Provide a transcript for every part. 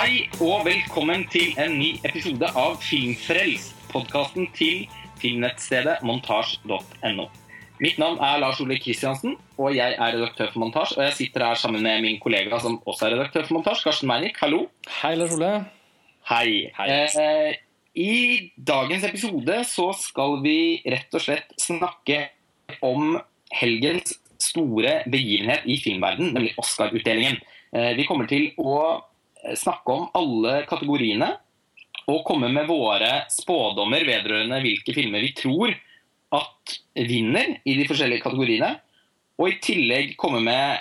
Hei og velkommen til en ny episode av Filmfrelst, podkasten til filmnettstedet montasj.no. Mitt navn er Lars Ole Kristiansen, og jeg er redaktør for Montasj. Og jeg sitter her sammen med min kollega som også er redaktør for Montasj, Karsten Meinick. Hallo. Hei, Lars Ole. Hei. Hei. Eh, I dagens episode så skal vi rett og slett snakke om helgens store begivenhet i filmverden, nemlig Oscar-utdelingen. Eh, vi kommer til å snakke om alle kategoriene og komme med våre spådommer vedrørende hvilke filmer vi tror at vinner i de forskjellige kategoriene. Og i tillegg komme med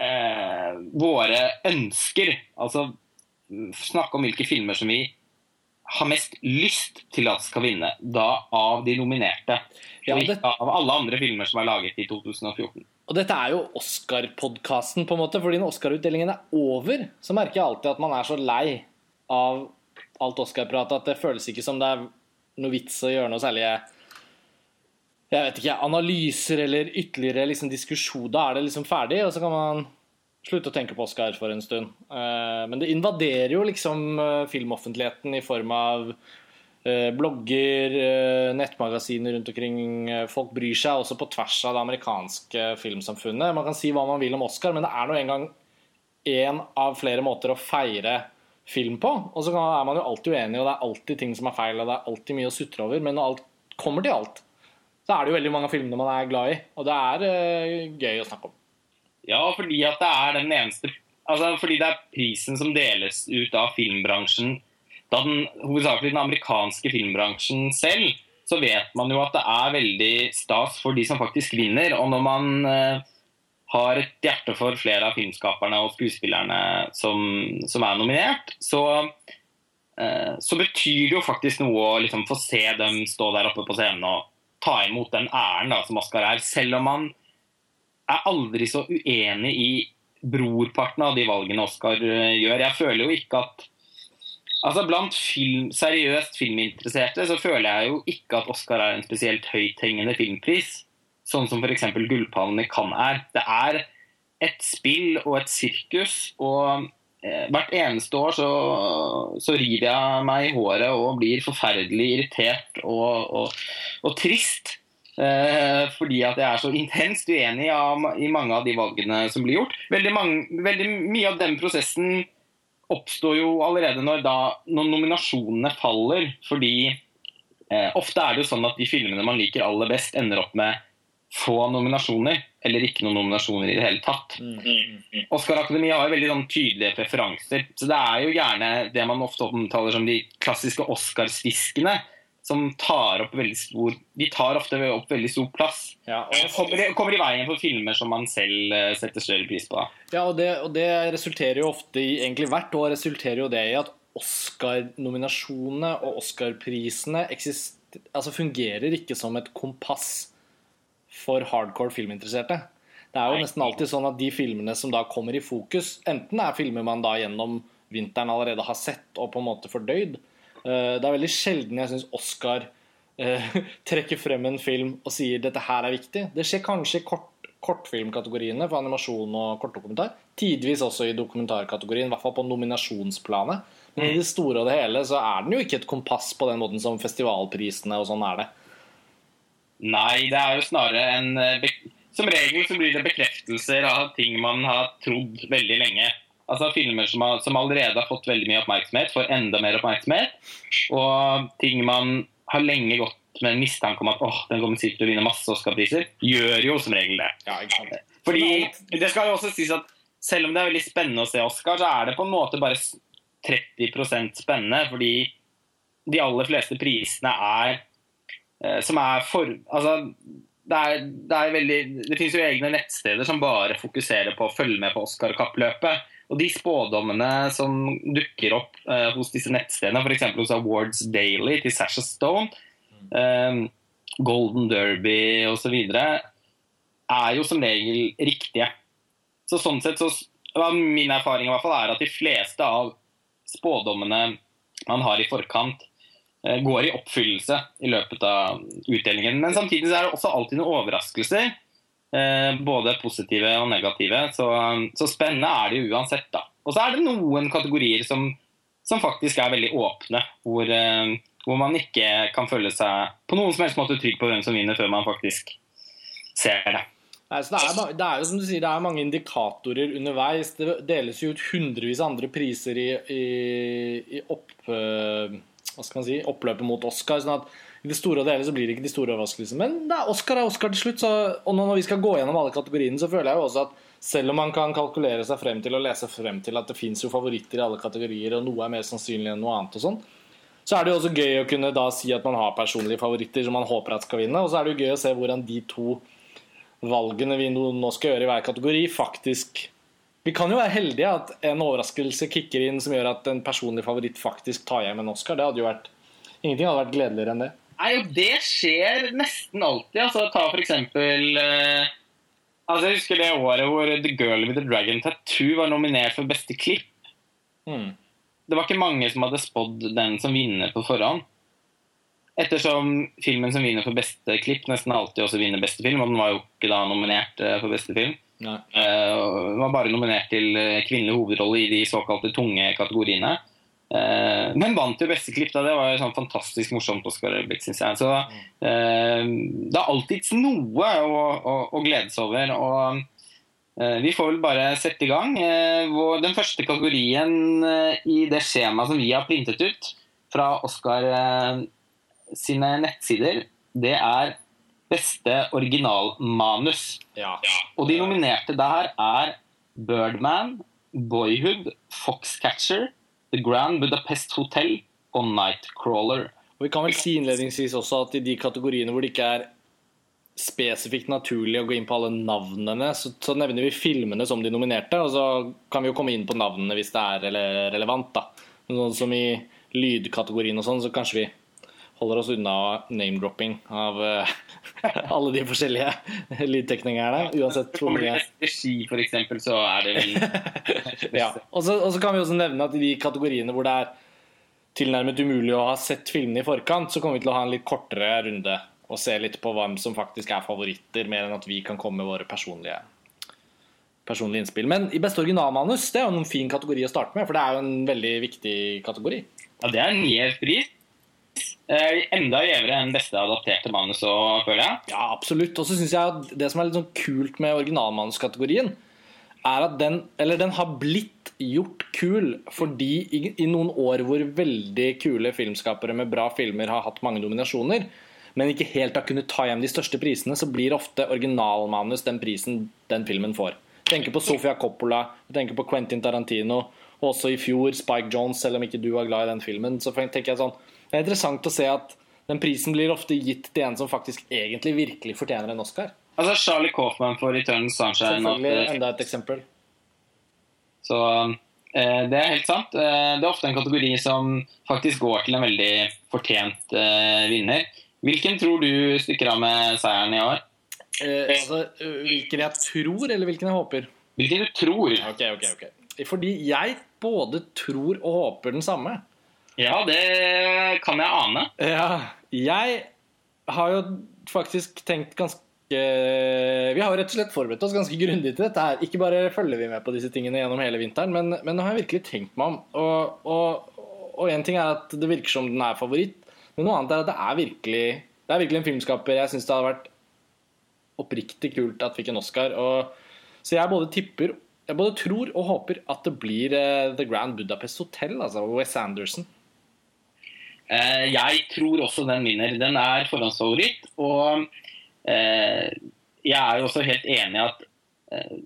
eh, våre ønsker. Altså snakke om hvilke filmer som vi har mest lyst til at skal vinne. Da av de nominerte. Ja, det- ikke av alle andre filmer som er laget i 2014. Og dette er jo Oscar-podkasten, på en måte. Fordi når Oscar-utdelingen er over, så merker jeg alltid at man er så lei av alt Oscar-pratet at det føles ikke som det er noe vits å gjøre noe særlig jeg vet ikke, analyser eller ytterligere liksom, diskusjon. Da er det liksom ferdig, og så kan man slutte å tenke på Oscar for en stund. Eh, Men det invaderer jo liksom eh, filmoffentligheten i form av blogger, eh, nettmagasiner rundt omkring. Eh, Folk bryr seg også på tvers av det amerikanske filmsamfunnet. Man kan si hva man vil om Oscar, men det er nå engang én av flere måter å feire film på. Og så er man jo alltid uenig, og det er alltid ting som er feil, og det er alltid mye å sutre over. Men når alt kommer til alt, så er det jo veldig mange av filmene man er glad i. Og det er eh, gøy å snakke om. Ja, fordi at det er den eneste Altså fordi det er prisen som deles ut av filmbransjen. Da den hovedsakelig den amerikanske filmbransjen selv, så vet man jo at det er veldig stas for de som faktisk vinner. Og når man eh, har et hjerte for flere av filmskaperne og skuespillerne som, som er nominert, så, eh, så betyr det jo faktisk noe å liksom få se dem stå der oppe på scenen og ta imot den æren da, som Oscar er. Selv om man er aldri så uenig i brorparten av de valgene Oscar eh, gjør. Jeg føler jo ikke at Altså Blant film, seriøst filminteresserte så føler jeg jo ikke at Oscar er en spesielt høythengende filmpris. Sånn som f.eks. Gullpallen i Cannes er. Det er et spill og et sirkus. Og eh, hvert eneste år så, så river jeg meg i håret og blir forferdelig irritert og, og, og trist. Eh, fordi at jeg er så intenst uenig av, i mange av de valgene som blir gjort. Veldig, mange, veldig mye av den prosessen oppstår jo allerede når, da, når nominasjonene faller. Fordi eh, ofte er det jo sånn at de filmene man liker aller best, ender opp med få nominasjoner. Eller ikke noen nominasjoner i det hele tatt. Oscar-akademiet har jo veldig sånn, tydelige preferanser. Så det er jo gjerne det man ofte omtaler som de klassiske Oscar-sviskene. Som tar opp veldig stor De tar ofte opp veldig stor plass. Ja, og kommer, kommer i veien for filmer som man selv eh, setter større pris på. Ja, og det, og det resulterer jo ofte i Egentlig hvert år resulterer jo det i at Oscar-nominasjonene og Oscar-prisene altså fungerer ikke som et kompass for hardcore filminteresserte. Det er jo nesten alltid sånn at de filmene som da kommer i fokus, enten er filmer man da gjennom vinteren allerede har sett og på en måte fordøyd. Eh, Det er veldig sjelden jeg syns Oscar eh, trekker frem en film og sier dette her er viktig. Det skjer kanskje i kort, kortfilmkategoriene for animasjon og kortdokumentar. Tidvis også i dokumentarkategorien, i hvert fall på nominasjonsplanet. Men i det store og det hele så er den jo ikke et kompass på den måten som festivalprisene og sånn er det. Nei, det er jo snarere en eh, Som regel så blir det bekreftelser av ting man har trodd veldig lenge. Altså Filmer som, har, som allerede har fått veldig mye oppmerksomhet, får enda mer oppmerksomhet. Og ting man har lenge gått med en mistanke om at åh, den kommer sikkert til å vinne masse Oscar-priser, gjør jo som regel det. Ja. Fordi det skal jo også sies at selv om det er veldig spennende å se Oscar, så er det på en måte bare 30% spennende. Fordi de aller fleste prisene er eh, som er for Altså, det er, det er veldig Det finnes jo egne nettsteder som bare fokuserer på å følge med på Oscar-kappløpet. Og de spådommene som dukker opp eh, hos disse nettstedene, f.eks. hos Awards Daily til Sasha Stone, eh, Golden Derby osv., er jo som regel riktige. Så sånn sett så Min erfaring i hvert fall er at de fleste av spådommene man har i forkant, eh, går i oppfyllelse i løpet av utdelingen. Men samtidig er det også alltid noen overraskelser. Eh, Både positive og negative. Så, så spennende er det jo uansett, da. Og så er det noen kategorier som som faktisk er veldig åpne. Hvor, eh, hvor man ikke kan føle seg på noen som helst måte trygg på hvem som vinner, før man faktisk ser det. Nei, det, er, det er jo som du sier, det er mange indikatorer underveis. Det deles jo ut hundrevis av andre priser i, i, i opp, eh, hva skal man si, oppløpet mot Oscar. sånn at i det store og det hele så blir det ikke de store overraskelsene. Men det er Oscar er Oscar til slutt. Så, og når vi skal gå gjennom alle kategoriene, så føler jeg jo også at selv om man kan kalkulere seg frem til og lese frem til at det fins jo favoritter i alle kategorier, og noe er mer sannsynlig enn noe annet og sånn, så er det jo også gøy å kunne da si at man har personlige favoritter som man håper at skal vinne. Og så er det jo gøy å se hvordan de to valgene vi nå skal gjøre i hver kategori, faktisk Vi kan jo være heldige at en overraskelse kicker inn som gjør at en personlig favoritt faktisk tar hjem en Oscar. Det hadde jo vært Ingenting hadde vært gledeligere enn det. Nei, det skjer nesten alltid. Altså, ta for eksempel eh, altså, Jeg husker det året hvor The Girl with the Dragon Tattoo var nominert for beste klipp. Mm. Det var ikke mange som hadde spådd den som vinner på forhånd. Ettersom filmen som vinner for beste klipp, nesten alltid også vinner beste film. Og den var jo ikke da nominert uh, for beste film. Eh, Den var bare nominert til eh, kvinnelig hovedrolle i de såkalte tunge kategoriene. Eh, Men vant jo beste klipp. da, Det var jo sånn fantastisk morsomt Oscar Elbeck, synes jeg. Så uh, det er alltids noe å, å, å glede seg over. og uh, vi får vel bare sette i gang. Eh, hvor Den første kategorien i det skjemaet som vi har printet ut fra Oscar sine nettsider, det er beste originalmanus. Ja. Og de nominerte der er Birdman, Boyhood, Foxcatcher, The Grand Budapest Hotel og Nightcrawler. Og vi kan vel si innledningsvis også at i de kategoriene hvor det ikke er spesifikt naturlig å gå inn på alle navnene, så, så nevner vi filmene som de nominerte, og så kan vi jo komme inn på navnene hvis det er relevant. da. Sånn som i lydkategorien og sånn, så kanskje vi holder oss unna name-dropping av uh, alle de forskjellige lydteknikerne, uansett hvor mye ski, for eksempel, så er det vel ja. Og så og så kan vi også nevne at i de kategoriene hvor det er tilnærmet umulig å ha sett filmene i forkant, så kommer vi til å ha en litt kortere runde og se litt på hvem som faktisk er favoritter, mer enn at vi kan komme med våre personlige, personlige innspill. Men i beste originalmanus det er jo en fin kategori å starte med, for det er jo en veldig viktig kategori. Ja, det er en gjev pris. Eh, enda gjevere enn beste adapterte manus føler jeg. Ja, absolutt. Og så syns jeg at det som er litt sånn kult med originalmanuskategorien, er at den, eller den har blitt gjort kul fordi i, i noen år hvor veldig kule filmskapere med bra filmer har hatt mange nominasjoner, men ikke helt har kunnet ta hjem de største prisene, så blir ofte originalmanus den prisen den filmen får. Jeg tenker på Sofia Coppola, jeg tenker på Quentin Tarantino, og også i fjor Spike Jones, selv om ikke du var glad i den filmen. Så tenker jeg sånn, Det er interessant å se at den prisen blir ofte gitt til en som faktisk egentlig virkelig fortjener en Oscar. Altså Charlie Coffman for Return Sunshine. Selvfølgelig enda et eksempel. Så eh, det er helt sant. Eh, det er ofte en kategori som faktisk går til en veldig fortjent eh, vinner. Hvilken tror du stikker av med seieren i år? Eh, altså, hvilken jeg tror, eller hvilken jeg håper? Hvilken du tror? Ok, ok, ok. Fordi jeg både tror og håper den samme. Ja, det kan jeg ane. Ja, jeg har jo faktisk tenkt ganske Vi har jo rett og slett forberedt oss ganske grundig til dette her. Ikke bare følger vi med på disse tingene gjennom hele vinteren, men, men nå har jeg virkelig tenkt meg om. Og, og, en ting er at det virker som den er favoritt, men noe annet er at det er virkelig Det er virkelig en filmskaper jeg syns det hadde vært oppriktig kult at fikk en Oscar. Og, så jeg både tipper Jeg både tror og håper at det blir uh, The Grand Budapest Hotel, altså Wes Anderson. Eh, jeg tror også den vinner. Den er forhåndsfavoritt. Og eh, jeg er jo også helt enig i at eh,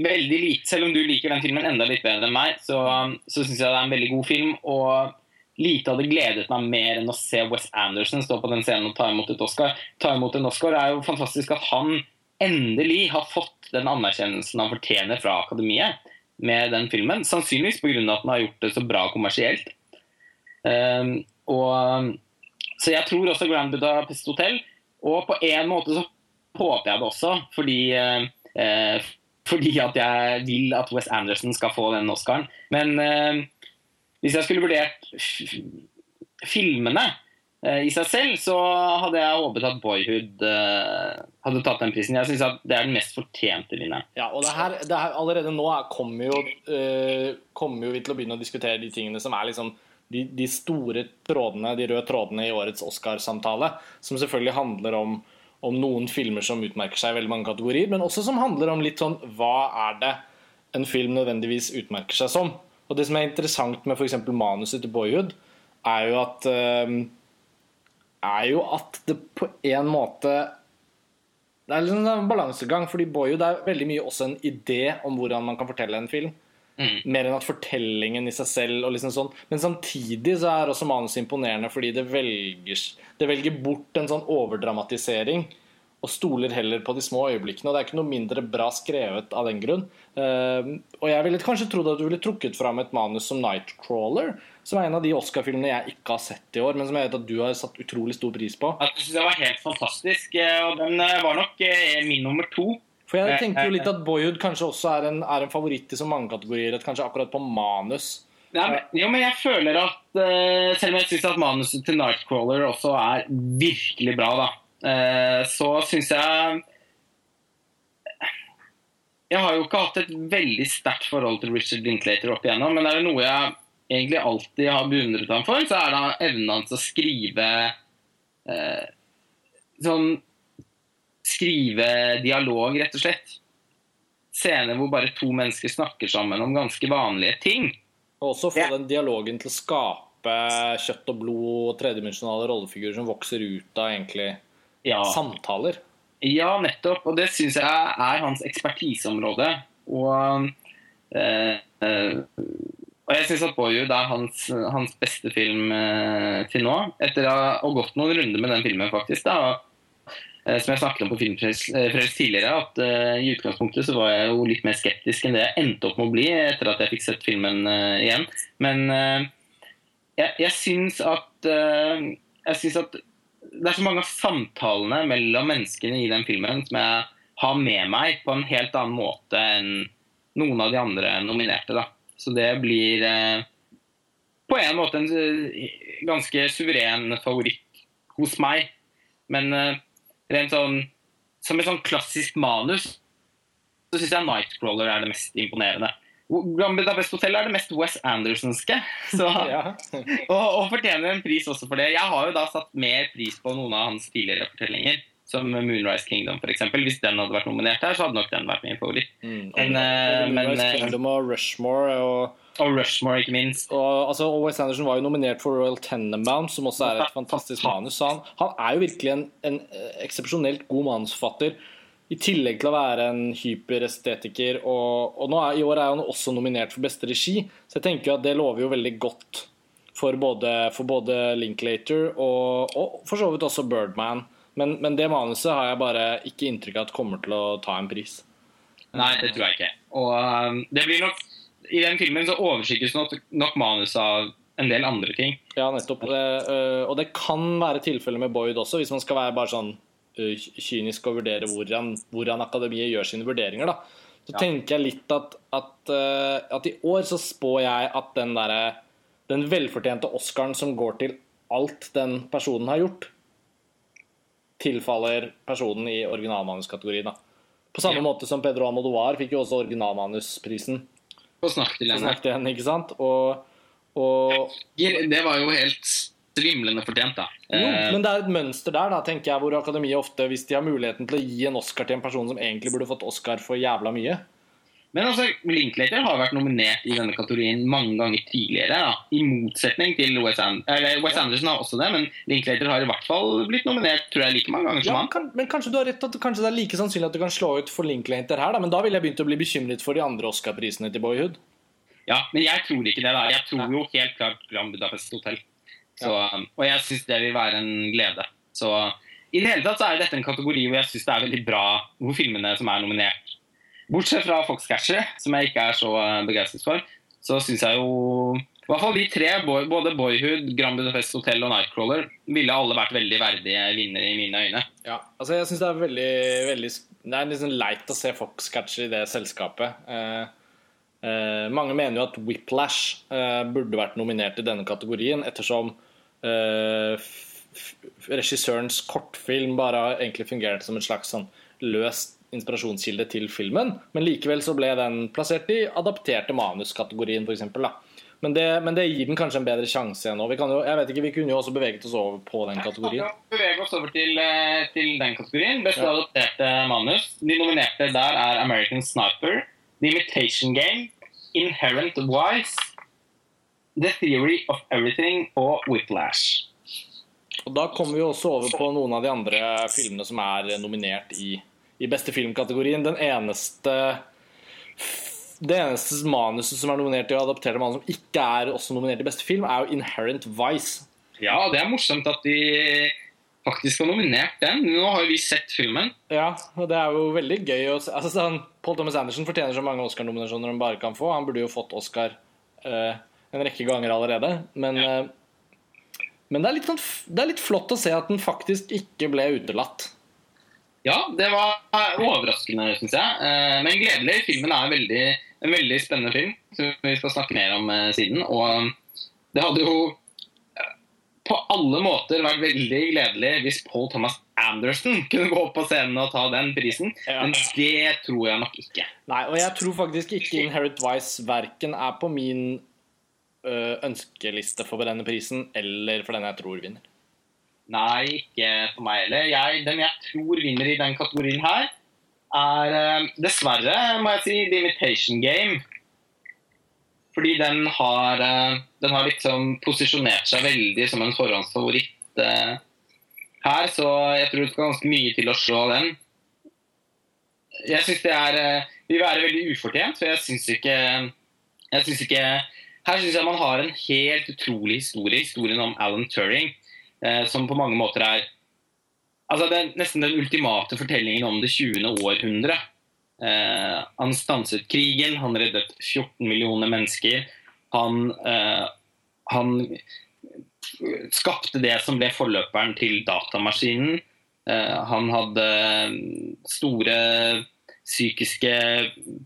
veldig lite, Selv om du liker den filmen enda litt bedre enn meg, så, så syns jeg det er en veldig god film. Og lite hadde gledet meg mer enn å se Wes Anderson stå på den scenen og ta imot et Oscar. Ta imot en Oscar er jo fantastisk at han endelig har fått den anerkjennelsen han fortjener fra akademiet med den filmen. Sannsynligvis pga. at den har gjort det så bra kommersielt. Um, og, så jeg tror også Grand Budapest Hotel. Og på en måte så håper jeg det også, fordi, eh, fordi at jeg vil at Wes Anderson skal få den Oscaren. Men eh, hvis jeg skulle vurdert filmene, eh, i seg selv, så hadde jeg håpet at Boyhood eh, hadde tatt den prisen. Jeg syns at det er den mest fortjente vinneren. Ja, og det her, det her allerede nå er, kommer, jo, eh, kommer jo vi til å begynne å diskutere de tingene som er liksom de, de store trådene, de røde trådene i årets Oscar-samtale. Som selvfølgelig handler om, om noen filmer som utmerker seg i veldig mange kategorier, men også som handler om litt sånn hva er det en film nødvendigvis utmerker seg som. Og det som er interessant med f.eks. manuset til Boyhood, er jo at eh, er jo at det på en måte Det er liksom en balansegang, fordi Boyhood er veldig mye også en idé om hvordan man kan fortelle en film. Mm. Mer enn at fortellingen i seg selv og liksom sånn. Men samtidig så er også manuset imponerende fordi det velger, det velger bort en sånn overdramatisering og stoler heller på de små øyeblikkene. Og det er ikke noe mindre bra skrevet av den grunn. Uh, og jeg ville kanskje trodd at du ville trukket fram et manus som Nightcrawler, som er en av de Oscar-filmene jeg ikke har sett i år, men som jeg vet at du har satt utrolig stor pris på. Jeg synes det var helt fantastisk, eh, og den eh, var nok eh, min nummer to. For jeg tenker jo litt at Boyhood kanskje også er en, er en favoritt i så mange kategorier, at kanskje akkurat på manus. Nei, men, jo, men jeg føler at uh, Selv om jeg syns at manuset til Nightcrawler også er virkelig bra, da, uh, så syns jeg Jeg har jo ikke hatt et veldig sterkt forhold til Richard Linklater opp igjennom, men er det noe jeg egentlig alltid har beundret ham for, så er det evnen hans til å skrive uh, sånn Skrive dialog, rett og slett. Scener hvor bare to mennesker snakker sammen om ganske vanlige ting. Og også få Ja. den dialogen til å skape kjøtt og blod og tredimensjonale rollefigurer som vokser ut av egentlig Ja. samtaler. Ja, nettopp. Og det syns jeg er hans ekspertiseområde. Og, eh, eh, og jeg syns at Boyhood er hans, hans beste film eh, til nå. Etter å ha gått noen runder med den filmen, faktisk. da, eh, Som jeg snakket om på Filmfrelst eh, tidligere, at eh, i utgangspunktet så var jeg jo litt mer skeptisk enn det jeg endte opp med å bli etter at jeg fikk sett filmen eh, igjen. Men eh, jeg, jeg syns at eh, Jeg syns at det er så mange av samtalene mellom menneskene i den filmen som jeg har med meg på en helt annen måte enn noen av de andre nominerte. Da. Så det blir eh, på en måte en eh, ganske suveren favoritt hos meg. Men eh, rent sånn som et sånn klassisk manus så syns jeg Nightcrawler er det mest imponerende. Grand Best Hotel er det mest Wes Andersonske. Så og, og fortjener en pris også for det. Jeg har jo da satt mer pris på noen av hans tidligere fortellinger, som Moonrise Kingdom f.eks. Hvis den hadde vært nominert her, så hadde nok den vært min favoritt. Mm. Men, og, Og men, Moonrise men, Kingdom og Rushmore og, Og Rushmore, ikke minst. og, altså, og Wes Anderson var jo nominert for Royal Tenenbaum, som også er et fantastisk manus. Han, han er jo virkelig en, en eh, eksepsjonelt god manusforfatter. I tillegg til å være en hyperestetiker. Og, og nå er, i år er han også nominert for beste regi, så jeg tenker jo at det lover jo veldig godt for både, for både Linklater og, og for så vidt også Birdman. Men, men det manuset har jeg bare ikke inntrykk av at kommer til å ta en pris. Nei, det tror jeg ikke. Og um, det blir nok I den filmen så overskygges nok, nok manus av en del andre ting. Ja, nettopp. Eh, og det kan være tilfellet med Boyd også, hvis man skal være bare sånn eh, kynisk og vurdere hvordan, hvordan akademiet gjør sine vurderinger. da. Så Ja. tenker jeg litt at, at, eh, at i år så spår jeg at den derre den velfortjente Oscaren som går til alt den personen har gjort, tilfaller personen i originalmanuskategorien. da. På samme Ja. måte som Pedro Almodovar fikk jo også originalmanusprisen. Og snakk til henne. snakket til henne, ikke sant? Og, og Det var jo helt svimlende fortjent, da. Jo, Eh, men det er et mønster der, da, tenker jeg, hvor akademiet ofte, hvis de har muligheten til å gi en Oscar til en person som egentlig burde fått Oscar for jævla mye Men altså, Linklater har vært nominert i denne kategorien mange ganger tidligere. Da. I motsetning til Wes Anderson. Eller, Wes Anderson har også det, men Linklater har i hvert fall blitt nominert tror jeg, like mange ganger som ja, han. kan, Men kanskje du har rett kanskje det er like sannsynlig at du kan slå ut for Linklater her, da, men da ville jeg begynt å bli bekymret for de andre Oscar-prisene til Boyhood. Ja, Men jeg tror ikke det. da. Jeg tror jo helt klart Grand Budapest Hotel. Så, Og jeg syns det vil være en glede. Så i det hele tatt så er dette en kategori hvor jeg syns det er veldig bra hvor filmene som er nominert Bortsett fra Foxcatcher, som jeg ikke er så eh, begeistret for, så syns jeg jo i hvert fall de tre, både Boyhood, Grand Budapest Hotel og Nightcrawler, ville alle vært veldig verdige vinnere i mine øyne. Ja, altså jeg synes Det er veldig, veldig Det er liksom leit å se Foxcatcher i det selskapet. Eh, eh, mange mener jo at Whiplash eh, burde vært nominert i denne kategorien, ettersom eh, regissørens kortfilm bare har egentlig fungert som et slags sånn løst inspirasjonskilde til filmen. Men likevel så ble den plassert i adapterte manuskategorien, f.eks. Men, det, men det gir den kanskje en bedre sjanse enn nå. Vi, kan jo, jeg vet ikke, vi kunne jo også beveget oss over på den kategorien. Ja, bevege oss over til, eh, til den kategorien. Beste ja. adopterte manus. De nominerte der er American Sniper, The Imitation Game, Inherent Wise, The Theory of Everything og Whiplash. Og Da kommer vi også over på noen av de andre filmene som er nominert i, i beste filmkategorien. Den eneste det eneste manuset som er nominert i å adaptere manus som ikke er også nominert i beste film, er jo 'Inherent Vice'. Ja, det er morsomt at de faktisk har nominert den. Nå har vi sett filmen. Ja, og det er jo veldig gøy å se. Altså, sånn, Paul Thomas Anderson fortjener så mange Oscar-nominasjoner han bare kan få. Han burde jo fått Oscar eh, en rekke ganger allerede. Men, ja. eh, men det, er litt, det, er litt flott å se at den faktisk ikke ble utelatt. Ja, det var overraskende, syns jeg. Eh, men gledelig. Filmen er veldig en veldig spennende film som vi skal snakke mer om eh, siden. Og um, det hadde jo eh, på alle måter vært veldig gledelig hvis Paul Thomas Anderson kunne gå opp på scenen og ta den prisen, ja. men det tror jeg nok ikke. Nei, og jeg tror faktisk ikke Inherit Vice verken er på min ønskeliste for denne prisen, eller for den jeg tror vinner. Nei, ikke for meg heller. Jeg, den jeg tror vinner i den kategorien her, er eh, dessverre, må jeg si, The Imitation Game. Fordi den har, eh, den har liksom posisjonert seg veldig som en forhåndsfavoritt eh, her, så jeg tror det skal ganske mye til å slå den. Jeg syns det er vil være veldig ufortjent, for jeg syns ikke, jeg synes ikke Her syns jeg man har en helt utrolig historie, historien om Alan Turing, som på mange måter er Altså, det er nesten den ultimate fortellingen om det 20. århundre. Eh, han stanset krigen, han reddet 14 millioner mennesker. Han, eh, han skapte det som ble forløperen til datamaskinen. Eh, han hadde store psykiske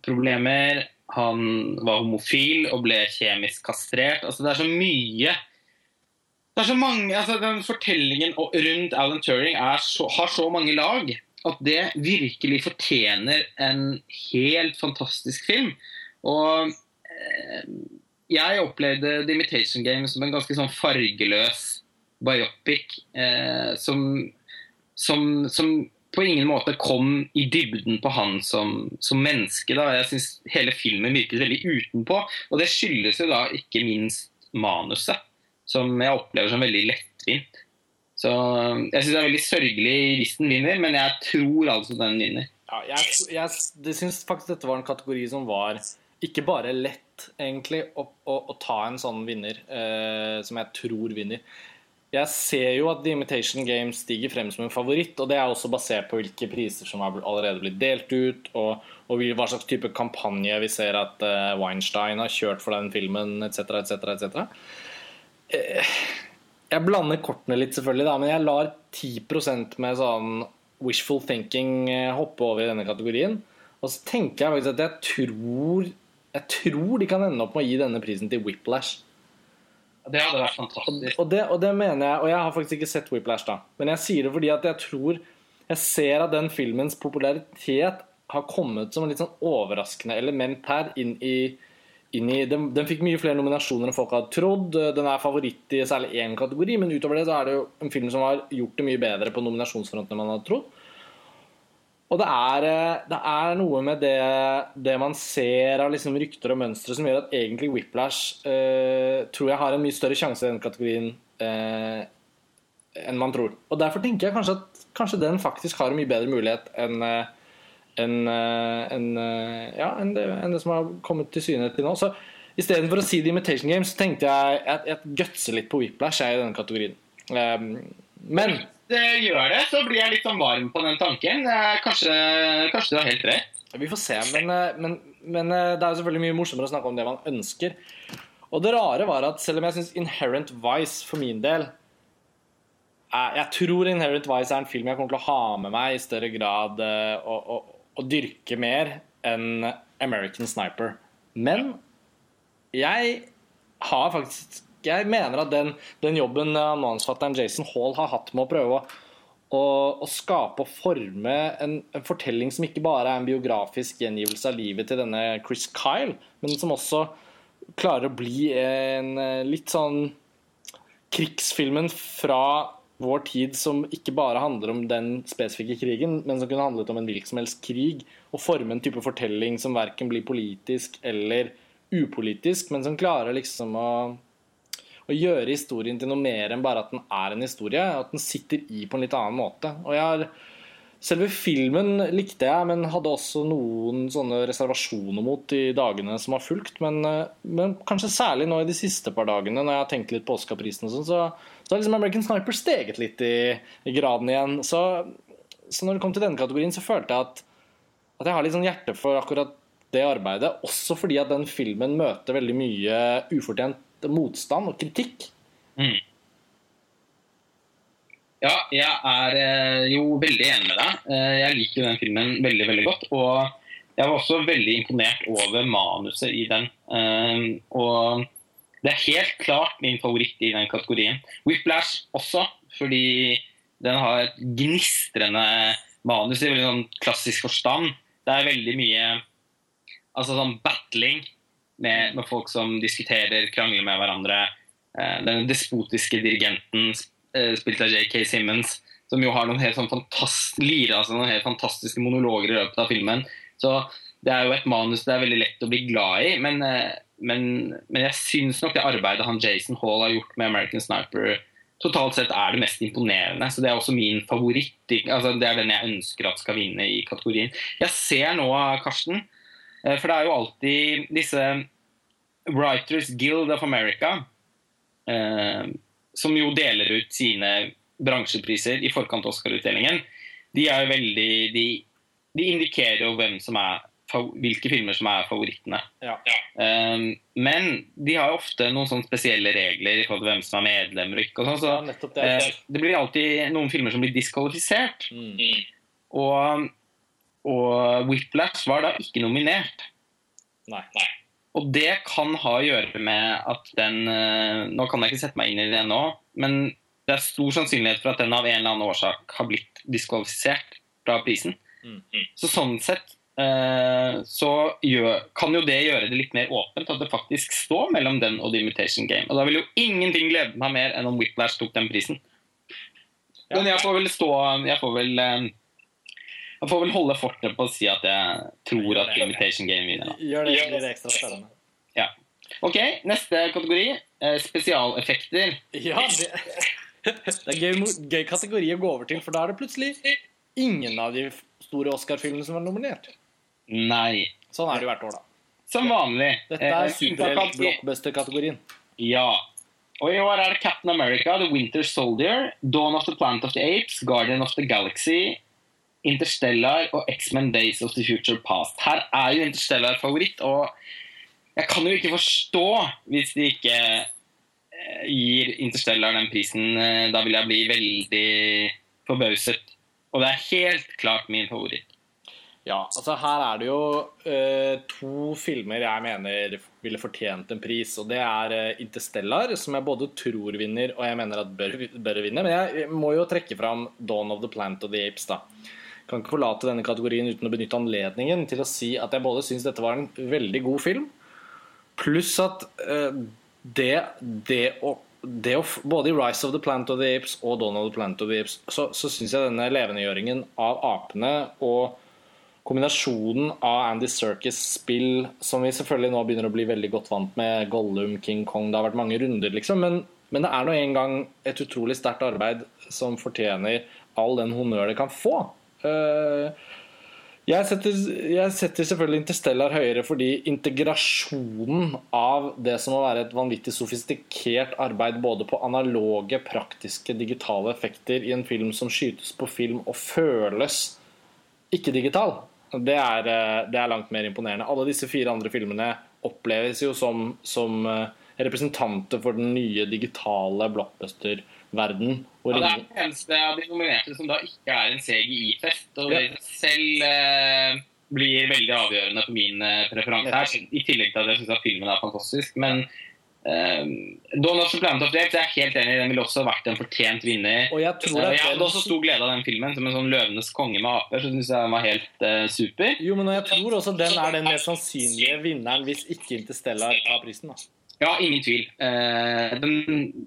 problemer. Han var homofil og ble kjemisk kastrert. Altså, det er så mye det er så mange, altså den Fortellingen rundt Alan Turing så, har så mange lag at det virkelig fortjener en helt fantastisk film. Og eh, jeg opplevde The Imitation Game som en ganske sånn fargeløs biopic eh, som, som, som, på ingen måte kom i dybden på han som, som menneske. Da. Jeg syns hele filmen virket veldig utenpå, og det skyldes jo da ikke minst manuset som jeg opplever som veldig lettvint. Så um, jeg syns det er veldig sørgelig hvis den vinner, men jeg tror altså den vinner. Ja, jeg jeg, jeg syns faktisk dette var en kategori som var ikke bare lett, egentlig, å, å, å ta en sånn vinner, eh, som jeg tror vinner. Jeg ser jo at The Imitation Game stiger frem som en favoritt, og det er også basert på hvilke priser som har allerede blitt delt ut, og, og hva slags type kampanje vi ser at uh, Weinstein har kjørt for den filmen, etc., etc., etc. Eh, jeg blander kortene litt, selvfølgelig, da, men jeg lar 10% med sånn wishful thinking eh, hoppe over i denne kategorien. Og så tenker jeg faktisk at jeg tror Jeg tror de kan ende opp med å gi denne prisen til Whiplash. Det hadde vært fantastisk. Og det, og det, mener jeg, og jeg har faktisk ikke sett Whiplash, da. Men jeg sier det fordi at jeg tror Jeg ser at den filmens popularitet har kommet som en litt sånn overraskende element her inn i inn i den, den, fikk mye flere nominasjoner enn folk hadde trodd. Den er favoritt i særlig én kategori, men utover det så er det jo en film som har gjort det mye bedre på nominasjonsfronten enn man hadde trodd. Og det er, eh, det er noe med det, det, man ser av liksom rykter og mønstre som gjør at egentlig Whiplash eh, tror jeg har en mye større sjanse i den kategorien eh, enn man tror. Og Derfor tenker jeg kanskje at kanskje den faktisk har en mye bedre mulighet enn eh, enn en, eh, ja, en det, en det, som har kommet til syne til nå. Så Istedenfor å si The Imitation Games, så tenkte jeg at jeg gutser litt på Whiplash jeg, i denne kategorien. Um, men Hvis du gjør det, så blir jeg litt sånn varm på den tanken. Kanskje, kanskje du har helt rett. Vi får se. Men, eh, men, men, eh, det er jo selvfølgelig mye morsommere å snakke om det man ønsker. Og det rare var at selv om jeg syns Inherent Vice for min del Jeg tror Inherent Vice er en film jeg kommer til å ha med meg i større grad og, og, å dyrke mer enn American Sniper. Men jeg har faktisk jeg mener at den, den jobben annonsfatteren Jason Hall har hatt med å prøve å, å, å skape og forme en, en, fortelling som ikke bare er en biografisk gjengivelse av livet til denne Chris Kyle, men som også klarer å bli en uh, litt sånn krigsfilmen fra vår tid som ikke bare handler om den spesifikke krigen, men som kunne handlet om en hvilken som helst krig, og forme en type fortelling som verken blir politisk eller upolitisk, men som klarer liksom å, å gjøre historien til noe mer enn bare at den er en historie, at den sitter i på en litt annen måte. Og jeg har Selve filmen likte jeg, men hadde også noen sånne reservasjoner mot i dagene som har fulgt. Men, men kanskje særlig nå i de siste par dagene, når jeg har tenkt litt på Oscar-prisen, og sånn, så, så har liksom American Sniper steget litt i, i graden igjen. Så, så, når det kom til denne kategorien, så følte jeg at, at jeg har litt sånn hjerte for akkurat det arbeidet. Også fordi at den filmen møter veldig mye ufortjent motstand og kritikk. Mm. Ja, jeg er eh, jo veldig enig med deg. Eh, jeg liker den filmen veldig veldig godt. Og jeg var også veldig imponert over manuset i den. Eh, og det er helt klart min favoritt i den kategorien. Whiplash også, fordi den har et gnistrende manus i veldig sånn klassisk forstand. Det er veldig mye altså sånn battling med, med folk som diskuterer, krangler med hverandre. Den despotiske dirigenten spilt av JK Simmons, som jo har noen helt, sånn fantast, lirer, altså noen helt fantastiske monologer i løpet av filmen. Så det er jo et manus det er veldig lett å bli glad i, men, eh, men, men jeg syns nok det arbeidet han Jason Hall har gjort med American Sniper totalt sett er det mest imponerende. Så det er også min favoritt. altså Det er den jeg ønsker at skal vinne i kategorien. Jeg ser nå, Karsten, eh, for det er jo alltid disse Writers Guild of America som jo deler ut sine bransjepriser i forkant av Oscar-utdelingen, de er jo veldig de, de, indikerer jo hvem som er hvilke filmer som er favorittene. Ja. Um, men de har jo ofte noen sånne spesielle regler i forhold til hvem som er medlemmer og ikke. Og sånt, så, ja, det, uh, det, blir alltid noen filmer som blir diskvalifisert. Mm. Og, og Whiplash var da ikke nominert. Nei. Nei. Og det kan ha å gjøre med at den eh, Nå kan jeg ikke sette meg inn i det nå, men det er stor sannsynlighet for at den av en eller annen årsak har blitt diskvalifisert fra prisen. Mm. Så sånn sett eh, så gjør, kan jo det gjøre det litt mer åpent at det faktisk står mellom den og The Imitation Game. Og da vil jo ingenting glede meg mer enn om Whiplash tok den prisen. Men jeg får vel stå Jeg får vel eh, jeg får vel holde fortet på å si at jeg tror at Invitation Game vinner. Gjør det, blir ekstra spennende. Ja. OK, neste kategori. Eh, spesialeffekter. Ja, det, det er gøy, gøy, kategori å gå over til, for da er det plutselig ingen av de store Oscar-filmene som er nominert. Nei. Sånn er det jo hvert år, da. Som vanlig. Dette er eh, superhelt-blockbuster-kategorien. Ja. Og i år er det Captain America, The Winter Soldier, Dawn of the Planet of the Apes, Guardian of the Galaxy, Interstellar og X-Men Days of the Future Past. Her er jo Interstellar favoritt, og jeg kan jo ikke forstå hvis de ikke eh, gir Interstellar den prisen. Eh, da vil jeg bli veldig forbauset. Og det er helt klart min favoritt. Ja, altså her er det jo uh, to filmer jeg mener ville fortjent en pris. Og det er uh, Interstellar, som jeg både tror vinner, og jeg mener at bør, bør vinne. Men jeg må jo trekke fram Dawn of the Plant of the Apes, da kan ikke forlate denne kategorien uten å benytte anledningen til å si at jeg både syns dette var en veldig god film, pluss at uh, det, det, å, det, å, Både i 'Rise of the Plant of the Apes' og of the Plant of the Apes' så, så syns jeg denne levendegjøringen av apene og kombinasjonen av Andy Circus spill, som vi selvfølgelig nå begynner å bli veldig godt vant med, Gollum, King Kong Det har vært mange runder, liksom. Men, men det er nå en gang et utrolig sterkt arbeid som fortjener all den honnør det kan få. Eh, jeg setter, jeg setter, selvfølgelig Interstellar høyere fordi integrasjonen av det som må være et vanvittig sofistikert arbeid både på analoge, praktiske, digitale effekter i en film som skytes på film og føles ikke-digital, det, eh, det, er langt mer imponerende. Alle disse fire andre filmene oppleves jo som, som eh, representanter for den nye digitale blockbuster verden. Ja, det er den eneste av de nominerte som da ikke er en CGI-fest. Og det selv eh, blir veldig avgjørende for min eh, preferanse her. I tillegg til at jeg syns filmen er fantastisk. Men Uh, Dawn of the Planet of the Apes, jeg er helt enig, den ville også vært en fortjent vinner. Og jeg tror Uh, jeg hadde også stor glede av den filmen. Som en sånn Løvenes konge med aper. Så synes jeg den var helt uh, super. Jo, men jeg tror også den er den mest sannsynlige vinneren hvis ikke Interstellar tar prisen. da. Ja, ingen tvil. Uh, den,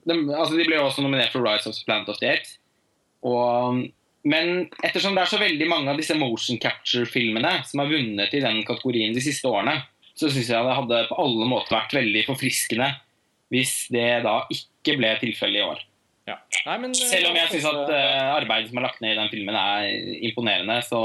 den, altså, de ble jo også nominert for Rise of the Planet of the Eight. Og, men ettersom det er så veldig mange av disse motion capture-filmene som har vunnet i den kategorien de siste årene, så syns jeg det hadde på alle måter vært veldig forfriskende hvis det da ikke ble tilfellet i år. Ja. Nei, men, eh, Selv om jeg syns at uh, arbeidet som er lagt ned i den filmen er imponerende, så,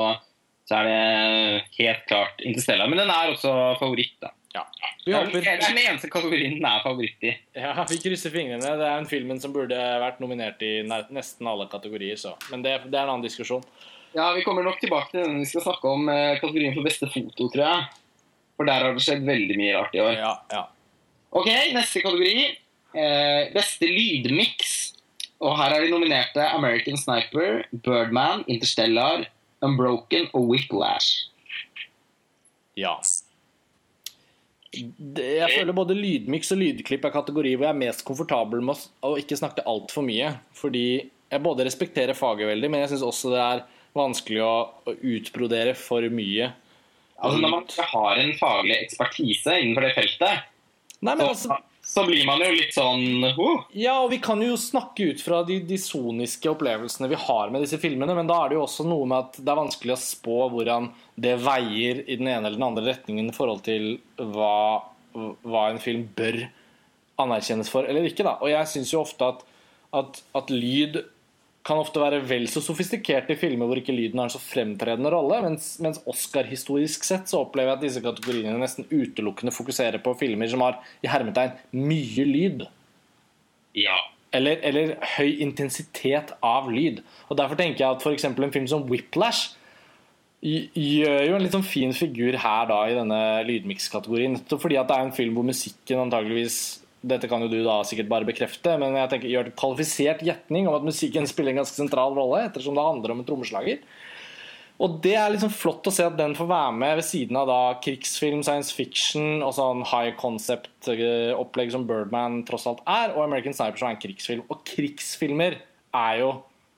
så er det helt klart Interstellar. Men den er også favoritt, da. Ja. Vi Det er den eneste kategorien den er favoritt i. Ja, vi krysser fingrene. Det er en filmen som burde vært nominert i nesten alle kategorier, så. Men det, det er en annen diskusjon. Ja, Vi kommer nok tilbake til den vi skal snakke om eh, kategorien for beste foto, tror jeg. For der har det skjedd veldig mye rart i år. Ja, ja. Ok, neste kategori. Eh, beste lydmix. Og her er de nominerte American Sniper, Birdman, Interstellar, Unbroken og Whiplash. ja. Det, jeg føler både lydmiks og lydklipp er kategorier hvor jeg er mest komfortabel med å ikke snakke altfor mye. Fordi jeg både respekterer faget veldig, men jeg syns også det er vanskelig å, å utbrodere for mye. Altså Når man ikke har en faglig ekspertise innenfor det feltet, Nei, men så, altså, så blir man jo litt sånn oh. Ja, og vi kan jo snakke ut fra de, de soniske opplevelsene vi har med disse filmene, men da er det jo også noe med at det er vanskelig å spå hvordan det veier i den ene eller den andre retningen i forhold til hva, hva en film bør anerkjennes for eller ikke. da. Og jeg syns jo ofte at, at, at lyd kan ofte være vel så sofistikert i filmer hvor ikke lyden har en så fremtredende rolle, mens, mens Oscar-historisk sett så opplever jeg at disse kategoriene nesten utelukkende fokuserer på filmer som har i hermetegn mye lyd. Ja. Eller, eller høy intensitet av lyd. Og Derfor tenker jeg at f.eks. en film som Whiplash gjør jo en litt sånn fin figur her da i denne lydmikskategorien. Fordi at det er en film hvor musikken antageligvis dette kan jo du da sikkert bare bekrefte, men jeg tenker gjør en kvalifisert gjetning om at musikken spiller en ganske sentral rolle, ettersom det handler om en trommeslager. Og det er liksom flott å se at den får være med ved siden av da krigsfilm, science fiction og sånn high concept-opplegg som Birdman tross alt er, og American Sniper som er en krigsfilm. Og krigsfilmer er jo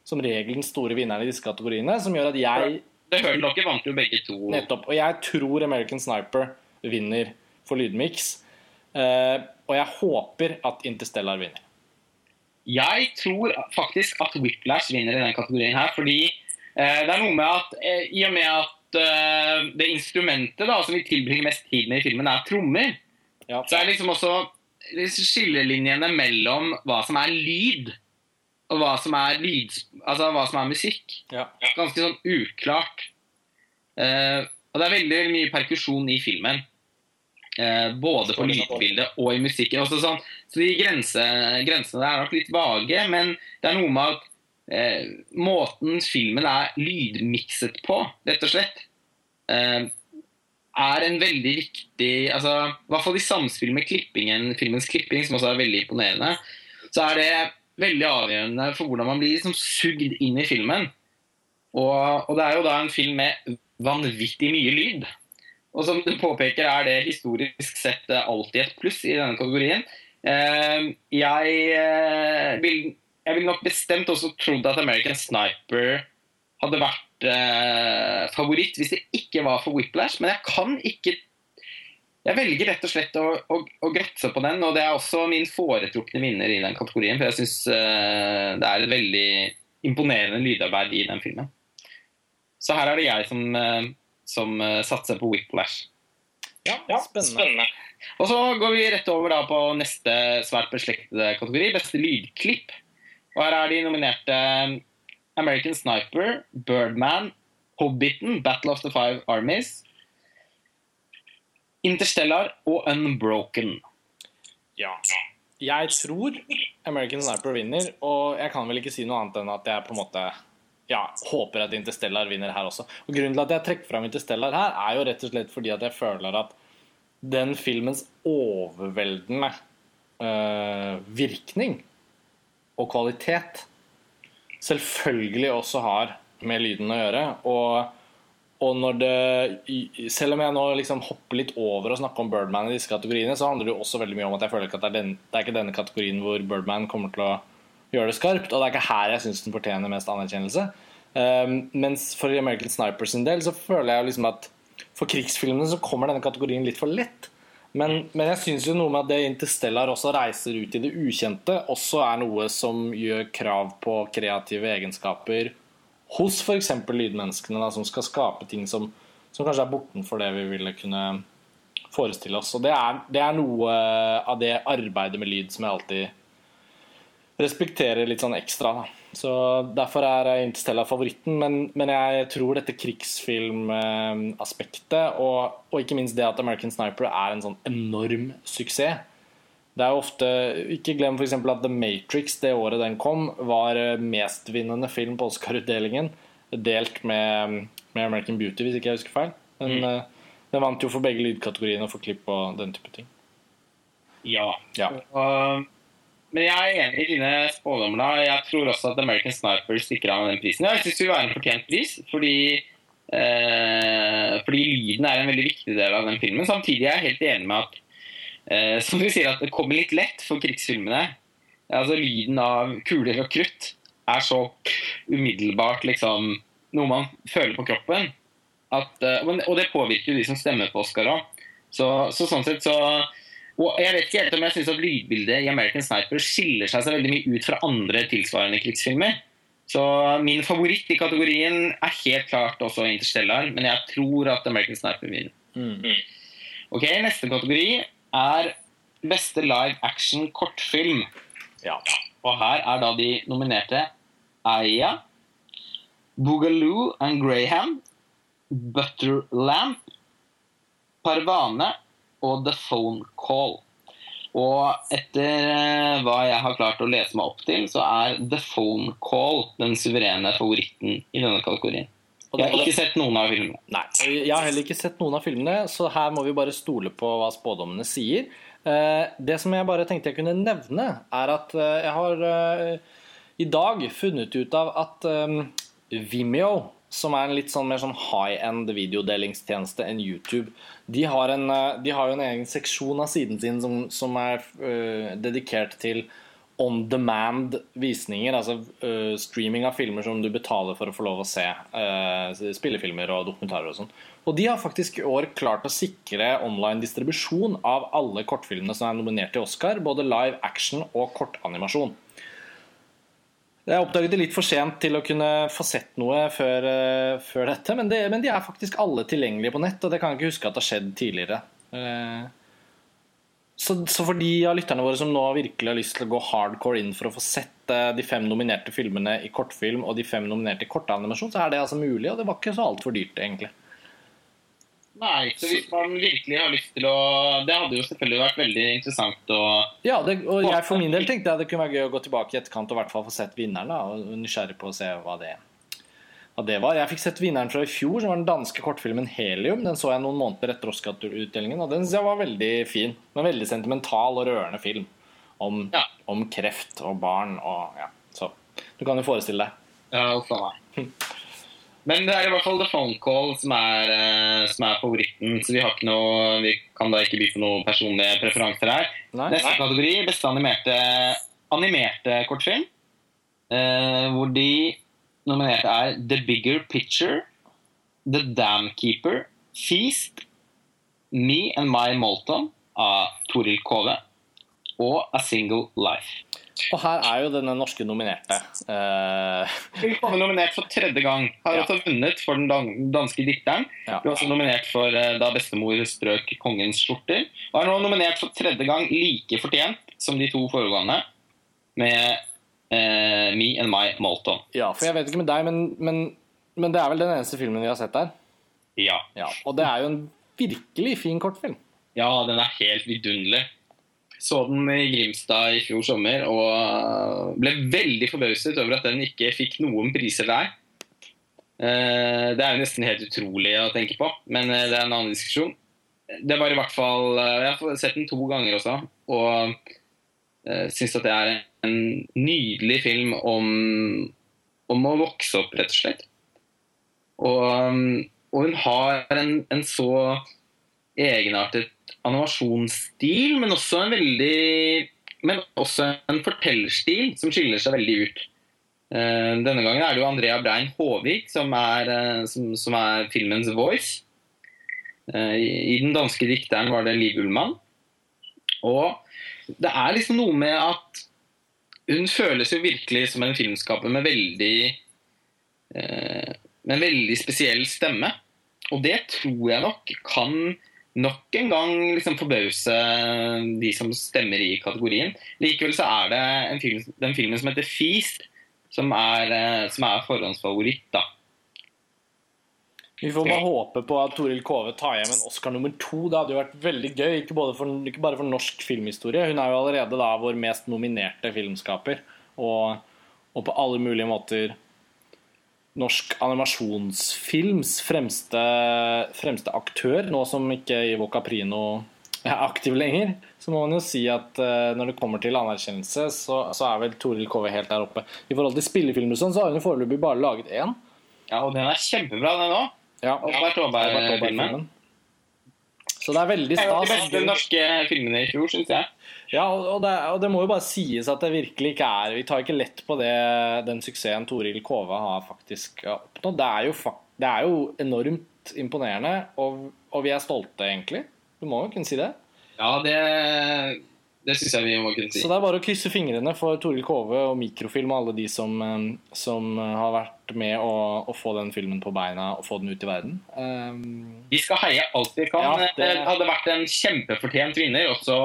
som regel den store vinneren i disse kategoriene, som gjør at jeg Det hørte dere vant jo begge to. Nettopp. Og jeg tror American Sniper vinner for lydmiks. Eh, og jeg håper at Interstellar vinner. Jeg tror faktisk at Whiplash vinner i denne kategorien her, fordi eh, det er noe med at eh, i og med at eh, det instrumentet da, som vi tilbringer mest tid med i filmen, er trommer, Ja. så er liksom også skillelinjene mellom hva som er lyd, og hva som er, lyd, altså hva som er musikk, Ja. ganske sånn uklart. Eh, og det er veldig mye perkusjon i filmen. Eh, både på lydbildet og i musikken. Sånn, så de grense, grensene der er nok litt vage, men det er noe med at eh, måten filmen er lydmikset på, rett og slett, eh, er en veldig viktig altså, I hvert fall i samspill med klippingen, filmens klipping, som også er veldig imponerende, så er det veldig avgjørende for hvordan man blir liksom sugd inn i filmen. Og, og det er jo da en film med vanvittig mye lyd. Og som du påpeker, er det historisk sett eh, alltid et pluss i denne kategorien. Eh, jeg, eh, vil, jeg vil nok bestemt også trodd at American Sniper hadde vært eh, favoritt hvis det ikke var for Whiplash, men jeg kan ikke Jeg velger rett og slett å, å, å grøtse på den, og det er også min foretrukne vinner i den kategorien, for jeg syns uh, det er et veldig imponerende lydarbeid i den filmen. Så her er det jeg som, som eh, satser på Whiplash. Ja, spennende. Og så går vi rett over da på neste svært beslektede kategori, beste lydklipp. Og her er de nominerte American Sniper, Birdman, Hobbiten, Battle of the Five Armies, Interstellar og Unbroken. Ja. Jeg tror American Sniper vinner, og jeg kan vel ikke si noe annet enn at jeg på en måte ja, håper at Interstellar vinner her også. Og Grunnen til at jeg trekker fram Interstellar her, er jo rett og slett fordi at jeg føler at den filmens overveldende uh, virkning og kvalitet selvfølgelig også har med lyden å gjøre. Og, og når det Selv om jeg nå liksom hopper litt over å snakke om Birdman i disse kategoriene, så handler det jo også veldig mye om at jeg føler ikke at det er, den, det er ikke denne kategorien hvor Birdman kommer til å gjøre det skarpt. Og det er ikke her jeg syns den fortjener mest anerkjennelse. Um, mens for American Sniper sin del så føler jeg liksom at for krigsfilmene så kommer denne kategorien litt for lett. Men, men jeg syns jo noe med at det Interstellar også reiser ut i det ukjente, også er noe som gjør krav på kreative egenskaper hos f.eks. lydmenneskene, da, som skal skape ting som, som kanskje er bortenfor det vi ville kunne forestille oss. Og det er, det er, noe av det arbeidet med lyd som jeg alltid respekterer litt sånn ekstra. Da. Så Derfor er Interstellar favoritten, men, men jeg tror dette krigsfilmaspektet, og, og ikke minst det at American Sniper er en sånn enorm suksess det er jo ofte, Ikke glem f.eks. at The Matrix det året den kom, var mestvinnende film på Oscar-utdelingen. Delt med, med, American Beauty, hvis ikke jeg husker feil. Men mm. uh, den vant jo for begge lydkategoriene og for klipp og den type ting. Ja. ja. Uh, men jeg er enig i dine spådommer. Jeg tror også at American Sniper stikker av med den prisen. Jeg syns det vil være en fortjent pris, fordi, eh, fordi lyden er en veldig viktig del av den filmen. Samtidig er jeg helt enig med at eh, som du sier, at det kommer litt lett for krigsfilmene. Altså Lyden av kuler og krutt er så umiddelbart liksom noe man føler på kroppen. At, eh, og det påvirker jo de som stemmer på Oscar òg. Så, så, sånn sett så og Jeg vet ikke helt om jeg syns at lydbildet i American Sniper skiller seg så veldig mye ut fra andre tilsvarende krigsfilmer. Så min favoritt i kategorien er helt klart også Interstellar, men jeg tror at American Sniper vinner. Mm. Ok, Neste kategori er beste live action kortfilm. Ja. Og her er da de nominerte Aya, Boogaloo and Graham, Butterlamp, Parvane og The Phone Call. Og etter eh, hva jeg har klart å lese meg opp til, så er The Phone Call den suverene favoritten i denne kategorien. Jeg har ikke sett noen av filmene. Nei, Jeg har heller ikke sett noen av filmene, så her må vi bare stole på hva spådommene sier. Eh, det som jeg bare tenkte jeg kunne nevne, er at eh, jeg har i dag funnet ut av at Vimeo, som er en litt sånn mer sånn high end videodelingstjeneste enn YouTube, de har, en, de har jo en egen seksjon av siden sin som, som er dedikert til on demand visninger, altså uh, streaming av filmer som du betaler for å få lov å se. Uh, spillefilmer og dokumentarer og sånn. Og de har faktisk i år klart å sikre online distribusjon av alle kortfilmene som er nominert til Oscar, både live action og kortanimasjon. Jeg oppdaget det litt for sent til å kunne få sett noe før, uh, før dette, men, det, men, de er faktisk alle tilgjengelige på nett, og det kan jeg ikke huske at det har skjedd tidligere. Uh, så, så, for de av lytterne våre som nå virkelig har lyst til å gå hardcore inn for å få sett eh, de fem nominerte filmene i kortfilm og de fem nominerte i kortanimasjon, så er det altså mulig, og det var ikke så altfor dyrt, egentlig. Nei, så hvis man virkelig har lyst til å Det hadde jo selvfølgelig vært veldig interessant å Ja, det, og jeg for min del tenkte jeg det kunne være gøy å gå tilbake i etterkant og i hvert fall få sett vinneren, da, og nysgjerrig på å se hva det hva det var. Jeg fikk sett vinneren fra i fjor, som var den danske kortfilmen 'Helium'. Den så jeg noen måneder etter Oscar-utdelingen, og den synes jeg var veldig fin. En veldig sentimental og rørende film om, ja. om, kreft og barn og ja. Så du kan jo forestille deg. Ja, uff meg. Men det er i hvert fall The Phone Call som er, eh, som er, favoritten. Så vi, har ikke noe, vi kan da ikke by på noen personlige preferanser her. Nei. Neste kategori, beste animerte, animerte kortfilm. Eh, hvor de nominerte er The Bigger Picture, The Dam Keeper, Feast, Me and My Molton av Toril Kove og A Single Life. Og her er jo denne norske nominerte. Uh... Hun er nominert for tredje gang. Har ja. også vunnet for den danske dikteren. Ja. Hun er også nominert for uh, da bestemor strøk kongens skjorter. Og er nå nominert for tredje gang like fortjent som de to foregående. Med uh, Me and My Molton. Ja, for jeg vet ikke med deg, men, men, men, det er vel den eneste filmen vi har sett der? Ja. ja. Og det er jo en virkelig fin kortfilm. Ja, den er helt vidunderlig. Så den i Grimstad i fjor sommer og ble veldig forbauset over at den ikke fikk noen priser der. Eh, det er jo nesten helt utrolig å tenke på, men eh, det er en annen diskusjon. Det var i hvert fall Jeg har sett den to ganger også, og syns at det er en nydelig film om, om å vokse opp, rett og slett. Og, og hun har en, en så egenartet animasjonsstil, men også en veldig Men også en fortellerstil som skiller seg veldig ut. Eh, denne gangen er det jo Andrea Brein Håvik som er, eh, som, som er filmens voice. Eh, I den danske dikteren var det Liv Ullmann. Og det er liksom noe med at hun føles jo virkelig som en filmskaper med veldig med en veldig spesiell stemme. Og det tror jeg nok kan nok en gang liksom forbause de som stemmer i kategorien. Likevel så er det en film, den filmen som heter 'Feast', som er, eh, som er forhåndsfavoritt. da. Vi får bare håpe på at Toril Kove tar hjem en Oscar nummer to. Det hadde jo vært veldig gøy, ikke, for, ikke, bare for norsk filmhistorie. Hun er jo allerede da vår mest nominerte filmskaper. Og, og på alle mulige måter norsk animasjonsfilms fremste, fremste aktør, nå som ikke Ivo Caprino er aktiv lenger, så må man jo si at uh, når det kommer til anerkjennelse, så, så er vel Toril Kove helt der oppe. I forhold til spillefilmer sånn, så har hun foreløpig bare laget én. Ja, og den er kjempebra, den òg. Ja. Albert Aaberg-filmen. Så det er veldig stas. Det er de beste norske filmene i fjor, syns jeg. Ja, og det, og det, må jo bare sies at det virkelig ikke er Vi tar ikke lett på det, den suksessen Toril Kove har faktisk oppnådd. Det er jo, det er jo enormt imponerende, og, og, vi er stolte, egentlig. Du må jo kunne si det? Ja, det det syns jeg vi må kunne si. Så det er bare å krysse fingrene for Toril Kove og Mikrofilm og alle de som, eh, som har vært med å, å, få den filmen på beina og få den ut i verden. Um, vi skal heie alt vi kan. Ja, det... det hadde vært en kjempefortjent vinner også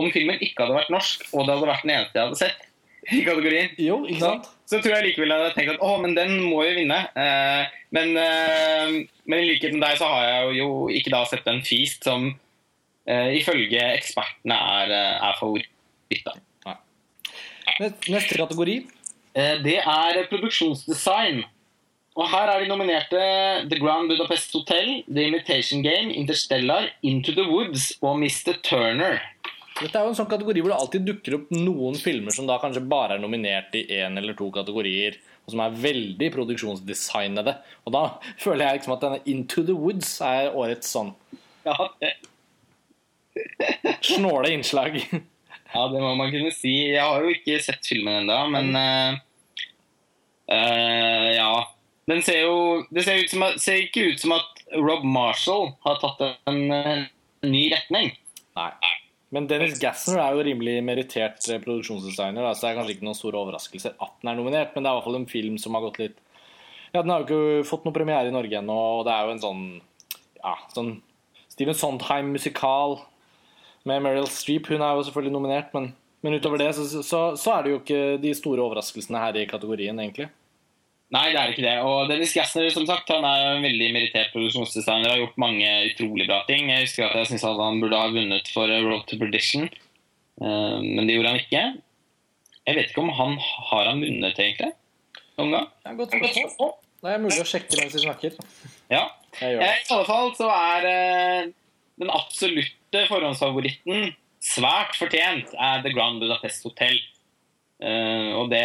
om filmen ikke hadde vært norsk, og det hadde vært den eneste jeg hadde sett i kategorien. Jo, ikke sant? Så, så tror jeg likevel jeg hadde tenkt at å, men den må jo vinne. Uh, men, uh, men, i likhet med deg så har jeg jo ikke da sett en Feast som ifølge ekspertene er, uh, er favoritt. Neste kategori? Uh, det er produksjonsdesign. Og her er de nominerte The Grand Budapest Hotel, The Imitation Game, Interstellar, Into the Woods og Mr. Turner. Dette er jo en sånn kategori hvor det alltid dukker opp noen filmer som da kanskje bare er nominert i én eller to kategorier, og som er veldig produksjonsdesignede. Og da føler jeg liksom at denne Into the Woods er årets sånn ja, det Snåle innslag. ja, det må man kunne si. Jeg har jo ikke sett filmen ennå, men uh, uh, Ja. Den ser jo Det ser, som, ser, ikke ut som at Rob Marshall har tatt en, en ny retning. Nei. Men Dennis Gassner er jo rimelig merittert produksjonsdesigner, så det er kanskje ikke noen store overraskelser at den er nominert, men det er i hvert fall en film som har gått litt Ja, den har jo ikke fått noen premiere i Norge ennå, og det er jo en sånn Ja, sånn Steven Sondheim-musikal med Meryl Streep. Hun er jo selvfølgelig nominert, men, men utover det så, så, så, er det jo ikke de store overraskelsene her i kategorien, egentlig. Nei, det er ikke det. Og Dennis Gassner som sagt, han er en veldig merittert produksjonsdesigner. Har gjort mange utrolig bra ting. Jeg husker at jeg syns han burde ha vunnet for Road to Perdition, uh, men det gjorde han ikke. Jeg vet ikke om han har han vunnet, egentlig. Noen gang. Det er godt spørsmål. Det er mulig å sjekke mens vi snakker. Ja. I alle fall så er den absolutte forhåndsfavoritten svært fortjent er The Grand Budapest Hotel. Uh, og det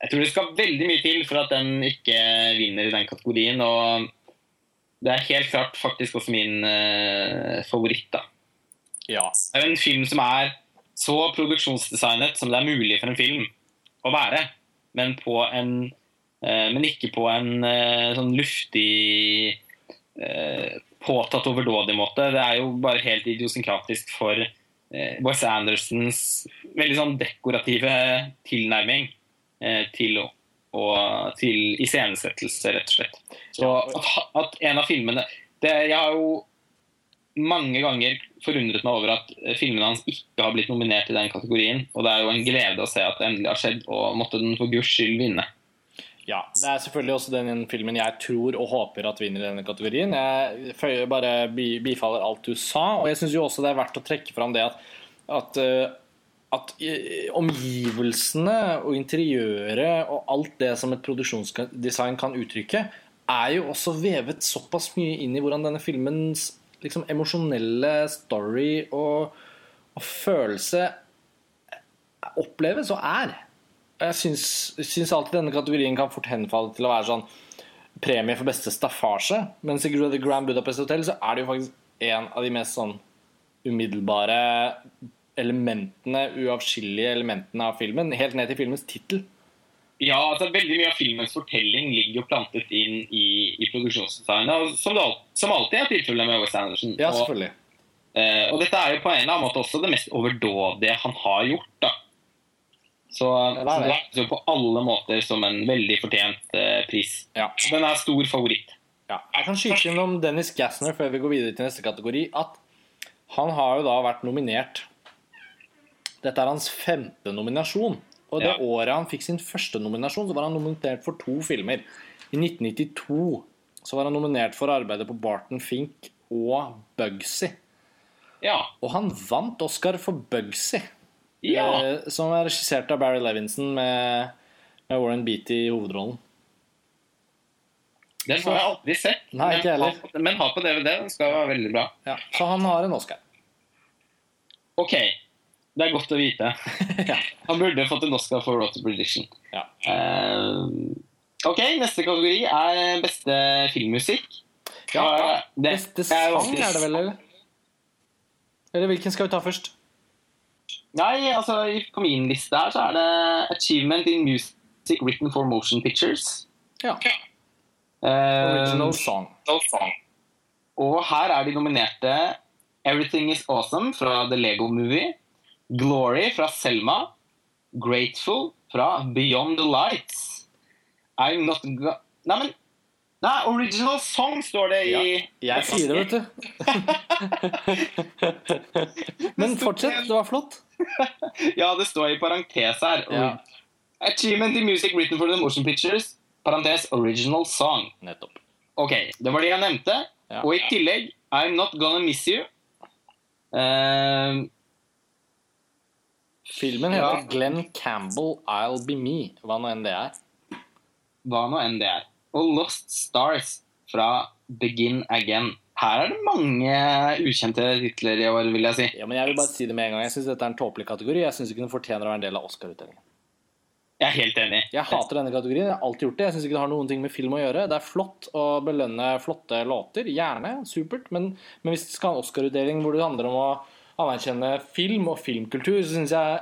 Jeg tror det skal veldig mye til for at den ikke vinner i den kategorien. Og det er helt klart faktisk også min uh, favoritt, da. Ja. Det er en film som er så produksjonsdesignet som det er mulig for en film å være, men på en uh, men ikke på en sånn luftig påtatt overdådig måte. Det er jo bare helt idiosynkratisk for eh, Wes Andersons veldig sånn dekorative tilnærming eh, til, og, til iscenesettelse, rett og slett. Så at, at en av filmene det, Jeg har jo mange ganger forundret meg over at filmene hans ikke har blitt nominert i den kategorien. Og det er jo en glede å se at det endelig har skjedd, og måtte den for guds skyld vinne. Ja, Det er selvfølgelig også den filmen jeg tror og håper at vinner i denne kategorien. Jeg bare bifaller alt du sa. Og jeg syns også det er verdt å trekke fram det at, at, eh, at omgivelsene og interiøret og alt det som et produksjonsdesign kan uttrykke, er jo også vevet såpass mye inn i hvordan denne filmens liksom, emosjonelle story og, og følelse oppleves og er jeg syns, syns alltid denne kategorien kan fort henfalle til å være sånn premie for beste staffasje. Mens i Grand Budapest Hotel så er det jo faktisk en av de mest sånn umiddelbare elementene, uavskillige elementene av filmen. Helt ned til filmens tittel. Ja, altså veldig mye av filmens fortelling ligger jo plantet inn i, i produksjonsdesignet. Som, det, som alltid er tilfellet med Wes Anderson. Ja, selvfølgelig. Og, eh, og dette er jo på en eller annen måte også det mest overdådige han har gjort. da. Så, det er det det. er jo på alle måter som en veldig fortjent eh, pris. Ja. Den er stor favoritt. Ja. Jeg kan skyte inn om Dennis Gassner før vi går videre til neste kategori. At han har jo da vært nominert Dette er hans femte nominasjon. Og det Ja. året han fikk sin første nominasjon, så var han nominert for to filmer. I 1992 så var han nominert for arbeidet på Barton Fink og Bugsy. Ja. Og han vant Oscar for Bugsy, ja. eh, som er regissert av Barry Levinson med, med Warren Beatty i hovedrollen. Den har jeg aldri sett. Nei, ikke men, heller. ha på- men har på DVD. Den skal være veldig bra. Ja, så han har en Oscar. Ok, det er godt å vite. ja. Han burde fått en Oscar for Rotter Prediction. Ja. Uh, ok, neste kategori er beste filmmusikk. Ja, det Beste sang er det vel, eller? Eller hvilken skal vi ta først? Nei, altså i- på min liste her så er det Achievement in Music Written for Motion Pictures. Ja. Eh, Original song. Og her er de nominerte Everything Is Awesome fra The Lego Movie. Glory fra Selma. Grateful fra Beyond the Lights. I'm Not Go... Nei, Original Song står det i Jeg sier det, vet du. Men fortsett, det var flott. Ja, det står i parentes her. Ja. Achievement in Music Written for the Motion Pictures. Parentes Original Song. Nettopp. Ok, det var det jeg nevnte. Ja. Og i tillegg I'm Not Gonna Miss You. Eh, Filmen heter Ja. Glenn Campbell I'll Be Me, hva nå enn det er. hva nå enn det er. Og Lost Stars fra Begin Again. Her er det mange ukjente titler i år, vil jeg si. Ja, men Jeg vil bare si det med en gang. Jeg syns dette er en tåpelig kategori. Jeg syns ikke den fortjener å være en del av Oscar-utdelingen. Jeg er helt enig. Jeg hater denne kategorien. Jeg har alltid gjort det. Jeg syns ikke det har noen ting med film å gjøre. Det er flott å belønne flotte låter. Gjerne. Supert. Men, men hvis det skal ha en Oscar-utdeling hvor det handler om å anerkjenne film og filmkultur, så syns jeg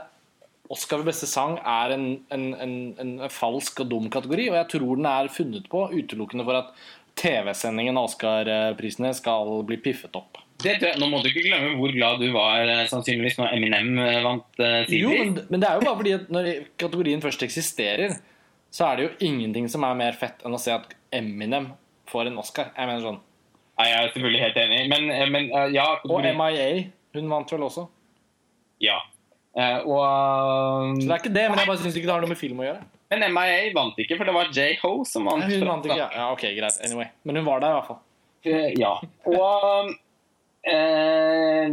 Oscar for beste sang er en, en, en, en falsk og dum kategori. Og jeg tror den er funnet på utelukkende for at TV-sendingen av Oscar-prisene skal bli piffet opp. Jeg- nå må du ikke glemme hvor glad du var eh, sannsynligvis når Eminem eh, vant uh, Jo, men, men det er jo bare fordi at når kategorien først eksisterer, så er det jo ingenting som er mer fett enn å se at Eminem får en Oscar. Jeg mener sånn. Nei, jeg er selvfølgelig helt enig. Men, eh, men uh, ja Og MIA. Hun vant vel også. Ja. Eh, og, Så det er ikke det, men jeg bare syns ikke det har noe med film å gjøre. men MIA vant ikke, for det var J.Ho som vant. Ja, Hun vant ikke. Ja, ok, greit. Anyway. Men hun var der i hvert fall. Eh, Ja. Og eh,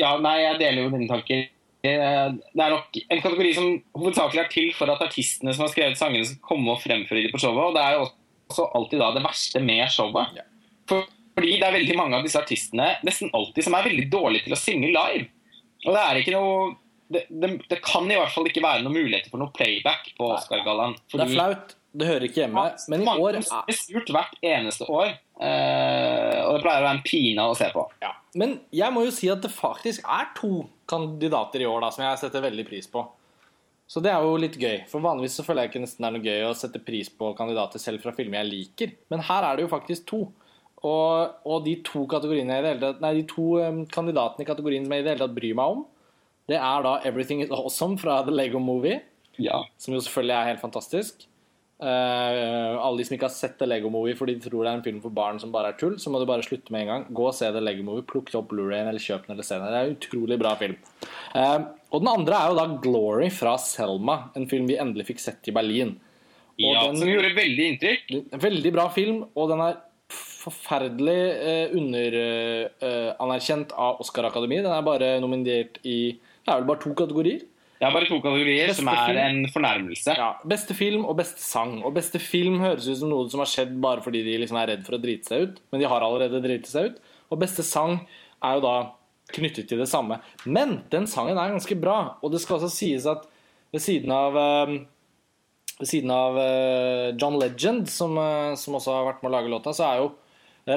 Ja, nei, jeg deler jo dine tanker. Eh, Det er nok en kategori som hovedsakelig er til for at artistene som har skrevet sangene, skal komme og fremføre dem på showet. Og det er jo også alltid da det verste med showet. Ja. For, fordi det er veldig mange av disse artistene nesten alltid som er veldig dårlige til å synge live. Og det er ikke noe det, det, det kan i hvert fall ikke være noen muligheter for noe playback på Oscar-gallaen. Det er flaut. Det hører ikke hjemme. Men i Mange år som blir spurt hvert eneste år. eh, og det pleier å være en pine å se på. ja. Men jeg må jo si at det faktisk er to kandidater i år da, som jeg setter veldig pris på. Så det er jo litt gøy. For vanligvis så føler jeg ikke nesten det er noe gøy å sette pris på kandidater selv fra filmer jeg liker. Men her er det jo faktisk to. Og, og de to i det hele tatt, nei, de to um, kandidatene i kategorien som jeg i det hele tatt bryr meg om, det er da Everything Is Awesome fra The Lego Movie. Ja. som jo selvfølgelig er helt fantastisk. Uh, alle de som ikke har sett The Lego Movie fordi de tror det er en film for barn som bare er tull, så må du bare slutte med en gang. Gå og se The Lego Movie, plukk opp Blu-rayen eller kjøp den eller se den. Det er en utrolig bra film. Uh, og den andre er jo da Glory fra Selma, en film vi endelig fikk sett i Berlin. Og ja den- Som gjorde veldig inntrykk. Veldig bra film, og den er forferdelig uh, underanerkjent av Oscar-akademiet. Den er bare nominert i Det er vel bare to kategorier. Det er bare to kategorier Beste som er film. en fornærmelse. Ja, Beste film og beste sang. Og beste film høres ut som noe som har skjedd bare fordi de liksom er redd for å drite seg ut. Men de har allerede driti seg ut. Og beste sang er jo da knyttet til det samme. Men den sangen er ganske bra. Og det skal også sies at ved siden av eh, ved siden av eh, John Legend, som, eh, som også har vært med å lage låta, så er jo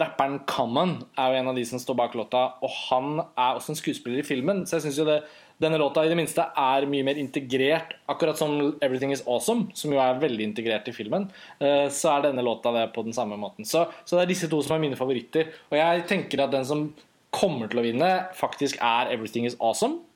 rapperen Common er jo en av de som står bak låta, og han er også en skuespiller i filmen. Så jeg syns jo det, denne låta i det minste er mye mer integrert, akkurat som Everything Is Awesome, som jo er veldig integrert i filmen. eh, Så er denne låta det på den samme måten. Så, så det er disse to som er mine favoritter. Og jeg tenker at den som kommer til å vinne, faktisk er Everything Is Awesome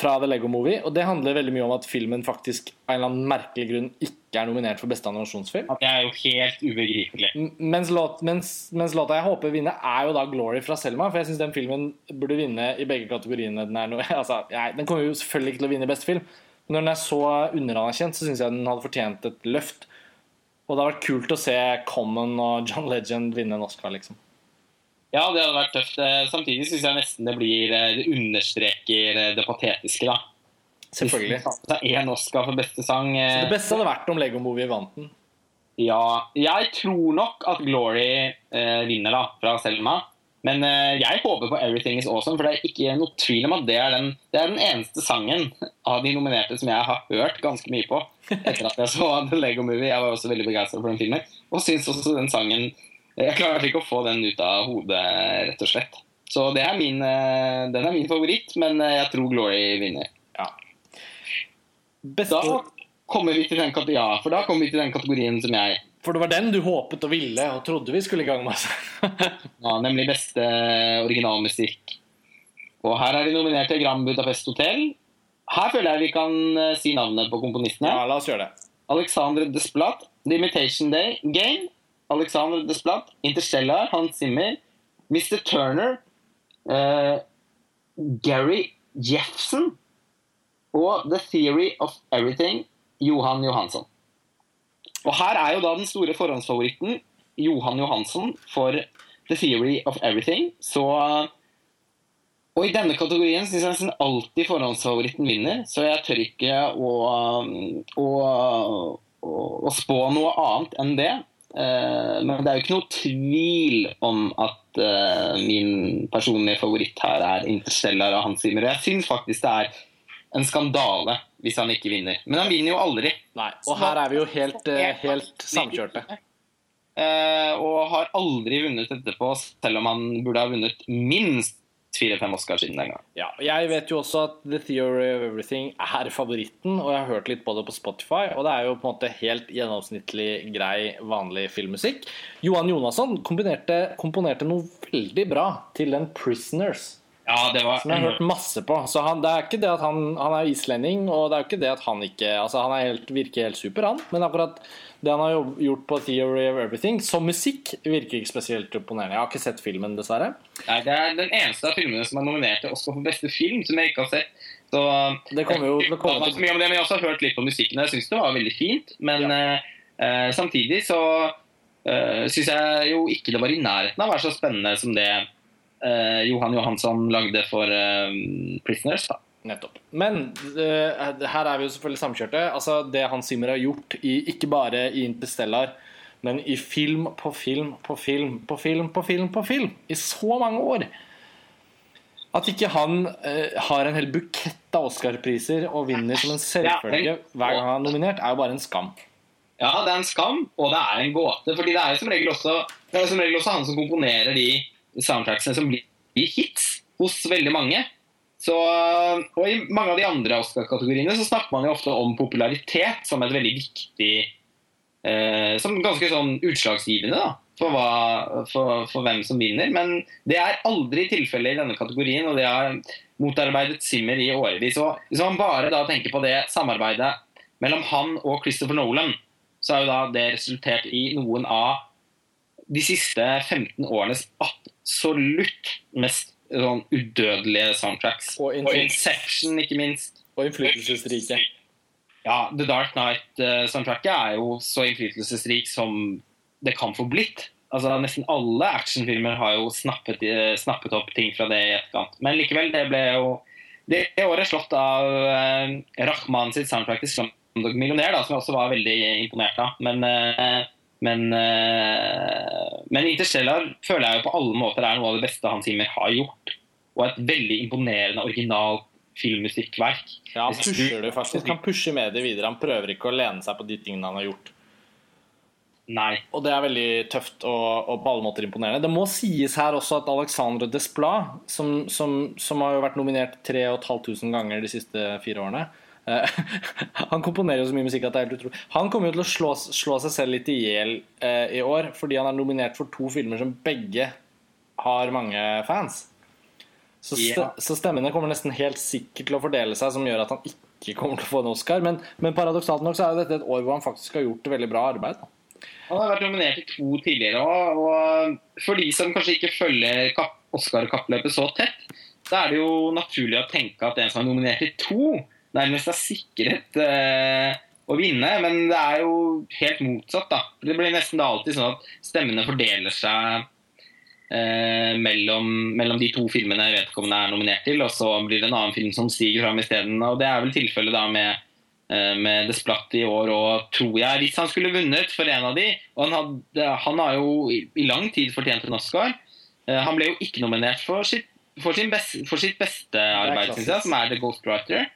fra The Lego Movie. Og det handler veldig mye om at filmen faktisk av en eller annen merkelig grunn ikke er nominert for beste animasjonsfilm. Det er jo helt ubegripelig. Mens, låt, mens, mens låta jeg håper vinner, er jo da 'Glory' fra Selma. For jeg syns den filmen burde vinne i begge kategoriene. Den, noe, altså, jeg, den kommer jo selvfølgelig ikke til å vinne beste film, men når den er så underanerkjent, så syns jeg den hadde fortjent et løft. Og det har vært kult å se Common og John Legend vinne en Oscar, liksom. Ja, det hadde vært tøft. Eh, Samtidig syns jeg nesten det blir eh, Det understreker eh, det patetiske, da. Selvfølgelig. Det er én Oscar for beste sang. Så det beste hadde vært om Lego Movie vant den. Ja, jeg tror nok at Glory eh, vinner da, fra Selma. Men eh, jeg håper på 'Everything Is Awesome', for det er ikke noe tvil om at det er, den, det er den eneste sangen av de nominerte som jeg har hørt ganske mye på etter at jeg så The Lego Movie. Jeg var også veldig begeistra for den filmen, og syns også den sangen Jeg klarte ikke å få den ut av hodet, rett og slett. Så det er min, eh, den er min favoritt, men eh, jeg tror Glory vinner. Ja. Beste, Da kommer vi til den, ja, for da kommer vi til den kategorien som jeg for det var den du håpet og ville og trodde vi skulle i gang med. Ja, nemlig beste originalmusikk. Og her er de nominert til Grand Budapest Hotel. Her føler jeg vi kan eh, si navnet på komponistene. ja, la oss gjøre det. Alexandre Desplat, The Imitation Day, Game. Alexandre Desplat, Interstellar, Hans Zimmer. Mr. Turner, uh, Gary Jeffson og The Theory of Everything, Johan Johansson. Og her er jo da den store forhåndsfavoritten Johan Johansson for The Theory of Everything. Så Og i denne kategorien syns jeg nesten alltid forhåndsfavoritten vinner, så jeg tør ikke å, å, å, å spå noe annet enn det. Eh, Men det er jo ikke noe tvil om at eh, min personlige favoritt her er Interstellar av Hans Zimmer. Og jeg syns faktisk det er en skandale hvis han ikke vinner. Men han vinner jo aldri. Nei, og her er vi jo helt, eh, helt samkjørte. Og har aldri vunnet etterpå, selv om han burde ha vunnet minst fire-fem Oscar siden den gang. Ja, jeg vet jo også at The Theory of Everything er favoritten, og jeg har hørt litt på det på Spotify, og det er jo på en måte helt gjennomsnittlig grei, vanlig filmmusikk. Johan Jonasson komponerte, noe veldig bra til den Prisoners, Ja, det var som jeg har hørt masse på. Så han, det er ikke det at han, han er islending, og det er jo ikke det at han ikke Altså, han helt, virker helt super, han, men akkurat det han har gjort på Theory of Everything som musikk, virker ikke spesielt imponerende. Jeg har ikke sett filmen, dessverre. Nei, det er den eneste av filmene som er nominert til Oscar for beste film, som jeg ikke har sett. Så Det kommer jo til å komme Jeg, mye om det, men jeg har også hørt litt på musikken. og Jeg syns det var veldig fint. Men ja. eh, samtidig så uh, syns jeg jo ikke det var i nærheten av å være så spennende som det uh, Johan Johansson lagde for uh, Prisoners. da. Nettopp. Men uh, her er vi jo selvfølgelig samkjørte. Altså, det Hans Zimmer har gjort, i, ikke bare i Interstellar, men i film på film på film på film på film på film i så mange år. At ikke han uh, har en hel bukett av Oscar-priser og vinner som en selvfølge hver gang han er nominert, er jo bare en skam. Ja, det er en skam, og det er en gåte. fordi det er jo som regel også, det er som regel også han som komponerer de soundtracksene som blir blir hits hos veldig mange. Så, og I mange av de andre Oscar-kategoriene så snakker man jo ofte om popularitet som et veldig viktig eh, Som ganske sånn utslagsgivende da, for, hva, for, for hvem som vinner. Men det er aldri tilfellet i denne kategorien, og det har motarbeidet Zimmer i årevis. Hvis man bare da tenker på det samarbeidet mellom han og Christopher Nolan, så har jo da det resultert i noen av de siste 15 årenes absolutt mest sånn udødelige soundtracks. Og Og Inception, ikke minst. Og innflytelsesrike. Ja, The Dark Knight-soundtracket er jo så innflytelsesrik som det kan få blitt. Altså, Nesten alle actionfilmer har jo snappet, eh, snappet opp ting fra det i etterkant. Men likevel, det ble jo det året slått av eh, Rahman sitt soundtrack til Slumdog Millionær, da, som jeg også var veldig imponert av. Men, eh, men, eh, men Interstellar føler jeg jo på alle måter er noe av det beste Hans Zimmer har gjort. Og et veldig imponerende originalt filmmusikkverk. Ja, han pusher det faktisk. Han pusher mediet videre. Han prøver ikke å lene seg på de tingene han har gjort. Nei. Og det er veldig tøft og, og på alle måter imponerende. Det må sies her også at Alexandre Desplat, som, som, som har jo vært nominert 3500 ganger de siste fire årene Han komponerer jo så mye musikk at det er helt utrolig. Han kommer jo til å slå, slå seg selv litt i hjel eh, i år, fordi han er nominert for to filmer som begge har mange fans. Så, st yeah. så stemmene kommer nesten helt sikkert til å fordele seg, som gjør at han ikke kommer til å få en Oscar. Men, men paradoksalt nok så er jo dette et år hvor han faktisk har gjort veldig bra arbeid. Da. Han har vært nominert i to tidligere òg, og for de som kanskje ikke følger Oscar-kappløpet så tett, så er det jo naturlig å tenke at en som er nominert i to, nærmest er sikret eh, å vinne. Men det er jo helt motsatt, da. Det blir nesten da alltid sånn at stemmene fordeler seg eh, mellom, mellom de to filmene vedkommende er nominert til, og så blir det en annen film som stiger fram isteden. Og det er vel tilfellet da med eh, med Desplat i år og tror jeg, hvis han skulle vunnet for en av de og Han, hadde, han har jo i, i lang tid fortjent en Oscar. Eh, han ble jo ikke nominert for sitt, for sin best, for sitt beste arbeid, synes jeg, som er The Ghostwriter.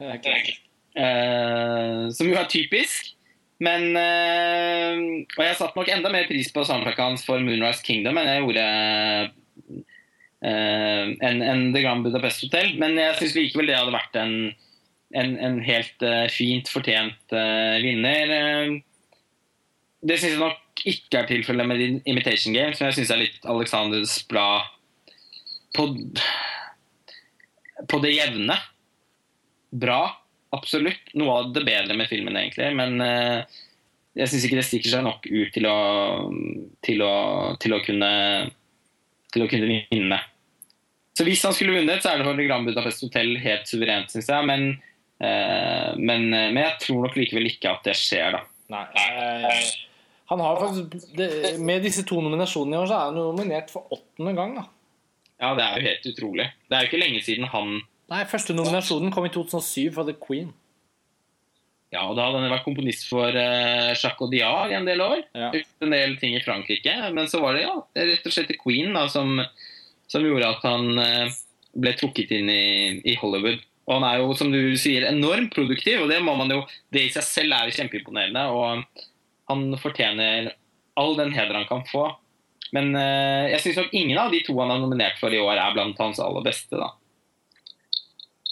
Eh, som jo er typisk. Men uh, Og jeg satte nok enda mer pris på soundtracket hans for Moonrise Kingdom enn jeg gjorde uh, enn en The Grand Budapest Hotel. Men jeg syns likevel det hadde vært en, en, en helt fint fortjent vinner. Det syns jeg nok ikke er tilfellet med Imitation Game, som jeg syns er litt Alexanders blad på, på det jevne. Bra, absolutt. Noe av det bedre med filmen, egentlig. Men eh, jeg syns ikke det stikker seg nok ut til å, til å, til å, kunne, til å kunne vinne. Så hvis han skulle vunnet, så er det for Grand Budapest Hotel helt suverent, syns jeg. Men, eh, men, men jeg tror nok likevel ikke at det skjer, da. Nei. eh, han har faktisk det, Med disse to nominasjonene i år, så er han jo nominert for åttende gang. da Ja, det er jo helt utrolig. Det er jo ikke lenge siden han Nei, Første nominasjonen kom i 2007 for The Queen. Ja, og da hadde han vært komponist for uh, Jacques Audiard i en del år. Ja. En del ting i Frankrike. Men så var det ja, rett og slett Queen da, som, som gjorde at han uh, ble trukket inn i, i Hollywood. Og han er jo, som du sier, enormt produktiv, og det må man jo Det i seg selv er jo kjempeimponerende. Og han fortjener all den heder han kan få. Men uh, jeg syns nok ingen av de to han har nominert for i år, er blant hans aller beste. da.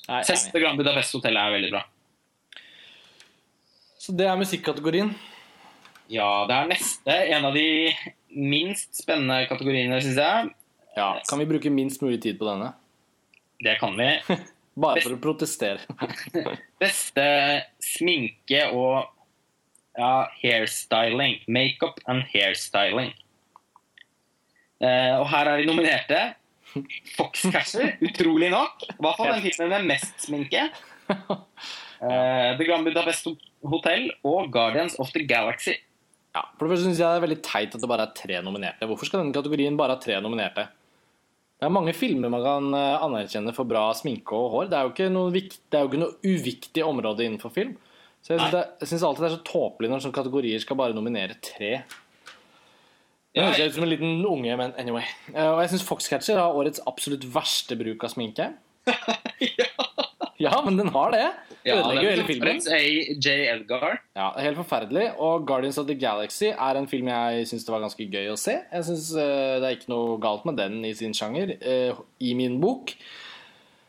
Nei, enig. Grand Budapest Hotel er veldig bra. Så det er musikkategorien. Ja, det er neste. En av de minst spennende kategoriene, syns jeg. Ja, Kan vi bruke minst mulig tid på denne? Det kan vi. Bare for å protestere. Beste sminke og ja, hairstyling. Makeup and hairstyling. Eh, og her er de nominerte. Foxcatcher, utrolig nok. I hvert fall den filmen med mest sminke. Eh, The Grand Budapest Hotel og Guardians of the Galaxy. Ja, for det første synes jeg det er veldig teit at det bare er tre nominerte. Hvorfor skal denne kategorien bare ha tre nominerte? Det er mange filmer man kan eh, anerkjenne for bra sminke og hår. Det er jo ikke noe, viktig, det jo ikke noe uviktig område innenfor film. Så jeg syns, alltid det er så tåpelig når sånne kategorier skal bare nominere tre. Det Ja, høres ut som en liten unge, men anyway. Eh, Og jeg syns Foxcatcher har årets absolutt verste bruk av sminke. Ja, men den har det. Ja, Ødelegger jo hele filmen. J. Edgar. Ja, Helt forferdelig. Og Guardians of the Galaxy er en film jeg syns det var ganske gøy å se. Jeg synes uh, Det er ikke noe galt med den i sin sjanger, uh, i min bok.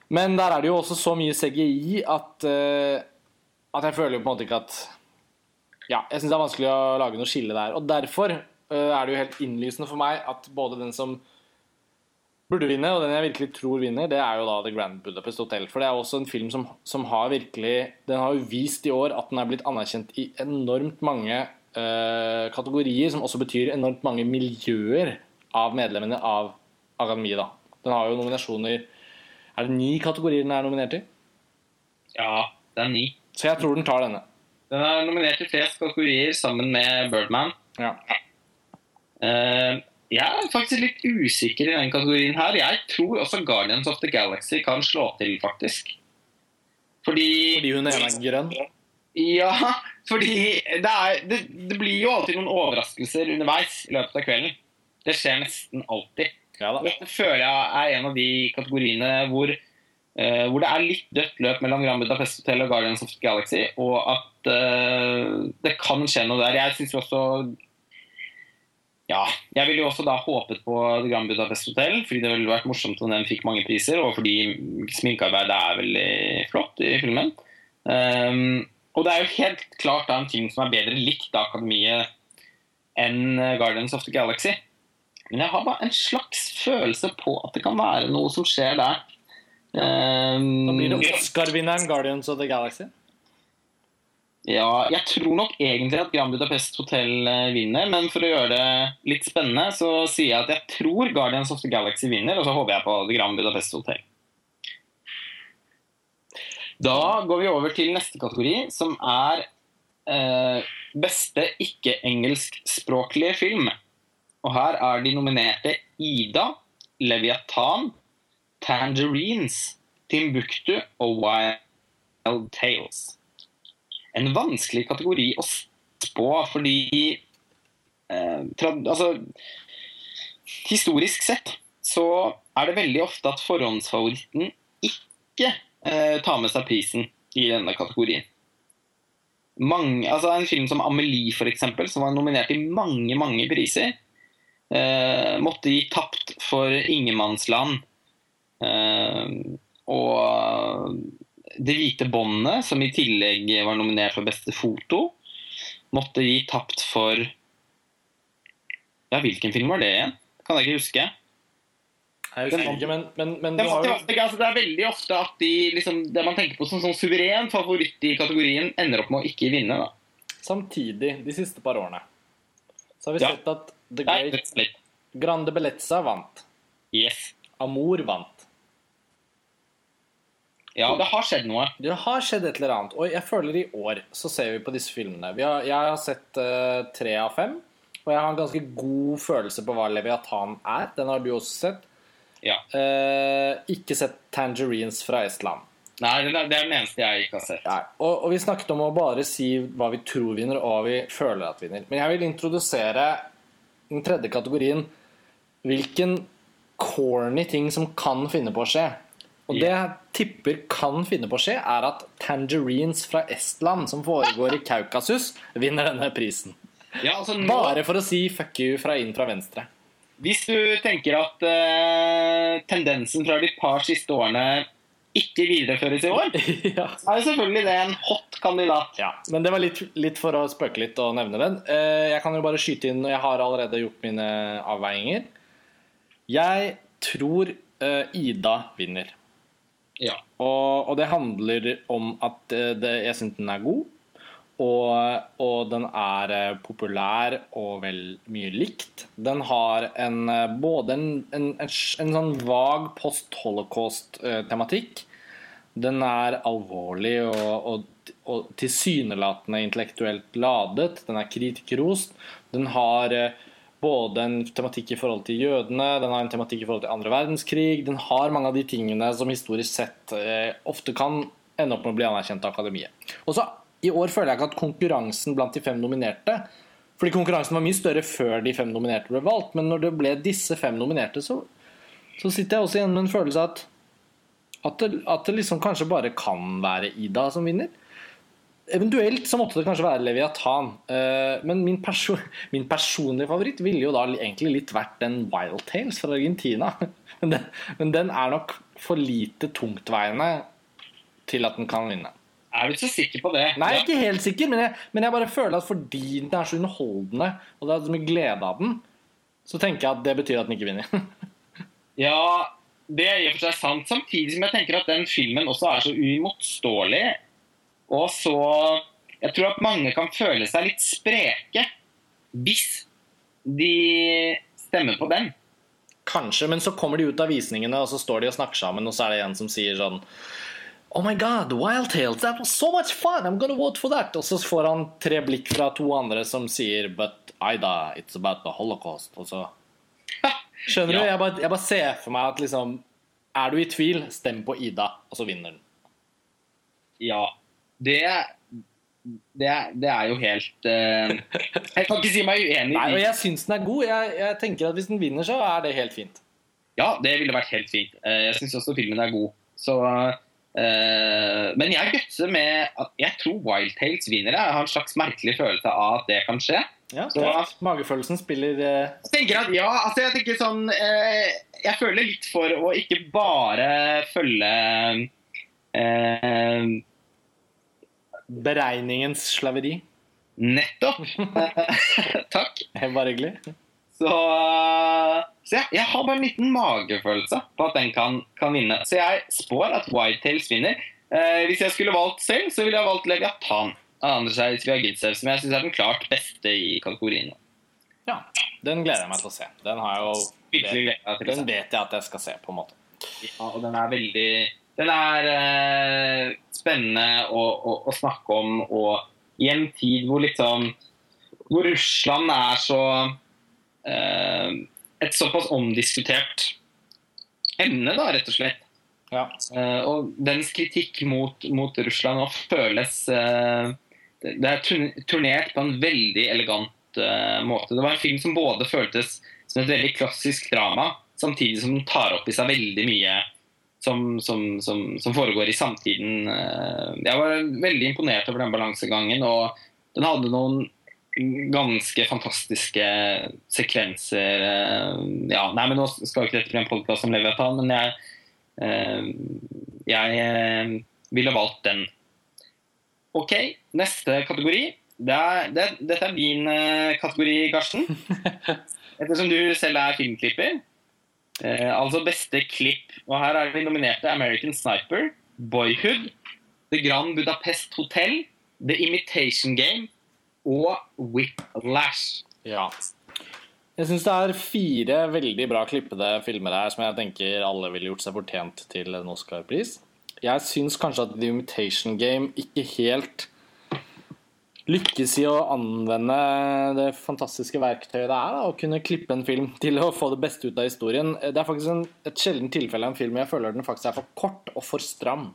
Men der er det jo også så mye CGI at, uh, at jeg føler jo på en måte ikke at Ja, jeg syns det er vanskelig å lage noe skille der. Og derfor eh, er det jo helt innlysende for meg at både den som burde vinne, og den jeg virkelig tror vinner, det er jo da The Grand Budapest Hotel. For det er også en film som, som har virkelig Den har jo vist i år at den er blitt anerkjent i enormt mange uh, kategorier, som også betyr enormt mange miljøer av medlemmene av Akademiet. da. Den har jo nominasjoner Er det ni kategorier den er nominert i? Ja, det er ni. Så jeg tror den tar denne. Den er nominert i flest kategorier sammen med Birdman. Ja. Eh, jeg er faktisk litt usikker i den kategorien her. Jeg tror også Guardians of the Galaxy kan slå til, faktisk. Fordi Fordi hun ene er grønn. Ja, fordi det, er, det, det blir jo alltid noen overraskelser underveis i løpet av kvelden. Det skjer nesten alltid. Ja. Dette føler jeg er en av de kategoriene hvor uh, hvor det er litt dødt løp mellom Grand Budapest Hotel og Guardians of the Galaxy, og at uh, det kan skje noe der. Jeg syns også ja, jeg ville jo også da håpet på The Grand Budapest Hotel, fordi det ville vært morsomt om den fikk mange priser, og fordi sminkearbeidet er veldig flott i filmen. Um, og det er jo helt klart da en film som er bedre likt av Akademiet enn Guardians of the Galaxy. Men jeg har bare en slags følelse på at det kan være noe som skjer der. Um, Da blir det Oscar-vinneren Guardians of the Galaxy. Ja, jeg tror nok egentlig at Grand Budapest Hotel eh, vinner, men for å gjøre det litt spennende, så sier jeg at jeg tror Guardians of the Galaxy vinner, og så håper jeg på The Grand Budapest Hotel. Da går vi over til neste kategori, som er eh, beste ikke-engelskspråklige film. Og her er de nominerte Ida, Leviathan, Tangerines, Timbuktu og Wild Tales en vanskelig kategori å spå, fordi eh, altså, Historisk sett så er det veldig ofte at forhåndsfavoritten ikke eh, tar med seg prisen i denne kategorien. Mange, altså En film som Amelie, for eksempel, som var nominert i mange mange priser, eh, måtte gi tapt for Ingemannsland. Eh, og det hvite båndet, som i tillegg var nominert for beste foto, måtte gi tapt for Ja, hvilken film var det igjen? Kan jeg ikke huske. Jeg husker ikke, men, men, men Det, jo altså, det er veldig ofte at de, liksom, det man tenker på som sånn suveren favoritt i kategorien, ender opp med å ikke vinne. Da. samtidig, de siste par årene, så har vi Ja. sett at The Great. Grande Bellezza vant. Yes. Amor vant. Ja, det har skjedd noe. Det har skjedd et eller annet. Og jeg føler i år så ser vi på disse filmene. Vi har, jeg har sett uh, tre av fem. Og jeg har en ganske god følelse på hva Leviathan er. Den har du også sett. Ja. Uh, ikke sett Tangerines fra Estland. Nei, det er den eneste jeg ikke har sett. Og, og vi snakket om å bare si hva vi tror vinner, og hva vi føler at vinner. Men jeg vil introdusere den tredje kategorien. Hvilken corny ting som kan finne på å skje. Og det jeg tipper kan finne på å skje, er at Tangerines fra Estland, som foregår i Kaukasus, vinner denne prisen. Ja, altså, nå, Bare for å si fuck you fra inn fra venstre. Hvis du tenker at uh, tendensen fra de par siste årene ikke videreføres i år, ja. så er jo selvfølgelig det en hot kandidat. Ja, men det var litt, litt for å spøke litt og nevne den. Uh, Jeg kan jo bare skyte inn, og jeg har allerede gjort mine avveininger. Jeg tror uh, Ida vinner. Ja. Og, og det handler om at eh, det, jeg syns den er god. Og, og den er eh, populær og vel mye likt. Den har en, eh, både en, en, en, en sånn vag post-holocaust-tematikk. Den er alvorlig og, og, og tilsynelatende intellektuelt ladet. Den er kritikerrost. Den har eh, både en tematikk i forhold til jødene, den har en tematikk i forhold til andre verdenskrig. Den har mange av de tingene som historisk sett eh, ofte kan ende opp med å bli anerkjent av akademiet. Og så I år føler jeg ikke at konkurransen blant de fem nominerte Fordi konkurransen var mye større før de fem nominerte ble valgt, men når det ble disse fem nominerte, så, så sitter jeg også igjen med en følelse av at at det, at det liksom kanskje bare kan være Ida som vinner. Eventuelt så måtte det kanskje være Leviathan. Eh, men min, perso min personlige favoritt ville jo da egentlig litt vært den Wild Tales fra Argentina. Men den, men den er nok for lite tungtveiende til at den kan vinne. Er du så sikker på det? Nei, jeg er ikke helt sikker, men jeg, men jeg bare føler at fordi den er så underholdende, og det er så mye glede av den, så tenker jeg at det betyr at den ikke vinner. Ja, det er i og for seg sant. Samtidig som jeg tenker at den filmen også er så uimotståelig. Og så Jeg tror at mange kan føle seg litt spreke hvis de stemmer på den. Kanskje, men så kommer de ut av visningene, og så står de og snakker sammen, og så er det en som sier sånn Oh my god, Wild Tales, that was so much fun, I'm gonna vote for that. Og så får han tre blikk fra to andre som sier But Ida, it's about the holocaust. Og så Skjønner Ja. du? Jeg bare, jeg bare ser for meg at liksom Er du i tvil, stem på Ida, og så vinner den. Ja. Det det det er jo helt uh, Jeg kan ikke si meg uenig Nei, og jeg syns den er god. Jeg, jeg tenker at hvis den vinner, så er det helt fint. Ja, det ville vært helt fint. Eh, Jeg syns også filmen er god. Så uh, Men jeg gutser med at jeg tror Wild Tales vinner. Jeg har en slags merkelig følelse av at det kan skje. Ja, Så-. Magefølelsen spiller uh... Jeg tenker at ja, altså jeg tenker sånn uh, Jeg føler litt for å ikke bare følge beregningens slaveri. Nettopp. Takk. Bare hyggelig. Så, så jeg, jeg har bare en liten magefølelse på at den kan, kan vinne. Så jeg spår at Whitetails vinner. Eh, hvis jeg skulle valgt selv, så ville jeg valgt Leviathan av Andrzej Gidsev, som jeg syns er den klart beste i kategorien. Ja, Den gleder jeg meg til å se. Den, har jeg jo, den vet jeg at jeg skal se, på en måte. Ja, og den er veldig Den er eh, spennende å, å, å snakke om, og i en tid hvor liksom Hvor Russland er så eh, Et såpass omdiskutert emne, da, rett og slett. Ja. Eh, og dens kritikk mot, mot Russland nå føles eh, det, er turnert på en veldig elegant eh, måte. Det var en film som både føltes som et veldig klassisk drama, samtidig som den tar opp i seg veldig mye som, som, som, som foregår i samtiden. Eh, jeg var veldig imponert over den balansegangen, og den hadde noen ganske fantastiske sekvenser. eh, Ja, nei, men Nå skal ikke dette bli en podkast om Leviathan, men jeg, eh, jeg ville valgt den. OK, neste kategori. Det er, det, dette er din kategori, Karsten. Ettersom du selv er filmklipper. Eh, altså beste klipp. Og her er vi nominerte American Sniper, Boyhood, The Grand Budapest Hotel, The Imitation Game og Whiplash. Ja. Jeg syns det er fire veldig bra klippede filmer her som jeg tenker alle ville gjort seg fortjent til en Oscar-pris. Jeg syns kanskje at The Imitation Game ikke helt lykkes i å anvende det fantastiske verktøyet det er da, å kunne klippe en film til å få det beste ut av historien. Det er faktisk en, et sjelden tilfelle av en film jeg føler den faktisk er for kort og for stram.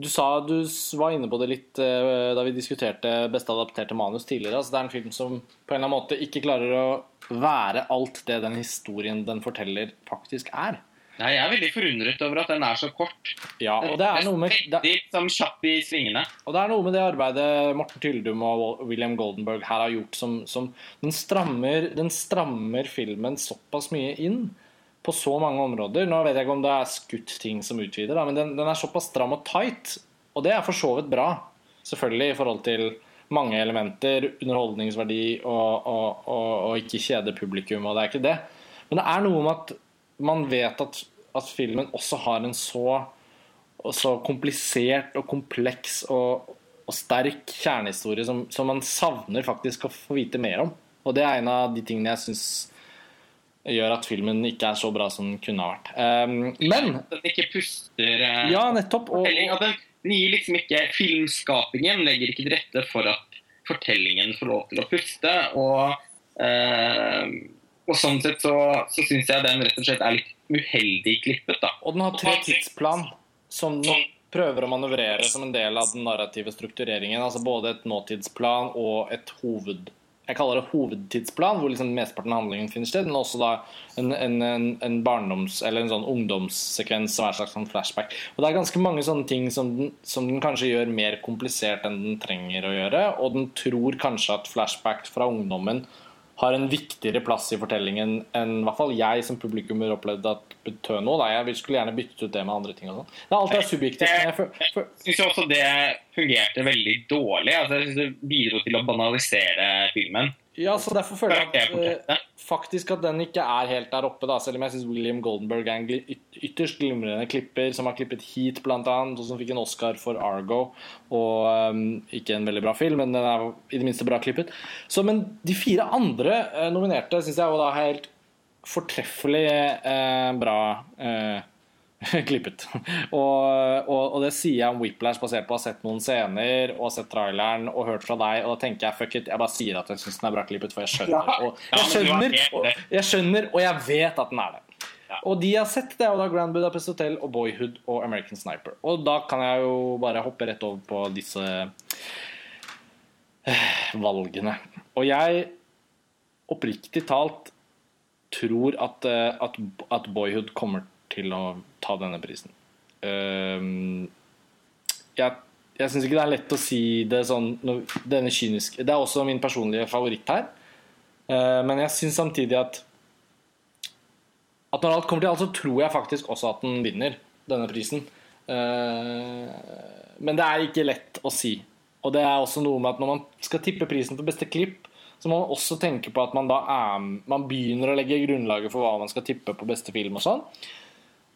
Du sa du var inne på det litt eh, da vi diskuterte beste adapterte manus tidligere. Altså, det er en film som på en eller annen måte ikke klarer å være alt det den historien den forteller, faktisk er. Nei, Jeg er veldig forundret over at den er så kort. Ja, og det er noe med det, som kjapp i svingene. og det er noe med det arbeidet Morten Tyldum og William Goldenberg her har gjort, som, som den, strammer, den strammer filmen såpass mye inn på så mange områder. Nå vet jeg ikke om det er skutt ting som utvider, da, men den, den er såpass stram og tight. Og det er for så vidt bra, selvfølgelig, i forhold til mange elementer, underholdningsverdi og, og, og, og ikke kjede publikum, og det er ikke det. Men det er noe med at man vet at, at filmen også har en så, så komplisert og kompleks og, og sterk kjernehistorie som, som man savner faktisk å få vite mer om. Og det er en av de tingene jeg syns gjør at filmen ikke er så bra som den kunne ha vært. Um, men den ikke puster uh, Ja, nettopp. Og, og, den, den gir liksom ikke Filmskapingen legger ikke til rette for at fortellingen får lov til å puste. Og, uh, og sånn sett så, så syns jeg den rett og slett er litt uheldig klippet, da. og den har tre tidsplan som den prøver å manøvrere som en del av den narrative struktureringen. Altså både et nåtidsplan og et hoved jeg kaller det hovedtidsplan, hvor liksom mesteparten av handlingen finner sted, men også da en, en, en, en barndoms- eller en sånn ungdomssekvens som er en slags sånn flashback. Og Det er ganske mange sånne ting som den, som den kanskje gjør mer komplisert enn den trenger å gjøre, og den tror kanskje at flashback fra ungdommen har en viktigere plass i fortellingen enn i hvert fall jeg som publikummer opplevde at betød noe. Jeg skulle gjerne byttet ut det med andre ting. og sånn. Det er subjektivt. jeg for, Jeg syns også det fungerte veldig dårlig. Altså, jeg synes Det bidro til å banalisere filmen. Ja, så Derfor føler jeg at uh, faktisk at den ikke er helt der oppe. da, Selv om jeg syns William Goldenberg er en yt- ytterst glimrende klipper, som har klippet Heat blant annet, og som fikk en Oscar for Argo. Og um, Ikke en veldig bra film, men den er i det minste bra klippet. Så, Men de fire andre uh, nominerte syns jeg jo da helt fortreffelig uh, bra eh, klippet. Og, og, og det sier jeg om Whiplash basert på å ha sett noen scener og sett traileren og hørt fra deg, og da tenker jeg fuck it, jeg bare sier at jeg syns den er bra klippet, for jeg skjønner. Og jeg skjønner, og, jeg skjønner, og jeg vet at den er det. Ja. Og de jeg har sett, det er jo da Grand Budapest Hotel og Boyhood og American Sniper. Og da kan jeg jo bare hoppe rett over på disse eh, valgene. Og jeg, oppriktig talt, tror at, eh, at, at Boyhood kommer til å ta denne prisen. øhm, Jeg, jeg syns ikke det er lett å si det sånn Denne kyniske Det er også min personlige favoritt her. Eh, men jeg syns samtidig at At når alt kommer til alt, så tror jeg faktisk også at den vinner denne prisen. Eh, men det er ikke lett å si. Og det er også noe med at når man skal tippe prisen for beste klipp, så må man også tenke på at man da er Man begynner å legge grunnlaget for hva man skal tippe på beste film og sånn.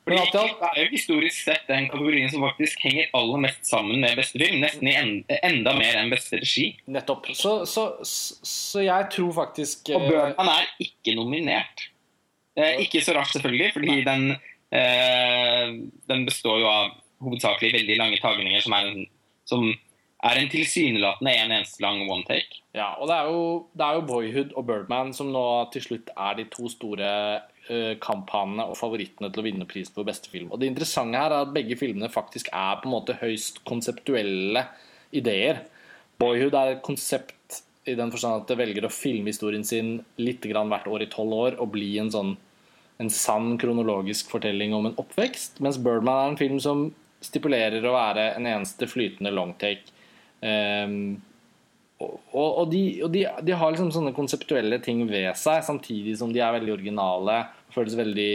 Fordi Det er jo historisk sett den kategorien som faktisk henger aller mest sammen med beste film. Nesten i enda mer enn beste regi. Nettopp. Så, så, så, jeg tror faktisk Og eh, Birdman er ikke nominert. Eh, ikke så rart, selvfølgelig, fordi den, eh, den består jo av hovedsakelig veldig lange tagninger som er en, som er en tilsynelatende en eneste lang one take. Ja, og det er, jo, det er jo Boyhood og Birdman som nå til slutt er de to store kamphanene og favorittene til å vinne prisen for beste film. Og det interessante her er at begge filmene faktisk er på en måte høyst konseptuelle ideer. Boyhood er et konsept i den forstand at det velger å filme historien sin litt grann hvert år i tolv år og bli en sånn en sann kronologisk fortelling om en oppvekst, mens Birdman er en film som stipulerer å være en eneste flytende longtake. Um, og, og, de, og de, de, har liksom sånne konseptuelle ting ved seg, samtidig som de er veldig originale. Føles veldig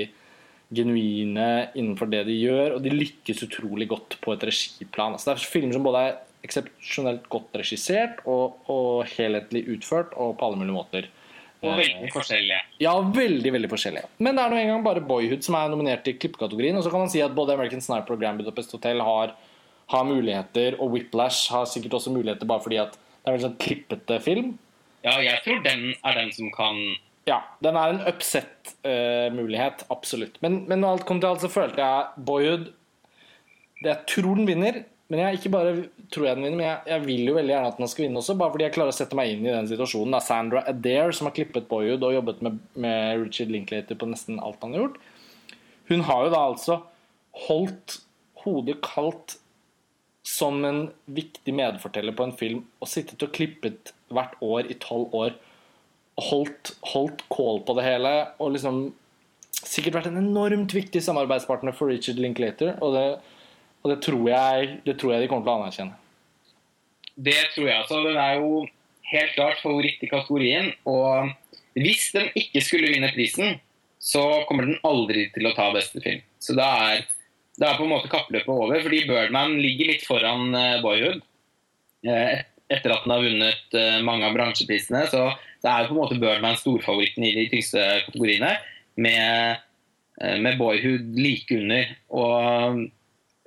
genuine innenfor det de gjør, og de lykkes utrolig godt på et regiplan. Altså, det er filmer som både er eksepsjonelt godt regissert og, og, helhetlig utført, og på alle mulige måter. Og veldig forskjellige. Ja, veldig veldig forskjellige. Men det er nå engang bare Boyhood som er nominert i klippkategorien. Og så kan man si at både American Sniper og Grand Budapest Hotel har, har muligheter, og Whiplash har sikkert også muligheter bare fordi at det er en veldig sånn klippete film. Ja, jeg tror den er den som kan Ja, den er en upset-mulighet, uh, absolutt. Men, men når alt kom til alt, så følte jeg Boyhood det Jeg tror den vinner, men jeg ikke bare tror jeg den vinner, men jeg, jeg, vil jo veldig gjerne at den skal vinne også, bare fordi jeg klarer å sette meg inn i den situasjonen. Det er Sandra Adair som har klippet Boyhood og jobbet med, med Richard Linklater på nesten alt han har gjort. Hun har jo da altså holdt hodet kaldt som en viktig medforteller på en film og sittet og klippet hvert år i tolv år holdt, holdt kål på det hele og liksom sikkert vært en enormt viktig samarbeidspartner for Richard Linklater. Og det, og det, tror, jeg, det tror jeg de kommer til å anerkjenne. Det tror jeg. altså. Den er jo helt klart favoritt i kategorien. Og hvis den ikke skulle vinne prisen, så kommer den aldri til å ta beste film. Så det er det er på en måte kappløpet over, fordi Birdman ligger litt foran Boyhood. Etter at den har vunnet mange av bransjeprisene, så det er på en måte Birdman storfavoritten i de tyngste kategoriene, med, med Boyhood like under. Og,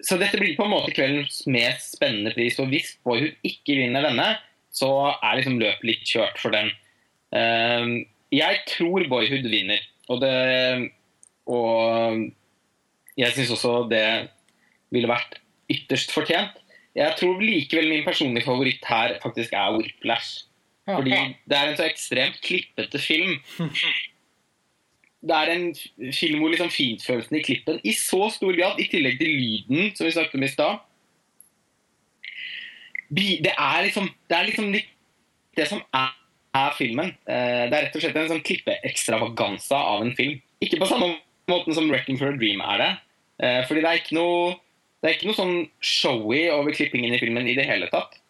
så dette blir på en måte kveldens mest spennende pris. Og hvis Boyhood ikke vinner denne, så er liksom løpet litt kjørt for den. Jeg tror Boyhood vinner, og det og jeg syns også det ville vært ytterst fortjent. Jeg tror likevel min personlige favoritt her faktisk er Whiplash. Fordi det er en så ekstremt klippete film. Det er en film hvor liksom fintfølelsen i klippen i så stor grad, i tillegg til lyden, som vi snakket om i stad Det er liksom det, er liksom det som er, er, filmen. Det er rett og slett en sånn klippeekstravaganza av en film. Ikke på samme måten som 'Wrecking for a Dream' er det. Fordi det er ikke noe, det er ikke noe sånn showy over klippingen i filmen i det hele tatt.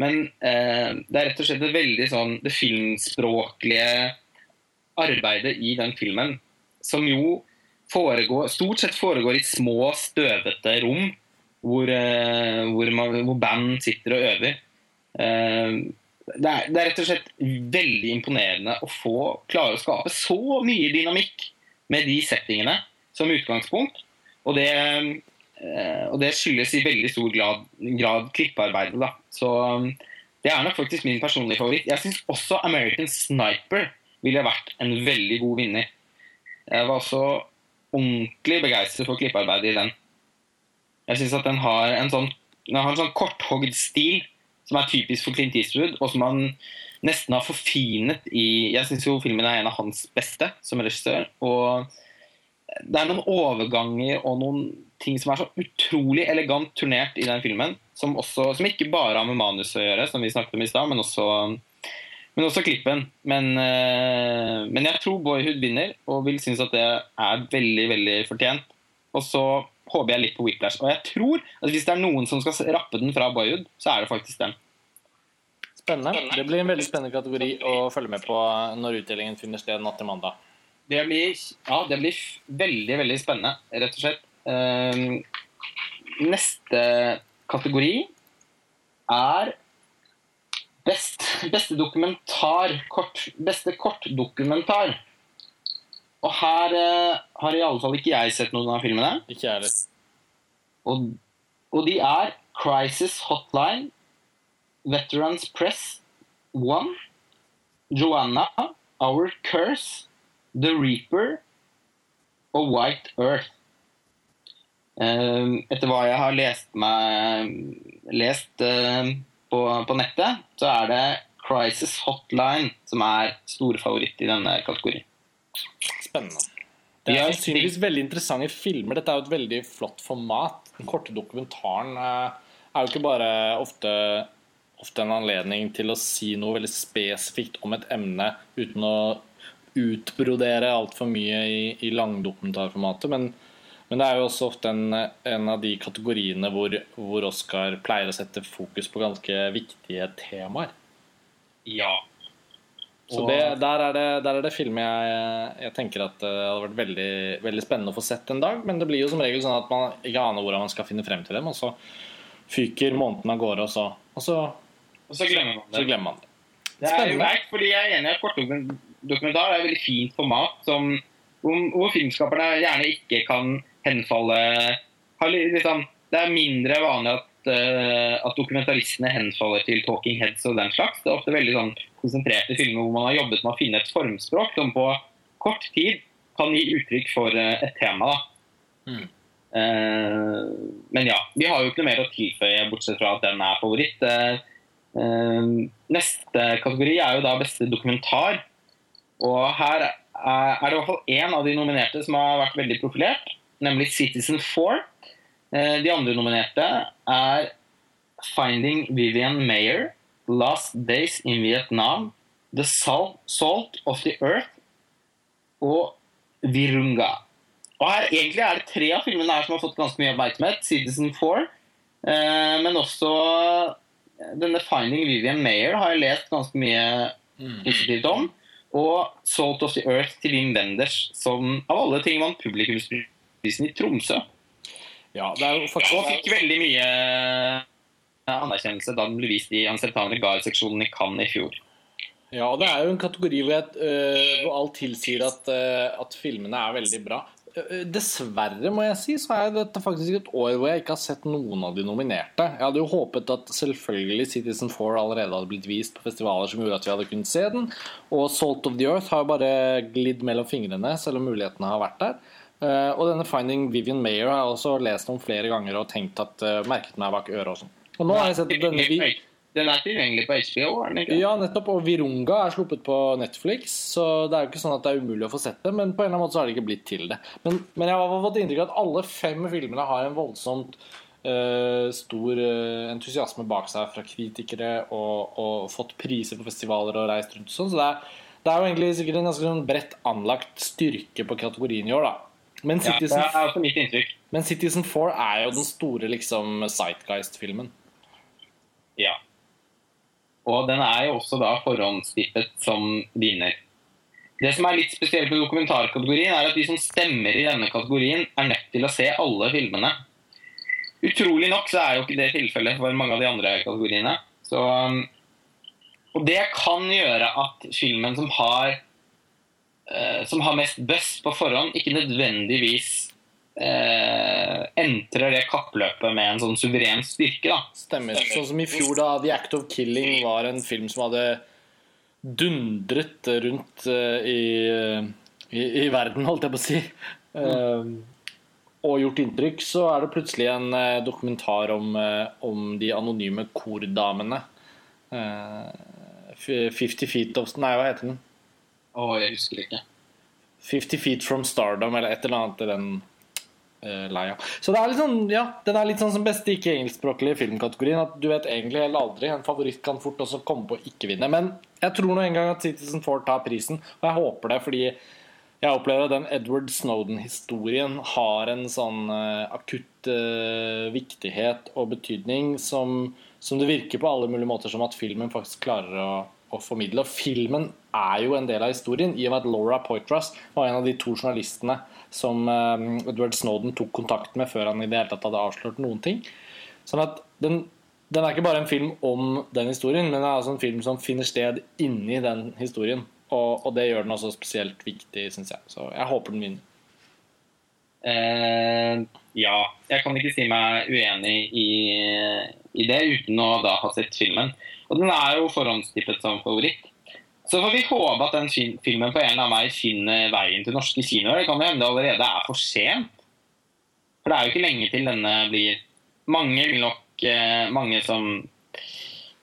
Men eh, det er rett og slett det veldig sånn det filmspråklige arbeidet i den filmen, som jo foregår, stort sett foregår i små, støvete rom hvor, eh, hvor, man, hvor band sitter og øver. Eh, det, er, det er rett og slett veldig imponerende å få klare å skape så mye dynamikk med de settingene som utgangspunkt. Og det, og det skyldes i veldig stor grad, grad klippearbeidet. Da. Så det er nok faktisk min personlige favoritt. Jeg syns også American Sniper ville vært en veldig god vinner. Jeg var også ordentlig begeistret for klippearbeidet i den. Jeg syns at den har en sånn, den sånn korthogd stil som er typisk for Clint Eastwood, og som han nesten har forfinet i Jeg syns jo filmen er en av hans beste som regissør. og det er noen overganger og noen ting som er så utrolig elegant turnert i den filmen, som, også, som ikke bare har med manus å gjøre, som vi snakket om i stad, men, men, også klippen. Men, men, jeg tror Boyhood vinner, og vil synes at det er veldig, veldig fortjent. Og så håper jeg litt på Whiplash. Og jeg tror at hvis det er noen som skal rappe den fra Boyhood, så er det faktisk den. Spennende. Det blir en veldig spennende kategori å følge med på når utdelingen finner sted natt til mandag. Det blir, ja, det blir veldig, veldig spennende, rett og slett. Um, neste kategori er best, beste dokumentar. Kort, beste kortdokumentar. Og her uh, har i alle fall ikke jeg sett noen av filmene. Ikke jeg heller. Og, og de er Crisis Hotline, Veterans Press One, Joanna, Our Curse, The Reaper og White Earth. Uh, etter hva jeg har lest, meg, lest uh, på, på, nettet, så er det Crisis Hotline som er store favoritt i denne kategorien. Spennende. Det er sannsynligvis veldig interessante filmer. Dette er jo et veldig flott format. Den korte dokumentaren uh, er jo ikke bare ofte, ofte en anledning til å si noe veldig spesifikt om et emne uten å utbrodere altfor mye i, i langdokumentarformatet. Men, men, det er jo også ofte en, en av de kategoriene hvor, hvor, Oscar pleier å sette fokus på ganske viktige temaer. Ja. Så det, der, er det, der er det filmer jeg, jeg tenker at det hadde vært veldig, veldig, spennende å få sett en dag. Men det blir jo som regel sånn at man ikke aner hvordan man skal finne frem til dem. Og så fyker måneden av gårde, og så, og så, og så glemmer man det. Så glemmer man det. Det er greit, fordi jeg er enig i at kortdokumentar er et veldig fint format som, hvor filmskaperne gjerne ikke kan henfalle liksom, Det er mindre vanlig at, uh, at, dokumentaristene henfaller til talking heads og den slags. Det er ofte veldig sånn, konsentrerte filmer hvor man har jobbet med å finne et formspråk som på kort tid kan gi uttrykk for uh, et tema. Mm. Uh, men ja, vi har jo ikke noe mer å tilføye, bortsett fra at den er favoritt. Neste kategori er jo da beste dokumentar. Og her er, det i hvert fall én av de nominerte som har vært veldig profilert, nemlig Citizen 4. Uh, de andre nominerte er Finding Vivian Mayer, Last Days in Vietnam, The Salt, of the Earth og Virunga. Og her, Egentlig er det tre av filmene her som har fått ganske mye oppmerksomhet. Citizen 4. Eh, men også denne Finding Vivian Mayer har jeg lest ganske mye mm. positivt om. Og Salt of the Earth til Wim Wenders, som av alle ting vant publikumsprisen i Tromsø. Ja, det er jo faktisk... Og fikk veldig mye anerkjennelse da den ble vist i Anseltan Regal-seksjonen i Cannes i fjor. Ja, og det er jo en kategori hvor, jeg, uh, hvor alt tilsier at, uh, at filmene er veldig bra. Eh, dessverre, må jeg si, så er dette faktisk et år hvor jeg ikke har sett noen av de nominerte. Jeg hadde jo håpet at selvfølgelig Citizen 4 allerede hadde blitt vist på festivaler som gjorde at vi hadde kunnet se den. Og Salt of the Earth har jo bare glidd mellom fingrene, selv om mulighetene har vært der. Eh, og denne Finding Vivian Mayer har jeg også lest om flere ganger og tenkt at merket meg bak øret og sånn. Og nå har jeg sett denne den er tilgjengelig på HBO? er den ikke? Ja, nettopp. Og Virunga er sluppet på Netflix. Så det er jo ikke sånn at det er umulig å få sett det, men på en eller annen måte så har det ikke blitt til det. Men, men jeg har fått inntrykk av at alle fem filmene har en voldsomt uh, stor uh, entusiasme bak seg fra kritikere, og, og, fått priser på festivaler og reist rundt sånn. Så det er, det er jo egentlig sikkert en ganske sånn bredt anlagt styrke på kategorien i år, da. Men Citizen, ja, det er også mitt inntrykk. Men Citizen 4 er jo den store liksom Sightgeist-filmen. Ja. Og den er jo også da forhåndstippet som vinner. Det som er litt spesielt med dokumentarkategorien, er at de som stemmer i denne kategorien, er nødt til å se alle filmene. Utrolig nok så er jo ikke det tilfellet for mange av de andre kategoriene. Så, um, og det kan gjøre at filmen som har, uh, som har mest buzz på forhånd, ikke nødvendigvis eh, entrer det kappløpet med en sånn suveren styrke. da. Stemmer. Sånn som i fjor, da The Act of Killing var en film som hadde dundret rundt uh, i, i, i, verden, holdt jeg på å si. Uh, og gjort inntrykk, så er det plutselig en eh, dokumentar om, om, de anonyme kordamene. 50 Feet of Nei, hva heter den? Å, oh, jeg husker ikke. 50 Feet from Stardom, eller et eller annet i den lei av. Så det er litt sånn, ja, den er litt sånn som beste ikke-engelskspråklige filmkategorien. At du vet egentlig eller aldri. En favoritt kan fort også komme på å ikke vinne. Men jeg tror nå en gang at Citizen Four tar prisen, og jeg håper det fordi Jeg opplever at den Edward Snowden-historien har en sånn eh, akutt uh, viktighet og betydning som, som det virker på alle mulige måter som at filmen faktisk klarer å, å formidle. Og filmen er jo en del av historien, i og med at Laura Poitras var en av de to journalistene som eh, Edward Snowden tok kontakt med før han i det hele tatt hadde avslørt noen ting. Sånn at den, den er ikke bare en film om den historien, men det er også en film som finner sted inni den historien. Og, og det gjør den også spesielt viktig, syns jeg. Så jeg håper den vinner. Eh, ja, jeg kan ikke si meg uenig i, i, det uten å da ha sett filmen. Og den er jo forhåndstippet som favoritt. Så får vi håpe at den filmen på en eller annen vei finner veien til norske kinoer. Det kan jo hende det allerede er for sent. For det er jo ikke lenge til denne blir Mange vil nok eh, Mange som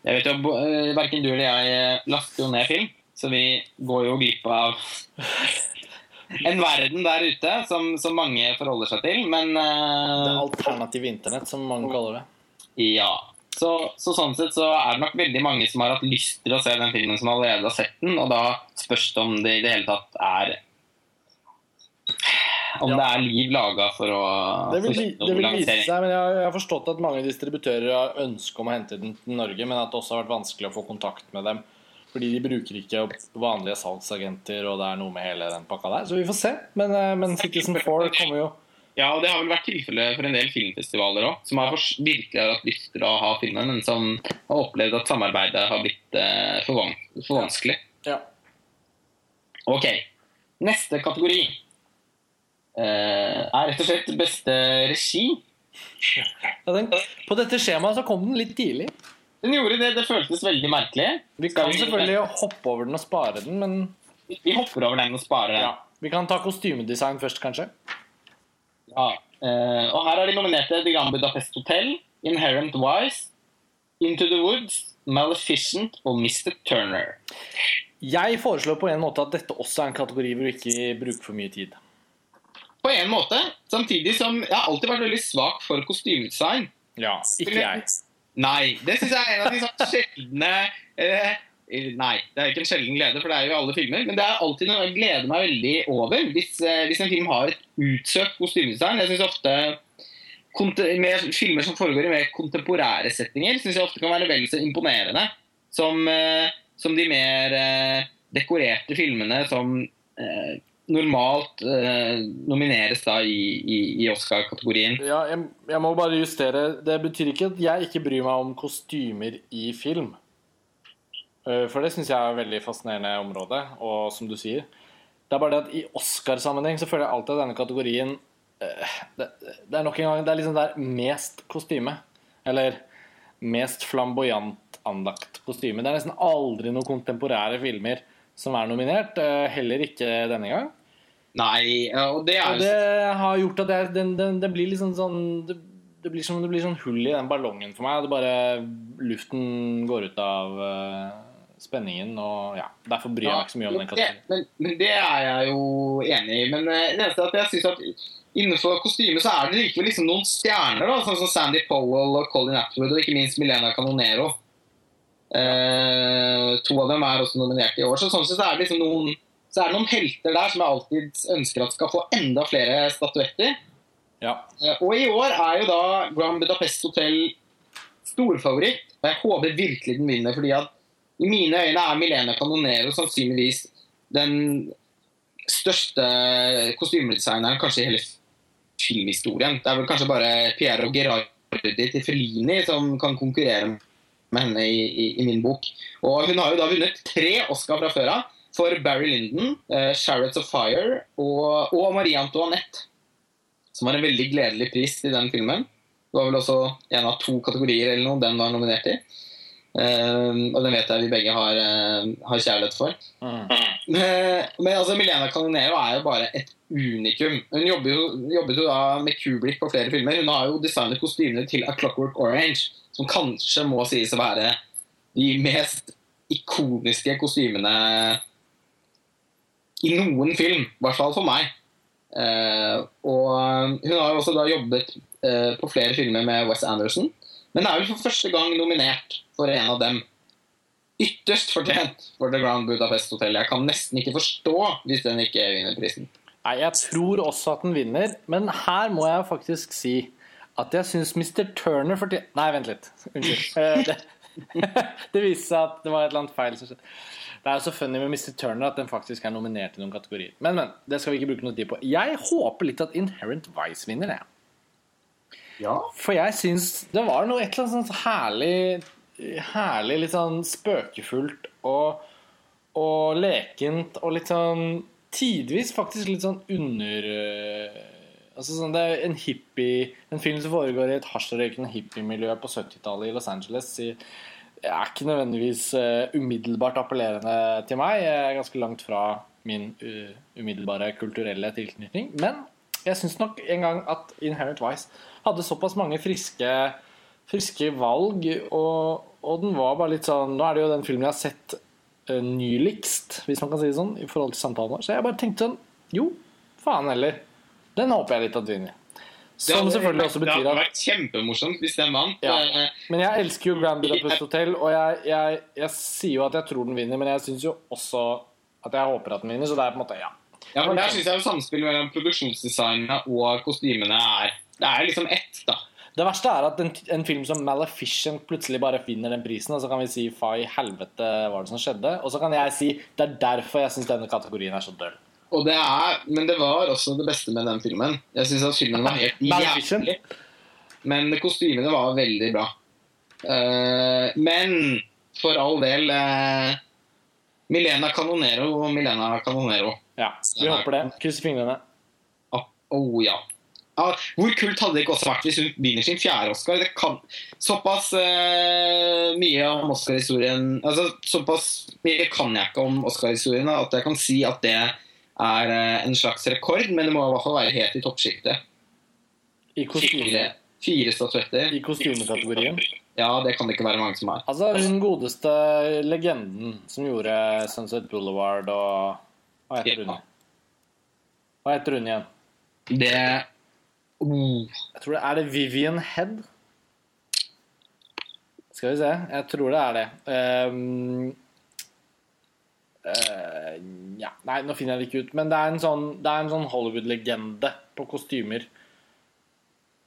Jeg vet jo, eh, Verken du eller jeg laster jo ned film. Så vi går jo glipp av en verden der ute som, som mange forholder seg til, men Det alternative internett, som mange kaller det. Ja. Så, så, sånn sett så er det nok veldig mange som har hatt lyst til å se den filmen, som allerede har sett den, og da spørs det om det i det hele tatt er om ja. det er liv laga for å Det vil, det vil vise seg, men jeg, jeg, har forstått at mange distributører har ønske om å hente den til Norge, men at det også har vært vanskelig å få kontakt med dem. Fordi de bruker ikke vanlige salgsagenter, og det er noe med hele den pakka der. Så vi får se. Men, eh, men Citizen 4 kommer jo Ja, og det har vel vært tilfellet for en del filmfestivaler òg, som har virkelig hatt lyst til å ha filmen, men som har opplevd at samarbeidet har blitt eh, for, van for, vanskelig. Ja. Ok. Neste kategori eh, er rett og slett beste regi. Ja, den, på dette skjemaet så kom den litt tidlig. Den gjorde det. Det føltes veldig merkelig. Vi kan selvfølgelig hoppe over den og spare den, men Vi hopper over den og sparer den. Ja. Vi kan ta kostymedesign først, kanskje. Ja. Uh, og her er de nominerte The Grand Budapest Hotel, Inherent Wise, Into the Woods, Maleficent og Mr. Turner. Jeg foreslår på en måte at dette også er en kategori hvor du ikke bruker for mye tid. På en måte. Samtidig som jeg har alltid vært veldig svak for kostymedesign. Ja, ikke jeg. Nei. Det syns jeg er en av de sånn sjeldne eh, Nei, det er ikke en sjelden glede, for det er jo alle filmer. Men det er alltid noe jeg gleder meg veldig over hvis, eh, hvis en film har et utsøkt kostymedesign. Jeg synes ofte med Filmer som foregår i mer kontemporære settinger, syns jeg ofte kan være vel så imponerende som, eh, som de mer eh, dekorerte filmene som normalt eh, nomineres da i, i, i Oscar-kategorien. Ja, jeg, jeg, må bare justere. Det betyr ikke at jeg ikke bryr meg om kostymer i film. Uh, for det syns jeg er et veldig fascinerende område, og som du sier Det er bare det at i Oscar-sammenheng så føler jeg alltid at denne kategorien uh, det, det, er nok en gang Det er liksom der mest kostyme. Eller mest flamboyant anlagt kostyme. Det er nesten aldri noen kontemporære filmer som er nominert. Uh, heller ikke denne gang. Nei, og det er Og det har gjort at det, det, det, det blir liksom sånn det, blir som, det blir sånn hull i den ballongen for meg. Det bare Luften går ut av spenningen, og ja. Derfor bryr jeg meg ikke så mye om den kategorien. Men, men, det er jeg jo enig i. Men uh, det eneste er at jeg syns at innenfor kostyme så er det likevel liksom noen stjerner, da, sånn som Sandy Powell og Colin Atwood og ikke minst Milena Canonero. Eh, to av dem er også nominert i år. Så sånn sett er det liksom noen så er det noen helter der som jeg alltid ønsker at skal få enda flere statuetter. Ja. Eh, og i år er jo da Grand Budapest Hotel storfavoritt. Og jeg håper virkelig den vinner, fordi at i mine øyne er Milena Canonero sannsynligvis den største kostymedesigneren kanskje i hele filmhistorien. Det er vel kanskje bare Piero Gerardi til Fellini som kan konkurrere med henne i, i, i min bok. Og hun har jo da vunnet tre Oscar fra før av for Barry Lyndon, uh, 'Chariots of Fire' og, og, Marie Antoinette. Som var en veldig gledelig pris i den filmen. Det var vel også en av to kategorier eller noe den var nominert i. Uh, og den vet jeg vi begge har, uh, har kjærlighet for. Mm. Men, men altså, Milena Canonero er jo bare et unikum. Hun jobbet jo, jobbet jo da med Kubrick på flere filmer. Hun har jo designet kostymene til A Clockwork Orange, som kanskje må sies å være de mest ikoniske kostymene i noen film, i hvert fall for meg. Uh, og hun har jo også da jobbet uh, på flere filmer med Wes Anderson, men er vel for første gang nominert for en av dem. ytterst fortjent for The Grand Budapest Hotel. Jeg kan nesten ikke forstå hvis den ikke vinner prisen. Nei, jeg tror også at den vinner, men her må jeg faktisk si at jeg syns Mr. Turner fortjener Nei, vent litt. Unnskyld. Eh, Det, viste seg at det var et eller annet feil som skjedde. Det er jo så funny med Mr. Turner at den faktisk er nominert i noen kategorier. Men, men. Det skal vi ikke bruke noe tid på. Jeg håper litt at Inherent Vice vinner, jeg. Ja. For jeg syns det var noe et eller annet sånt herlig Herlig, litt sånn spøkefullt og, og lekent og litt sånn Tidvis faktisk litt sånn under øh, Altså sånn, Det er en hippie En film som foregår i et hasjrøykende hippiemiljø på 70-tallet i Los Angeles. I, er ikke nødvendigvis uh, umiddelbart appellerende til meg. Jeg er ganske langt fra min uh, umiddelbare kulturelle tilknytning. Men jeg syns nok en gang at Inherent Vice hadde såpass mange friske, friske valg, og, og den var bare litt sånn Nå er det jo den filmen jeg har sett uh, nyligst, hvis man kan si det sånn, i forhold til samtalen vår. Så jeg bare tenkte sånn Jo, faen heller. Den håper jeg litt at vinner. Som selvfølgelig også betyr... Det hadde vært kjempemorsomt hvis den vant. Ja. Eh, Men jeg elsker jo Grand Budapest Hotel, og jeg, jeg, jeg sier jo at jeg tror den vinner, men jeg syns jo også at jeg håper at den vinner, så det er på en måte ja. Ja, for Der syns jeg jo samspillet mellom produksjonsdesignet og kostymene er Det er liksom ett, da. Det verste er at en, en film som Maleficent plutselig bare finner den prisen, og så kan vi si fa i helvete var det som skjedde, og så kan jeg si det er derfor jeg syns denne kategorien er så døll. Og det er, men det var også det beste med den filmen. Jeg syns at filmen var helt jævlig. Men kostymene var veldig bra. Uh, men for all del uh, Milena Canonero og Milena Canonero. Ja, vi håper det. Krysser fingrene. Å oh, ja. Ah, hvor kult hadde det ikke også vært hvis hun vinner sin fjerde Oscar? Det kan Såpass eh, mye om Oscar-historien altså, Såpass mye kan jeg ikke om Oscar-historien at jeg kan si at det er eh, en slags rekord, men det må i hvert fall være helt i toppsjiktet. I. Fire, fire statuetter. I kostymekategorien. Ja, det kan det ikke være mange som har. Altså, den godeste legenden som gjorde Sunset Boulevard og Hva heter hun? Hva heter hun igjen? Det. Jeg tror det Er det Vivian Head? Skal vi se. Jeg tror det er det. Um, uh, ja. Nei, nå finner jeg det ikke ut. Men det er en sånn, det en sånn Hollywood-legende på kostymer.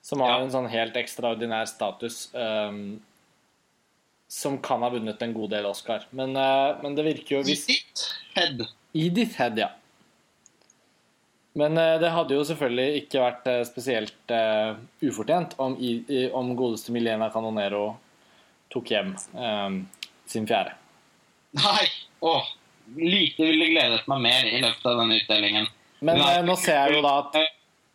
Som har Ja. en sånn helt ekstraordinær status. Um, som kan ha vunnet en god del Oscar. Men, uh, men det virker jo hvis Edith Head. Edith Head, ja. Men eh, det hadde jo selvfølgelig ikke vært eh, spesielt uh, ufortjent om, I- om godeste Milena Canonero tok hjem eh, sin fjerde. Nei! Åh, lite ville gledet meg mer i løpet av denne utdelingen. Men eh, nå ser jeg jo da at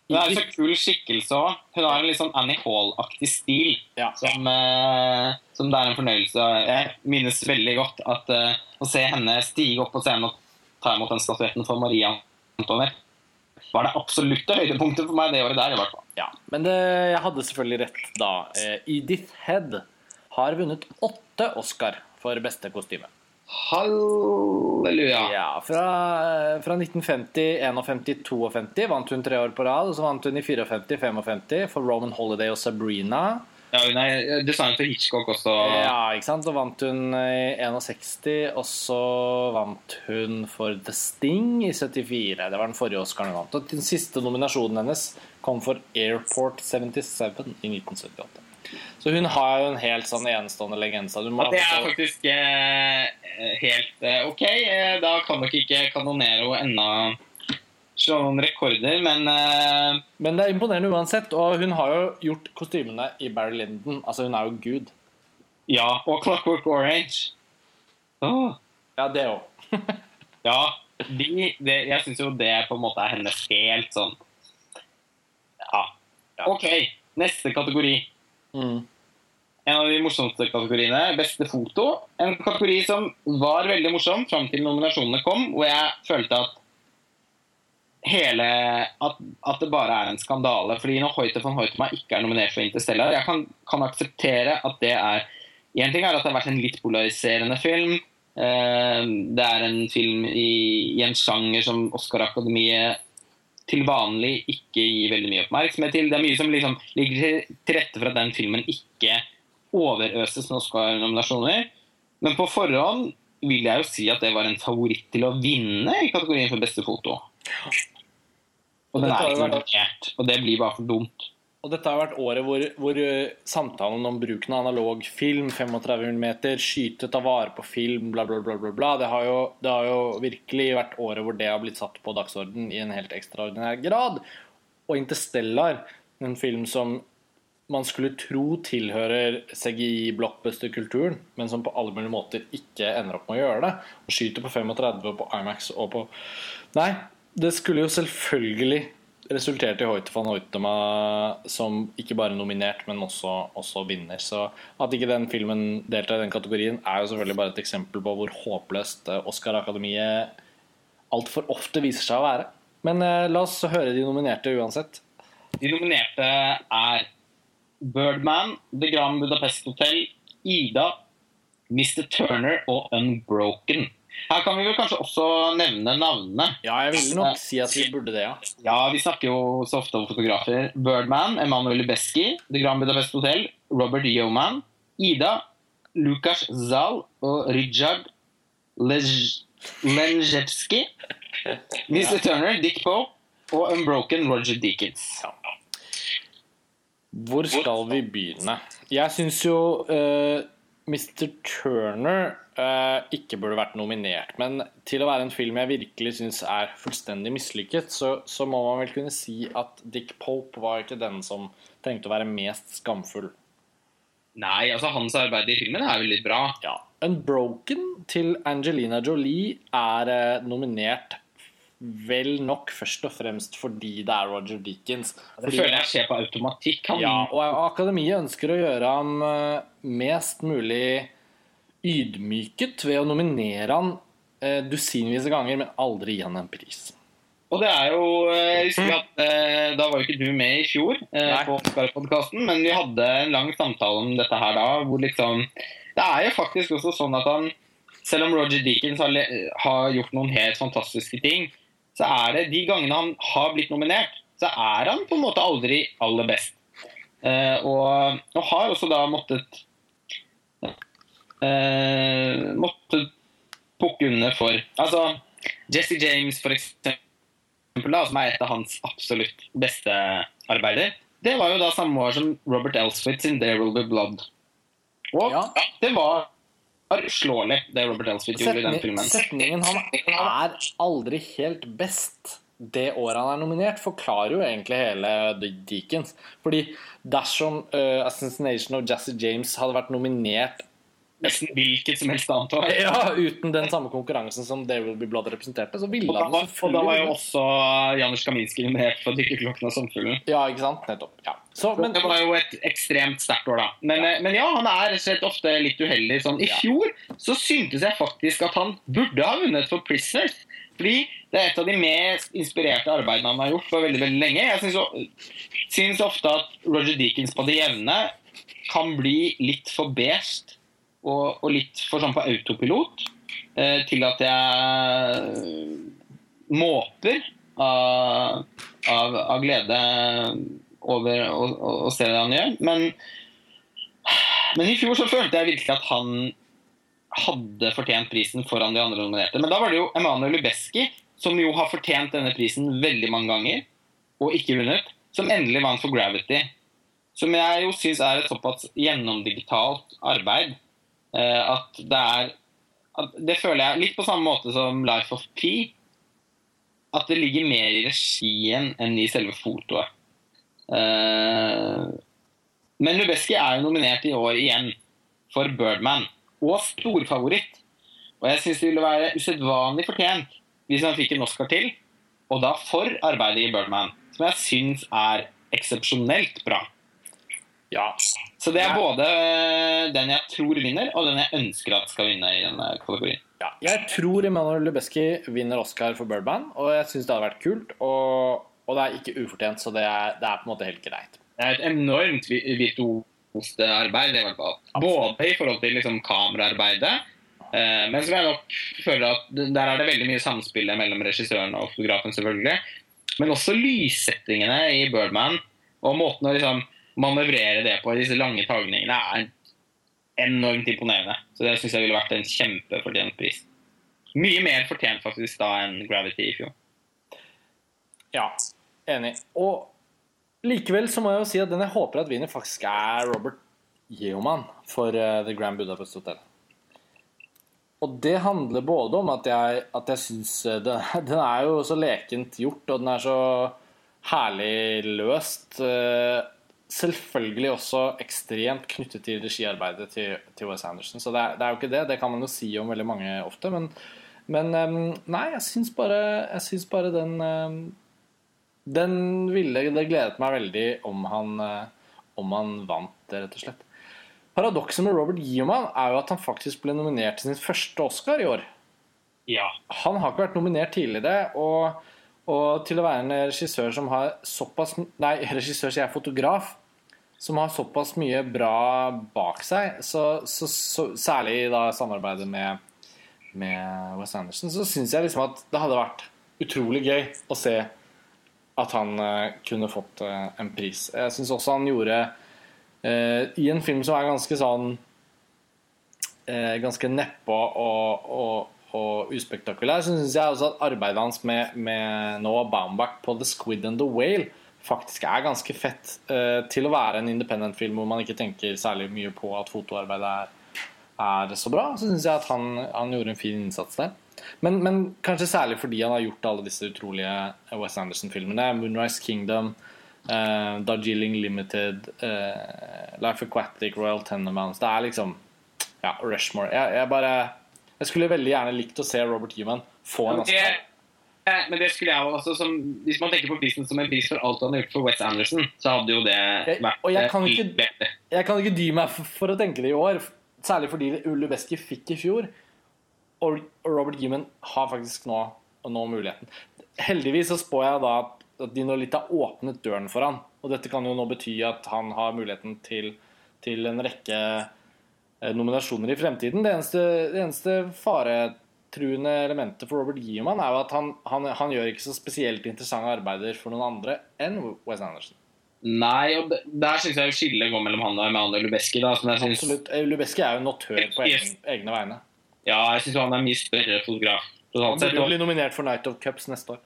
Hun er en så kul skikkelse òg. Hun har en litt sånn Annie Hall-aktig stil ja, som, uh, som det er en fornøyelse. Jeg minnes veldig godt at å se henne stige opp på scenen og ta imot den statuetten for Maria Antoinette var det absolutte høydepunktet for meg det året der. i hvert fall. ja. Men det, jeg hadde selvfølgelig rett da. Eh, Edith Head har vunnet åtte Oscar for beste kostyme. Halleluja. Ja, fra, eh, fra 1950, 51, 52 vant hun tre år på rad. Og så vant hun i 54, 55 for Roman Holiday og Sabrina. Ja, hun er designet for Hitchcock også. Ja, ikke sant? Så vant hun i 61, og så vant hun for The Sting i 74. Det var den forrige Oscaren hun vant. Og den siste nominasjonen hennes kom for Airport 77 i 1978. Så hun har jo en helt sånn enestående legende. At det er faktisk eh, helt eh, ok. Eh, da kan dere ikke kanonere ennå slå noen rekorder, men uh... Men det er imponerende uansett, og hun har jo gjort kostymene i Barry Lyndon. Altså, hun er jo gud. ja. Og Clockwork Orange. Oh. Ja, det òg. Ja, de, de, jeg syns jo det på en måte er hennes helt sånn Ja. OK, neste kategori. Mm. En av de morsomste kategoriene. Beste foto. En kategori som var veldig morsom fram til nominasjonene kom, hvor jeg følte at hele at, at det bare er en skandale. Fordi når Hoite von Hoitema ikke er nominert for Interstellar Jeg kan, kan akseptere at det er Én ting er at det har vært en litt polariserende film. Eh, det er en film i, i en sjanger som Oscar-akademiet til vanlig ikke gir veldig mye oppmerksomhet til. Det er mye som liksom ligger til- rette for at den filmen ikke overøses med Oscar-nominasjoner. Men på forhånd vil jeg jo si at det var en favoritt til å vinne i kategorien for beste foto. Og er vært- og det blir bare for dumt. Og dette har vært året hvor, hvor eh, samtalen om bruken av analog film, 35 mm, skyte, ta vare på film, bla, bla, bla, bla, det, har jo, det har jo virkelig vært året hvor det har blitt satt på dagsorden i en helt ekstraordinær grad. Og Interstellar, en film som man skulle tro tilhører CGI-blockbuster-kulturen, men som på alle mulige måter ikke ender opp med å gjøre det. Og skyter på 35 på IMAX og på Nei, det skulle jo selvfølgelig resultert i Hoite van Hoitema som ikke bare nominert, men også, også vinner. Så at ikke den filmen deltar i den kategorien, er jo selvfølgelig bare et eksempel på hvor håpløst eh, Oscar-akademiet altfor ofte viser seg å være. Men eh, la oss høre de nominerte uansett. De nominerte er Birdman, The Grand Budapest Hotel, Ida, Mr. Turner og Unbroken. Her kan vi vel kanskje også nevne navnene. Ja, jeg ville nok si at vi burde det, ja. Ja, vi snakker jo så ofte om fotografer. Birdman, Emanuel Lubezki, The Grand Budapest Hotel, Robert Yeoman, Ida, Lukas Zal og Rijard Lej- Lenjevski. Mr. Turner, Dick Pope og Unbroken Roger Deakins. Hvor skal vi begynne? Jeg syns jo eh, Mr. Turner eh, ikke burde vært nominert. Men til å være en film jeg virkelig syns er fullstendig mislykket, så, så må man vel kunne si at Dick Pope var ikke den som trengte å være mest skamfull. Nei, altså hans arbeid i filmen er veldig bra. Ja. Unbroken til Angelina Jolie er eh, nominert vel nok først og fremst fordi det er Roger Deakins. Det føler jeg skjer på automatikk. Han, Ja, og Akademiet ønsker å gjøre ham eh, mest mulig ydmyket ved å nominere han eh, dusinvis av ganger, men aldri gi han en pris. Og det er jo eh, Jeg husker at eh, Da var jo ikke du med i fjor eh, på Oscar-podkasten, men vi hadde en lang samtale om dette her da, hvor liksom Det er jo faktisk også sånn at han Selv om Roger Deakins har, har gjort noen helt fantastiske ting, så er det de gangene han har blitt nominert, så er han på en måte aldri aller best. Eh, og, og har også da måttet eh, Måttet pukke under for Altså, Jesse James, for eksempel da, som er et av hans absolutt beste arbeider, det var jo da samme år som Robert Elswith sin 'There Will Be Blood'. Og Ja. det var uslåelig, det Robert Elswith gjorde i den filmen. setningen 'han er aldri helt best' det året han er nominert, forklarer jo egentlig hele The Deakins. Fordi dersom uh, 'Assassination of Jazzy James' hadde vært nominert Nesten hvilket som helst annet år. ja, uten den samme konkurransen som Will Be Blood representerte, så ville han var, og da var jo også Janusz Kaminski nominert for 'Dykkerklokken og sommerfuglen'. Ja, ikke sant? Nettopp. Ja. Så, men, Det var jo et ekstremt sterkt år, da. Men ja, men ja han er rett og slett ofte litt uheldig. Sånn. I fjor så syntes jeg faktisk at han burde ha vunnet for 'Prisoners'. Fordi det er et av de mest inspirerte arbeidene han har gjort for veldig veldig lenge. Jeg syns, syns ofte at Roger Deakins på det jevne kan bli litt for beige og, og litt for sånn på autopilot eh, til at jeg måper av, av, av glede over å, se det han gjør. Men, men i fjor så følte jeg virkelig at han hadde fortjent prisen foran de andre nominerte. Men da var det jo Emanuel Lubezki, som jo har fortjent denne prisen veldig mange ganger, og ikke vunnet, som endelig vant for Gravity. Som jeg jo syns er et såpass gjennomdigitalt arbeid at det er at Det føler jeg litt på samme måte som Life of P. At det ligger mer i regien enn i selve fotoet. Eh, men Lubeski er jo nominert i år igjen for Birdman, og storfavoritt. Og jeg syns det ville være usedvanlig fortjent hvis han fikk en Oscar til, og da for arbeidet i Birdman, som jeg syns er eksepsjonelt bra. ja. Så det er både den jeg tror vinner, og den jeg ønsker at skal vinne i denne kategorien. Ja, jeg tror Emanuel Lubezki vinner Oscar for Birdman, og jeg syns det hadde vært kult. Og, og det er ikke ufortjent, så det er, det er på en måte helt greit. Det er et enormt vi- virtuost arbeid, i hvert fall. Både i forhold til liksom, kameraarbeidet, eh, men som jeg nok føler at der er det veldig mye samspill mellom regissøren og fotografen, selvfølgelig. Men også lyssettingene i Birdman, og måten å liksom manøvrere det på disse lange tagningene, er enormt imponerende. Så det syns jeg ville vært en kjempefortjent pris. Mye mer fortjent faktisk da enn Gravity i fjor. Ja, enig. Og likevel så må jeg jo si at den jeg håper at vinner, faktisk er Robert Yeoman for uh, The Grand Budapest Hotel. Og det handler både om at jeg, at jeg syns den, den, er jo så lekent gjort, og den er så herlig løst. Uh, selvfølgelig også ekstremt knyttet til regiarbeidet til, til Wes Anderson. Så det er, det er, jo ikke det. Det kan man jo si om veldig mange ofte. Men, men um, nei, jeg syns bare, jeg syns bare den um, Den ville Det gledet meg veldig om han, uh, om han vant, rett og slett. Paradokset med Robert Yeoman er jo at han faktisk ble nominert til sin første Oscar i år. Ja. Han har ikke vært nominert tidligere. og og til å være en regissør som har såpass Nei, regissør sier jeg fotograf. Som har såpass mye bra bak seg, så, så, så, særlig da samarbeidet med, med Wes Anderson, så syns jeg liksom at det hadde vært utrolig gøy å se at han uh, kunne fått uh, en pris. Jeg syns også han gjorde uh, I en film som er ganske sånn Ganske nedpå og, og og uspektakulær, så syns jeg også at arbeidet hans med, med Noah Baumbach på The Squid and the Whale faktisk er ganske fett uh, til å være en independent-film hvor man ikke tenker særlig mye på at fotoarbeidet er, er så bra. Så syns jeg at han, han, gjorde en fin innsats der. Men, men, kanskje særlig fordi han har gjort alle disse utrolige West Anderson-filmene. 'Moonrise Kingdom', uh, 'Darjeeling Limited', uh, 'Life Aquatic', 'Royal Tenenbaums'. Det er liksom Ja, Rushmore. Jeg, jeg bare jeg skulle veldig gjerne likt å se Robert Human få en Oscar. Men det skulle jeg også som, Hvis man tenker på prisen som en pris for alt han har gjort for West Anderson, så hadde jo det vært Og jeg kan, ikke, jeg kan ikke dy meg for, for, å tenke det i år, særlig fordi Ulubeski fikk i fjor. Og Robert Human har faktisk nå, nå muligheten. Heldigvis så spår jeg da at de nå litt har åpnet døren for han. Og dette kan jo nå bety at han har muligheten til, til en rekke Eh, nominasjoner i fremtiden. Det eneste, det eneste faretruende elementet for Robert Giemann er jo at han, han, han, gjør ikke så spesielt interessante arbeider for noen andre enn Wes Anderson. Nei, og der syns jeg skillet går mellom han og Emanuel Lubeski. Da, synes... Absolutt. Eh, Lubeski er jo notør på egen, egne vegne. Ja, jeg syns han er mye større fotograf. Han burde bli nominert for Night of Cups neste år.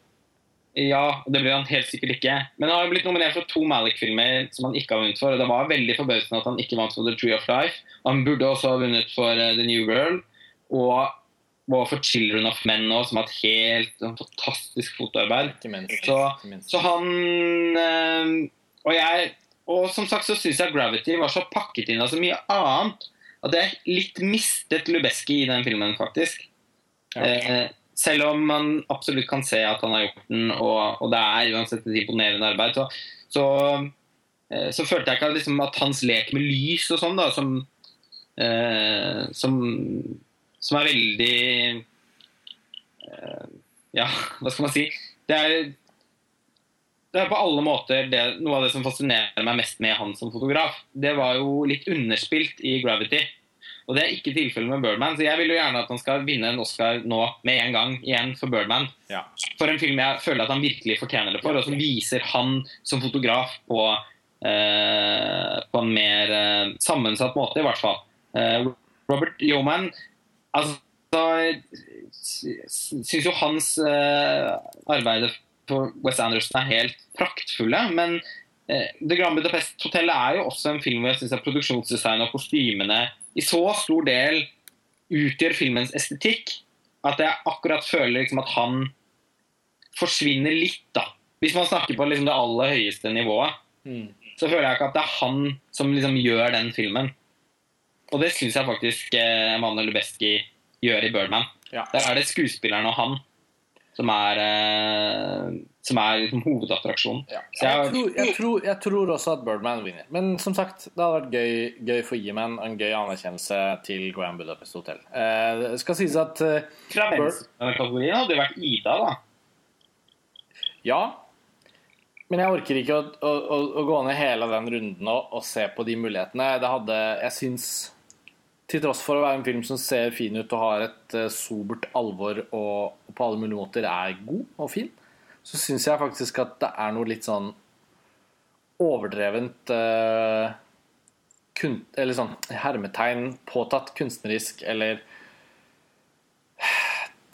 Ja, det ble han helt sikkert ikke. Men han har blitt nominert for to Malik-filmer som han ikke har vunnet for. og Det var veldig forbausende at han ikke vant for The Tree of Life. Han burde også ha vunnet for uh, The New World og, og, for Children of Men nå, som har et helt sånn, fantastisk fotoarbeid. Så, så, han uh, og jeg Og som sagt så syns jeg Gravity var så pakket inn av så mye annet at jeg litt mistet Lubeski i den filmen, faktisk. Ja. Uh, selv om man absolutt kan se at han har gjort den, og, og det er uansett et imponerende arbeid, så, så, eh, så følte jeg ikke liksom, at hans lek med lys og sånn, da, som, eh, som, som, er veldig eh, Ja, hva skal man si? Det er, det er på alle måter det, noe av det som fascinerer meg mest med han som fotograf. Det var jo litt underspilt i 'Gravity'. Og Det er ikke tilfellet med Birdman. Så jeg vil jo gjerne at han skal vinne en Oscar nå med en gang igjen for Birdman. Ja. For en film jeg føler at han virkelig fortjener det for, og som viser han som fotograf på, eh, på en mer eh, sammensatt måte, i hvert fall. Eh, Robert Yeoman altså, syns jo hans eh, arbeid for West Anderson er helt praktfulle. men The Grand Budapest Hotel er jo også en film hvor jeg syns produksjonsdesignet og kostymene i så stor del utgjør filmens estetikk at jeg akkurat føler liksom at han forsvinner litt, da. Hvis man snakker på liksom det aller høyeste nivået, mm. så føler jeg ikke at det er han som liksom gjør den filmen. Og det syns jeg faktisk eh, Manuel Lubeski gjør i 'Birdman'. Ja. Der er det skuespilleren og han som er, eh, som er liksom hovedattraksjonen. Ja. Jeg, jeg, tror, jeg, tror, jeg, tror, også at Birdman vinner. Men som sagt, det hadde vært gøy, gøy for Yeman en gøy anerkjennelse til Grand Budapest Hotel. Eh, skal sies at uh, Fra kategorien hadde det vært Ida, da. Ja. Men jeg orker ikke å, å, å, å gå ned hele den runden og, og, se på de mulighetene. Det hadde Jeg syns til tross for å være en film som ser fin ut og har et uh, sobert alvor og på alle mulige måter er god og fin, så syns jeg faktisk at det er noe litt sånn overdrevent uh, kun, eller sånn hermetegn påtatt kunstnerisk eller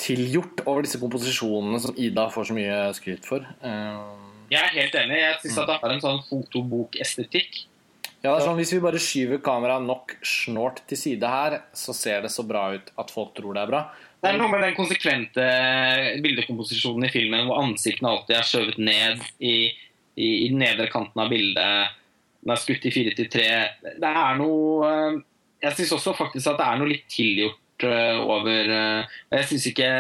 tilgjort over disse komposisjonene som Ida får så mye skryt for. Uh, Jeg er helt enig. Jeg syns at det har en sånn fotobokestetikk. Ja, det er sånn, Hvis vi bare skyver kameraet nok snålt til side her, så ser det så bra ut at folk tror det er bra. Det er noe med den konsekvente bildekomposisjonen i filmen hvor ansiktene alltid er skjøvet ned i, i, i den nedre kanten av bildet. Den er skutt i fire til tre. Det er noe eh, Jeg syns også faktisk at det er noe litt tilgjort eh, over eh, Jeg syns ikke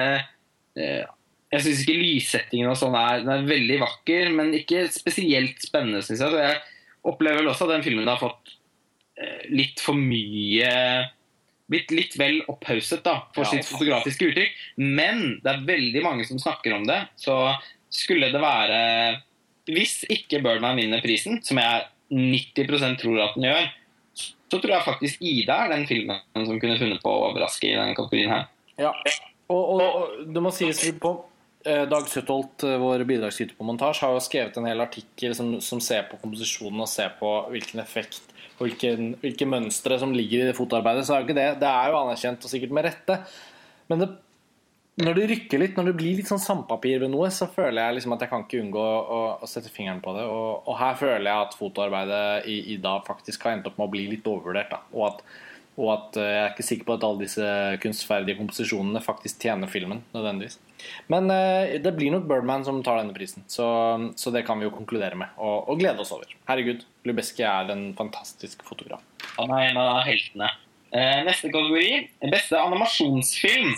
jeg syns ikke lyssettingen og sånn er, den er veldig vakker, men ikke spesielt spennende, syns jeg. Så jeg opplever vel også at den filmen har fått litt for mye Blitt litt vel opphauset da, for Ja. sitt fotografiske uttrykk. Men det er veldig mange som snakker om det. Så skulle det være Hvis ikke Birdman vinner prisen, som jeg 90% tror at den gjør, så tror jeg faktisk Ida er den filmen som kunne funnet på å overraske i denne kategorien her. Ja, og, og, og det må sies på eh, Dag Søtholt, eh, vår bidragsyter på montasje, har jo skrevet en hel artikkel som, som ser på komposisjonen og ser på hvilken effekt og hvilken, hvilke mønstre som ligger i det fotoarbeidet. Så er jo ikke det Det er jo anerkjent, og sikkert med rette. Men det, når det rykker litt, når det blir litt sånn sandpapir ved noe, så føler jeg liksom at jeg kan ikke unngå å, å sette fingeren på det. Og, og her føler jeg at fotoarbeidet i dag faktisk har endt opp med å bli litt overvurdert. Da. Og at og at eh, jeg er ikke sikker på at alle disse kunstferdige komposisjonene faktisk tjener filmen. nødvendigvis. Men eh, det blir nok Birdman som tar denne prisen, så, så det kan vi jo konkludere med. Og, og glede oss over. Herregud, Lubeski er en fantastisk fotograf. Han er en av heltene. Eh, neste kategori beste animasjonsfilm.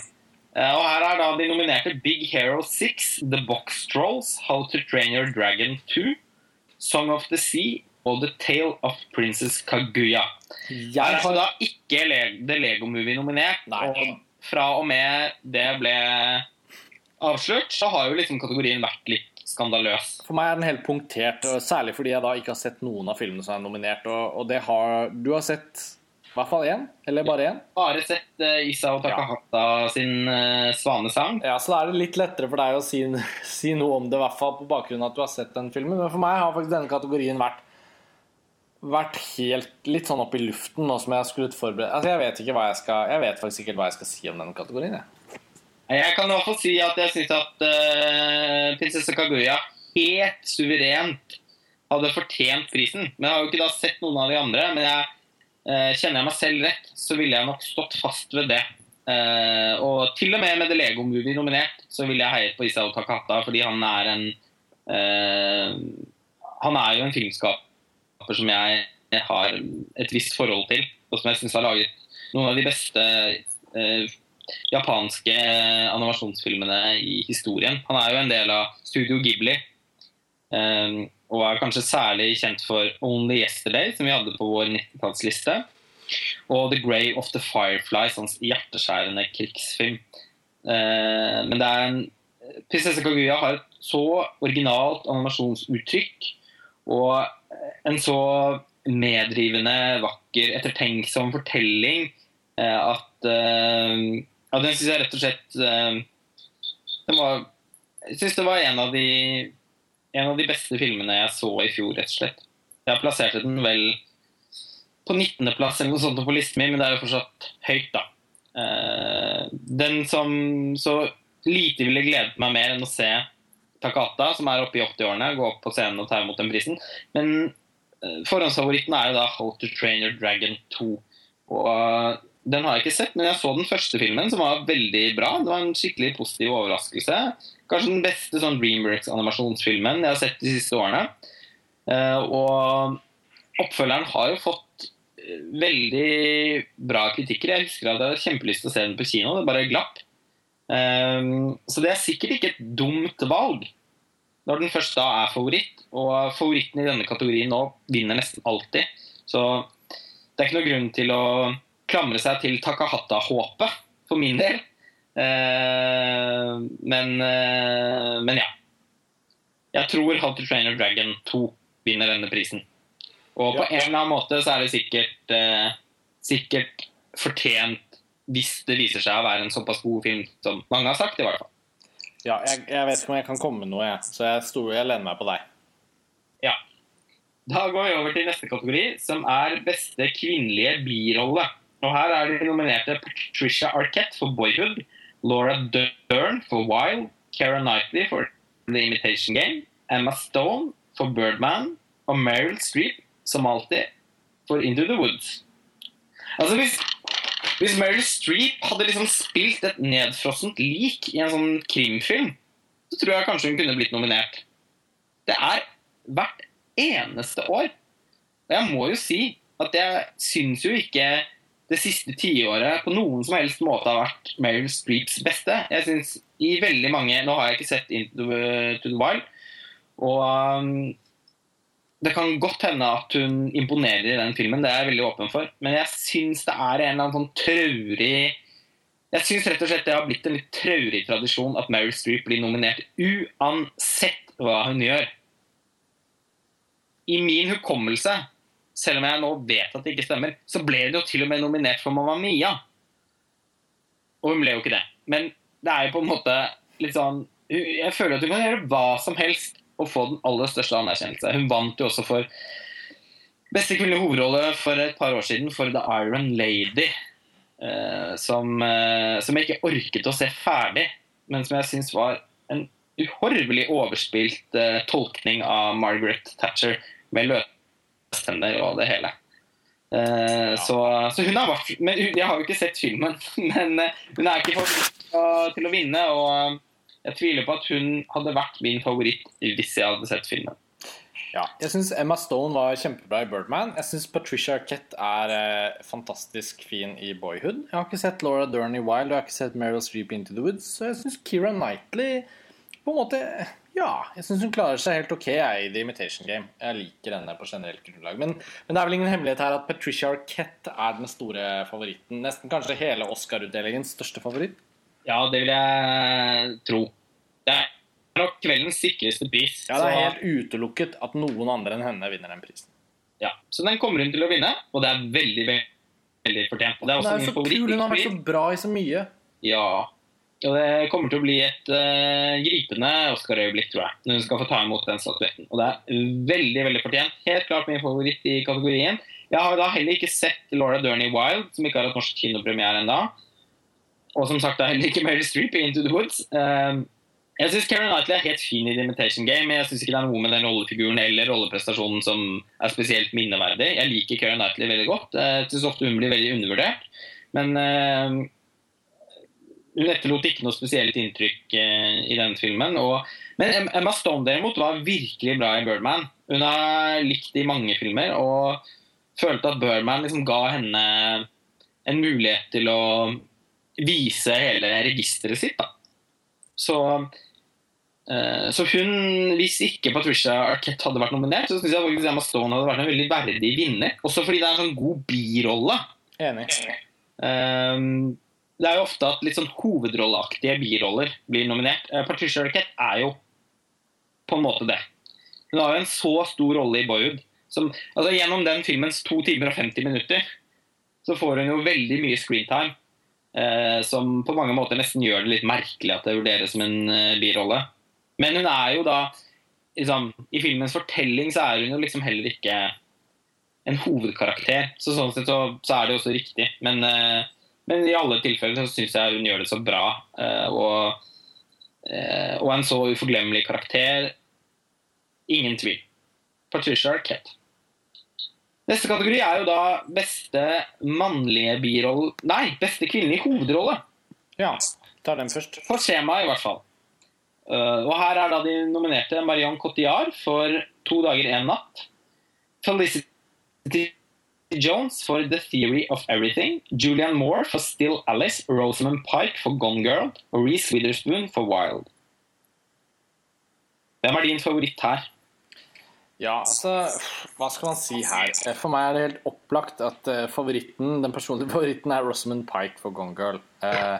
Og her er da de nominerte Big Hero 6, The Box Trolls, How to Train Your Dragon 2, Song of the Sea og The Tale of Princess Kaguya. Jeg har da ikke The Lego Movie nominert. Nei. Og fra og med det ble avslørt, så har jo liksom kategorien vært litt skandaløs. For meg er den helt punktert, særlig fordi jeg da ikke har sett noen av filmene som er nominert. Og, det har Du har sett i hvert fall én? Eller bare én? Bare sett uh, Isao Takahata sin uh, svanesang. Ja, så da er det litt lettere for deg å si, si noe om det, i hvert fall på bakgrunn av at du har sett den filmen. Men for meg har faktisk denne kategorien vært vært helt litt sånn opp i luften nå som jeg skulle forberede Altså, jeg vet ikke hva jeg skal Jeg vet faktisk ikke hva jeg skal si om denne kategorien. Jeg. Jeg kan i hvert fall si at jeg syns at uh, prinsesse Kaguya helt suverent hadde fortjent prisen. Men jeg har jo ikke da sett noen av de andre. Men jeg, uh, kjenner jeg meg selv rett, så ville jeg nok stått fast ved det. Uh, og til og med med The Lego Movie nominert, så ville jeg heiet på Isao Takahata, fordi han er en Han er jo en filmskaper som jeg, har et visst forhold til, og som jeg syns har laget noen av de beste eh, japanske animasjonsfilmene i historien. Han er jo en del av Studio Ghibli. eh, og er kanskje særlig kjent for Only Yesterday, som vi hadde på vår 90-tallsliste. Og The Grey of the Fireflies, hans hjerteskjærende krigsfilm. Eh, men det er en Prinsesse Kaguya har et så originalt animasjonsuttrykk og en så medrivende, vakker, ettertenksom fortelling uh, at uh, ja, den syns jeg rett og slett den var, Jeg syns det var en av de en av de beste filmene jeg så i fjor, rett og slett. Jeg plasserte den vel på 19.-plass eller noe sånt på listen min, men det er jo fortsatt høyt, da. Den som så lite ville gledet meg mer enn å se Takata, som er oppe i 80-årene, gå opp på scenen og ta imot den prisen. Men forhåndsfavoritten er jo da How to Train Your Dragon 2. Og den har jeg ikke sett, men jeg så den første filmen, som var veldig bra. Det var en skikkelig positiv overraskelse. Kanskje den beste sånn Dreamworks-animasjonsfilmen jeg har sett de siste årene. Og oppfølgeren har jo fått veldig bra kritikker. Jeg husker at jeg hadde kjempelyst til å se den på kino, det bare glapp. Så det er sikkert ikke et dumt valg når den først da er favoritt. Og favoritten i denne kategorien nå vinner nesten alltid. Så det er ikke noe grunn til å klamre seg til Takahata-håpet, for min del. Eh, men, eh, men ja. Jeg tror How to Train Your Dragon 2 vinner denne prisen. Og på en eller annen måte så er det sikkert, eh, sikkert fortjent hvis det viser seg å være en såpass god film som mange har sagt, i hvert fall. Ja, jeg, jeg vet ikke om jeg kan komme med noe, jeg. Så jeg, stoler, jeg lener meg på deg. Ja. Da går vi over til neste kategori, som er beste kvinnelige birolle. Og Her er de nominerte Patricia Arquette for 'Boyhood', Laura Dern for 'Wild', Keira Knightley for 'The Imitation Game', Emma Stone for 'Birdman' og Meryl Streep, som alltid, for 'Into the Woods'. Altså Hvis, hvis Meryl Streep hadde liksom spilt et nedfrossent lik i en sånn krimfilm, så tror jeg kanskje hun kunne blitt nominert. Det er hvert eneste år. Og jeg må jo si at jeg syns jo ikke det siste tiåret på noen som helst måte har vært Meryl Streeps beste. Jeg synes i veldig mange Nå har jeg ikke sett Into the, to the Wild, og um, det kan godt hende at hun imponerer i den filmen, det er jeg veldig åpen for, men jeg syns det er en eller annen sånn traurig jeg syns rett og slett det har blitt en litt traurig tradisjon at Meryl Streep blir nominert uansett hva hun gjør. I min hukommelse, selv om jeg nå vet at det ikke stemmer, så ble hun jo til og med nominert for Mamma Mia. Og hun ble jo ikke det. Men det er jo på en måte litt sånn Jeg føler at hun kan gjøre hva som helst og få den aller største anerkjennelse. Hun vant jo også for beste kvinnelige hovedrolle for et par år siden for The Iron Lady. Eh, som, eh, som, jeg ikke orket å se ferdig, men som jeg syns var en uhorvelig overspilt eh, tolkning av Margaret Thatcher med løstenner og det hele. Ja. Så, så, hun har vært men Jeg har jo ikke sett filmen, men hun er ikke favoritt til å vinne. Og jeg tviler på at hun hadde vært min favoritt hvis jeg hadde sett filmen. Ja, jeg syns Emma Stone var kjempebra i Birdman. Jeg syns Patricia Arquette er eh, fantastisk fin i Boyhood. Jeg har ikke sett Laura Dern i Wild og jeg har ikke sett Meryl Streep Into the Woods. Så jeg syns Keira Knightley på en måte Ja, jeg syns hun klarer seg helt ok jeg, i The Imitation Game. Jeg liker henne på generelt grunnlag. Men, men, det er vel ingen hemmelighet her at Patricia Arquette er den store favoritten. Nesten kanskje hele Oscar-utdelingens største favoritt. Ja, det vil jeg tro. Det er nok kveldens sikreste pris. Ja, Det er helt utelukket at noen andre enn henne vinner den prisen. Ja, Så den kommer hun til å vinne, og det er veldig veldig fortjent. Det er, det er så kul, Hun har vært så bra i så mye. Ja. Og det kommer til å bli et uh, gripende Oscar-øyeblikk, tror jeg, når hun skal få ta imot den statuetten. Og det er veldig veldig fortjent. Helt klart min favoritt i kategorien. Jeg har da heller ikke sett Laura Derney Wild, som ikke har hatt norsk kinopremiere ennå. Og som sagt, det er heller ikke Mary Streep i Into the Woods. Um, jeg syns Karen Knightley er helt fin i The Imitation Game. Men jeg syns ikke det er noe med den rollefiguren eller rolleprestasjonen som er spesielt minneverdig. Jeg liker Karen Knightley veldig godt. Jeg syns ofte hun blir veldig undervurdert. Men uh, hun etterlot ikke noe spesielt inntrykk uh, i denne filmen. Og, men Emma Stone derimot var virkelig bra i Birdman. Hun har likt i mange filmer og følte at Birdman liksom ga henne en mulighet til å vise hele registeret sitt. da. Så Eh, så hun, Hvis ikke Patricia Arquette hadde vært nominert, så syns jeg faktisk Emma Stone hadde vært en veldig verdig vinner. Også fordi det er en sånn god birolle. Enig. Um, det er jo ofte at litt sånn hovedrolleaktige biroller blir nominert. Uh, Patricia Arquette er jo på en måte det. Hun har jo en så stor rolle i Boyhood. Som, altså Gjennom den filmens 2 timer og 50 minutter så får hun jo veldig mye screentime. Uh, som på mange måter nesten gjør det litt merkelig at det vurderes som en uh, birolle. Men hun er jo da liksom, I filmens fortelling så er hun jo liksom heller ikke en hovedkarakter. Så sånn sett så, så er det også riktig. Men, uh, men i alle tilfeller så syns jeg hun gjør det så bra. Og, og, en så uforglemmelig karakter. Ingen tvil. Patricia Arquette. Neste kategori er jo da beste mannlige birolle Nei, beste kvinnelige hovedrolle. Ja, ta den først. For skjemaet, i hvert fall. Uh, og Her er da de nominerte Marion Cotillard for 'To dager, en natt'. Felicity Jones for 'The Theory of Everything'. Julian Moore for 'Still Alice'. Rosamund Pike for 'Gone Girl'. Og Reece Witherspoon for 'Wild'. Hvem er din favoritt her? Ja, altså Hva skal man si her? For meg er det helt opplagt at uh, favoritten, den personlige favoritten er Rosamund Pike for 'Gone Girl'. Uh,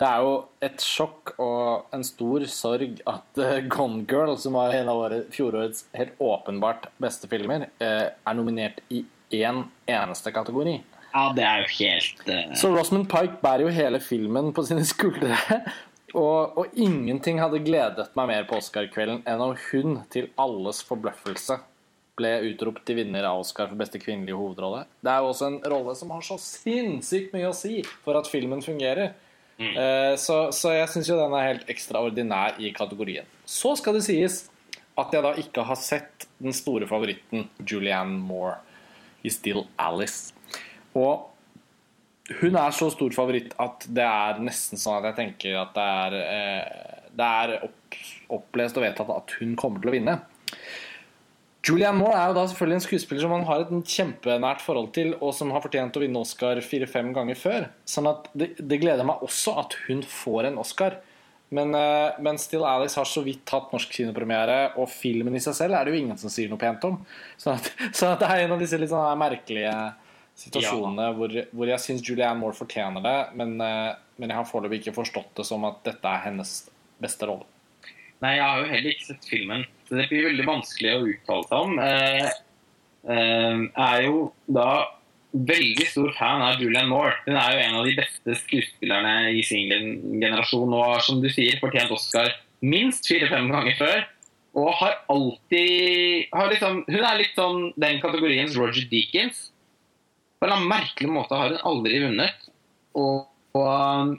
det er jo et sjokk og en stor sorg at Gone Girl, som var en av våre fjorårets helt åpenbart beste filmer, er nominert i én eneste kategori. Ja, det er jo helt uh... Så Rosamund Pike bærer jo hele filmen på sine skuldre. Og, og, ingenting hadde gledet meg mer på Oscar-kvelden enn om hun, til alles forbløffelse, ble utropt til vinner av Oscar for beste kvinnelige hovedrolle. Det er jo også en rolle som har så sinnssykt mye å si for at filmen fungerer. Eh, så, så jeg syns jo den er helt ekstraordinær i kategorien. Så skal det sies at jeg da ikke har sett den store favoritten Julianne Moore i Still Alice. Og hun er så stor favoritt at det er nesten sånn at jeg tenker at det er, eh, det er opp, opplest og vedtatt at hun kommer til å vinne. Julianne Moore er jo da selvfølgelig en skuespiller som man har et kjempenært forhold til, og som har fortjent å vinne Oscar fire-fem ganger før. Sånn at det, det, gleder meg også at hun får en Oscar. Men, uh, men, Still Alice har så vidt hatt norsk kinopremiere, og filmen i seg selv er det jo ingen som sier noe pent om. Sånn at, sånn at det er en av disse litt sånne merkelige situasjonene ja. hvor, hvor, jeg syns Julianne Moore fortjener det, men, uh, men jeg har foreløpig ikke forstått det som at dette er hennes beste rolle. Nei, jeg har jo heller ikke sett filmen, så det blir veldig vanskelig å uttale seg om. Jeg eh, eh, er jo da veldig stor fan av Julianne Moore. Hun er jo en av de beste skuespillerne i sin generasjon og har, som du sier, fortjent Oscar minst fire-fem ganger før. Og har alltid har liksom, Hun er litt sånn den kategoriens Roger Deakins. På en merkelig måte har hun aldri vunnet. Og, og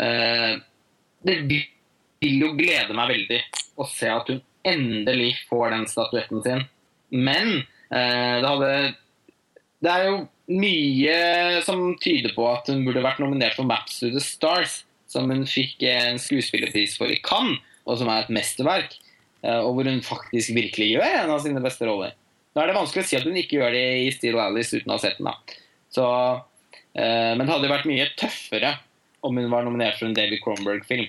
øh, det vil jo glede meg veldig å se at hun endelig får den statuetten sin. Men eh, det hadde Det er jo mye som tyder på at hun burde vært nominert for Maps to the Stars, som hun fikk en skuespillerpris for i Cannes, og som er et mesterverk. Eh, og hvor hun faktisk virkelig gjør en av sine beste roller. Da er det vanskelig å si at hun ikke gjør det i Steel Alice uten å ha sett den. Så, eh, men det hadde vært mye tøffere om hun var nominert for en David Cronberg-film.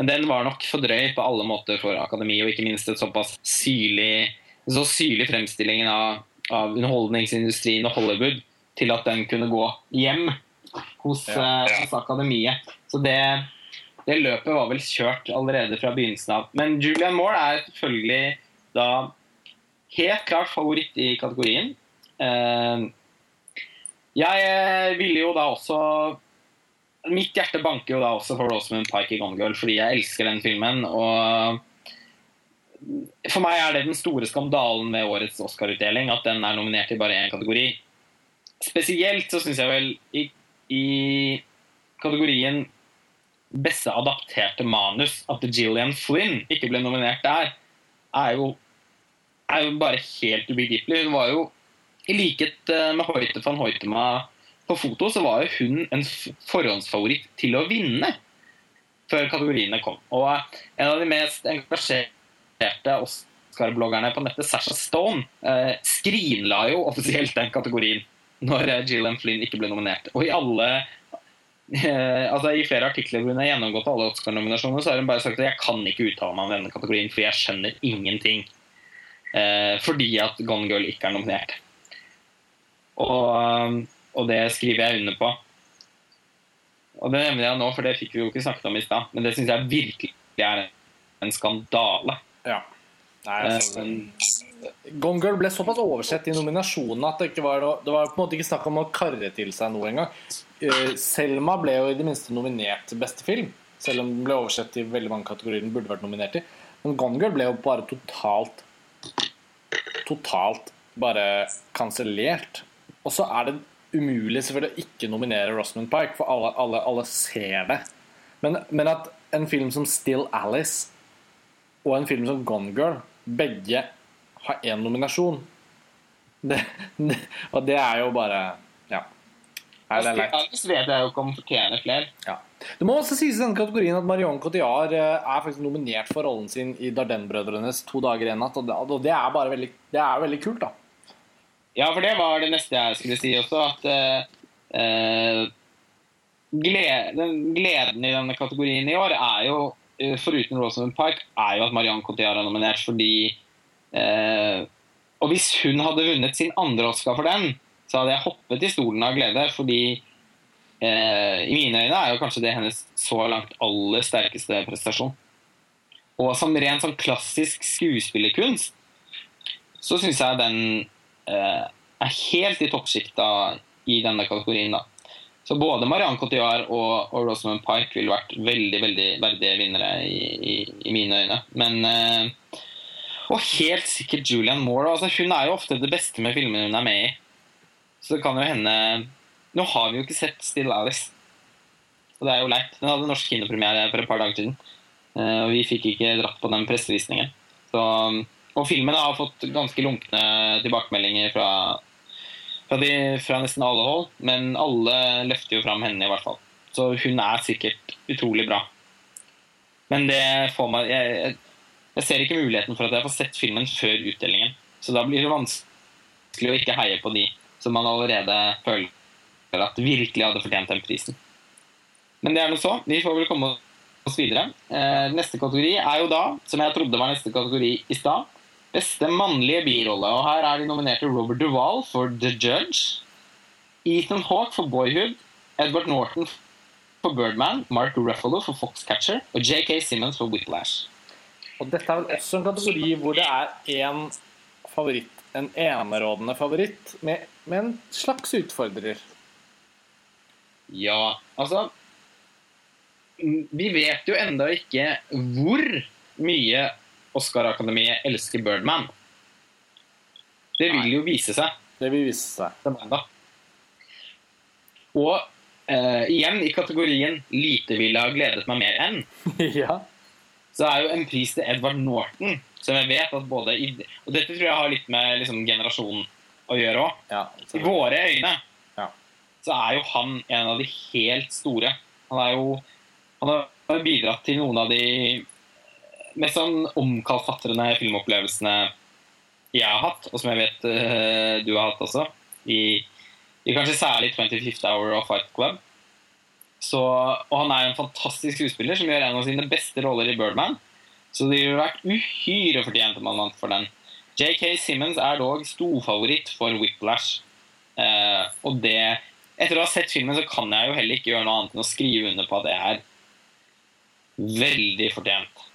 Men den var nok for drøy på alle måter for Akademi, og ikke minst et såpass syrlig, så syrlig fremstilling av, av, underholdningsindustrien og Hollywood til at den kunne gå hjem hos, ja, ja. hos Akademiet. Så det, det, løpet var vel kjørt allerede fra begynnelsen av. Men Julian Moore er selvfølgelig da helt klart favoritt i kategorien. Eh, jeg ville jo da også Mitt hjerte banker jo da også for Rosamund Pike i Gone Girl fordi jeg elsker den filmen. og For meg er det den store skandalen ved årets Oscar-utdeling at den er nominert i bare én kategori. Spesielt så syns jeg vel i, i, kategorien beste adapterte manus at Gillian Flynn ikke ble nominert der, er jo, er jo bare helt ubegripelig. Hun var jo, i likhet eh, med Hoite van Hoitema på foto så var jo hun en forhåndsfavoritt til å vinne før kategoriene kom. Og en av de mest engasjerte Oscar-bloggerne på nettet, Sasha Stone, eh, skrinla jo offisielt den kategorien når eh, Gillian Flynn ikke ble nominert. Og i alle eh, altså I flere artikler hvor hun har gjennomgått alle Oscar-nominasjonene, så har hun bare sagt at jeg kan ikke uttale meg om denne kategorien, for jeg skjønner ingenting. Eh, fordi at Gone Girl ikke er nominert. Og og det skriver jeg under på. Og det nevner jeg nå, for det fikk vi jo ikke snakket om i stad. Men det syns jeg virkelig er en skandale. Ja. Nei, altså, uh, Gone Girl ble såpass oversett i nominasjonene at det, ikke var, noe, det var på en måte ikke snakk om å karre til seg noe engang. Uh, Selma ble jo i det minste nominert til beste film, selv om den ble oversett i veldig mange kategorier den burde vært nominert i. Men Gone Girl ble jo bare totalt Totalt bare kansellert. Og så er det umulig selvfølgelig å ikke nominere Rosamund Pike, for alle, alle, alle ser det. Men, men, at en film som Still Alice og en film som Gone Girl begge har én nominasjon det, det, Og det er jo bare Ja. Still Alice vet jeg jo ikke om fortjener flere. Ja. Det må også sies i denne kategorien at Marion Cotillard eh, er faktisk nominert for rollen sin i Dardenne-brødrenes 'To dager en natt', og det, er bare veldig, det er veldig kult, da. Ja, for det var det neste jeg skulle si også. At eh, gleden, gleden i denne kategorien i år er jo, eh, foruten Rosamund Pike, er jo at Marion Cotillard er nominert fordi uh, Og hvis hun hadde vunnet sin andre Oscar for den, så hadde jeg hoppet i stolen av glede. Fordi eh, i mine øyne er jo kanskje det hennes så langt aller sterkeste prestasjon. Og som ren sånn klassisk skuespillerkunst så syns jeg den Eh, er helt i toppsjikta i denne kategorien. da. Så både Marianne Cotillard og, og Rosamund Pike ville vært veldig veldig verdige vinnere i, i, i, mine øyne. Men, eh, Og helt sikkert Julianne Moore. Altså, hun er jo ofte det beste med filmene hun er med i. Så det kan jo hende Nå har vi jo ikke sett Still Alice. Og det er jo leit. Den hadde norsk kinopremiere for et par dager siden. Eh, og vi fikk ikke dratt på den pressevisningen. Så, og filmen har fått ganske lunkne tilbakemeldinger fra, fra, de, fra nesten alle hold. Men alle løfter jo fram henne, i hvert fall. Så hun er sikkert utrolig bra. Men det får meg jeg, jeg ser ikke muligheten for at jeg får sett filmen før utdelingen. Så da blir det vanskelig å ikke heie på de som man allerede føler at virkelig hadde fortjent den prisen. Men det er noe så. Vi får vel komme oss videre. Eh, neste kategori er jo da, som jeg trodde var neste kategori i stad, beste mannlige birolle. Og her er de nominerte Robert Duvall for The Judge, Ethan Hawke for Boyhood, Edward Norton for Birdman, Mark Ruffalo for Foxcatcher og JK Simmons for Whiplash. Og dette er vel også en kategori hvor det er én favoritt, en enerådende favoritt, med, med en slags utfordrer. Ja, altså Vi vet jo enda ikke hvor mye Oscar-akademiet elsker Birdman. Det vil jo vise seg. Det vil vise seg. Og eh, igjen i kategorien 'lite ville ha gledet meg mer enn', ja. så er jo en pris til Edvard Norton, som jeg vet at både i, Og dette tror jeg har litt med liksom, generasjonen å gjøre òg. ja. I våre øyne. Så er jo han en av de helt store. Han er jo Han har bidratt til noen av de mest sånn omkalfatrende filmopplevelsene jeg har hatt, og som jeg vet uh, du har hatt også, i, i kanskje særlig 25th Hour og Fight Club. Så, og han er en fantastisk skuespiller som gjør en av sine beste roller i Birdman. Så det ville vært uhyre fortjent om han vant for den. JK Simmons er dog storfavoritt for Whiplash. Eh, og det Etter å ha sett filmen så kan jeg jo heller ikke gjøre noe annet enn å skrive under på at det er veldig fortjent.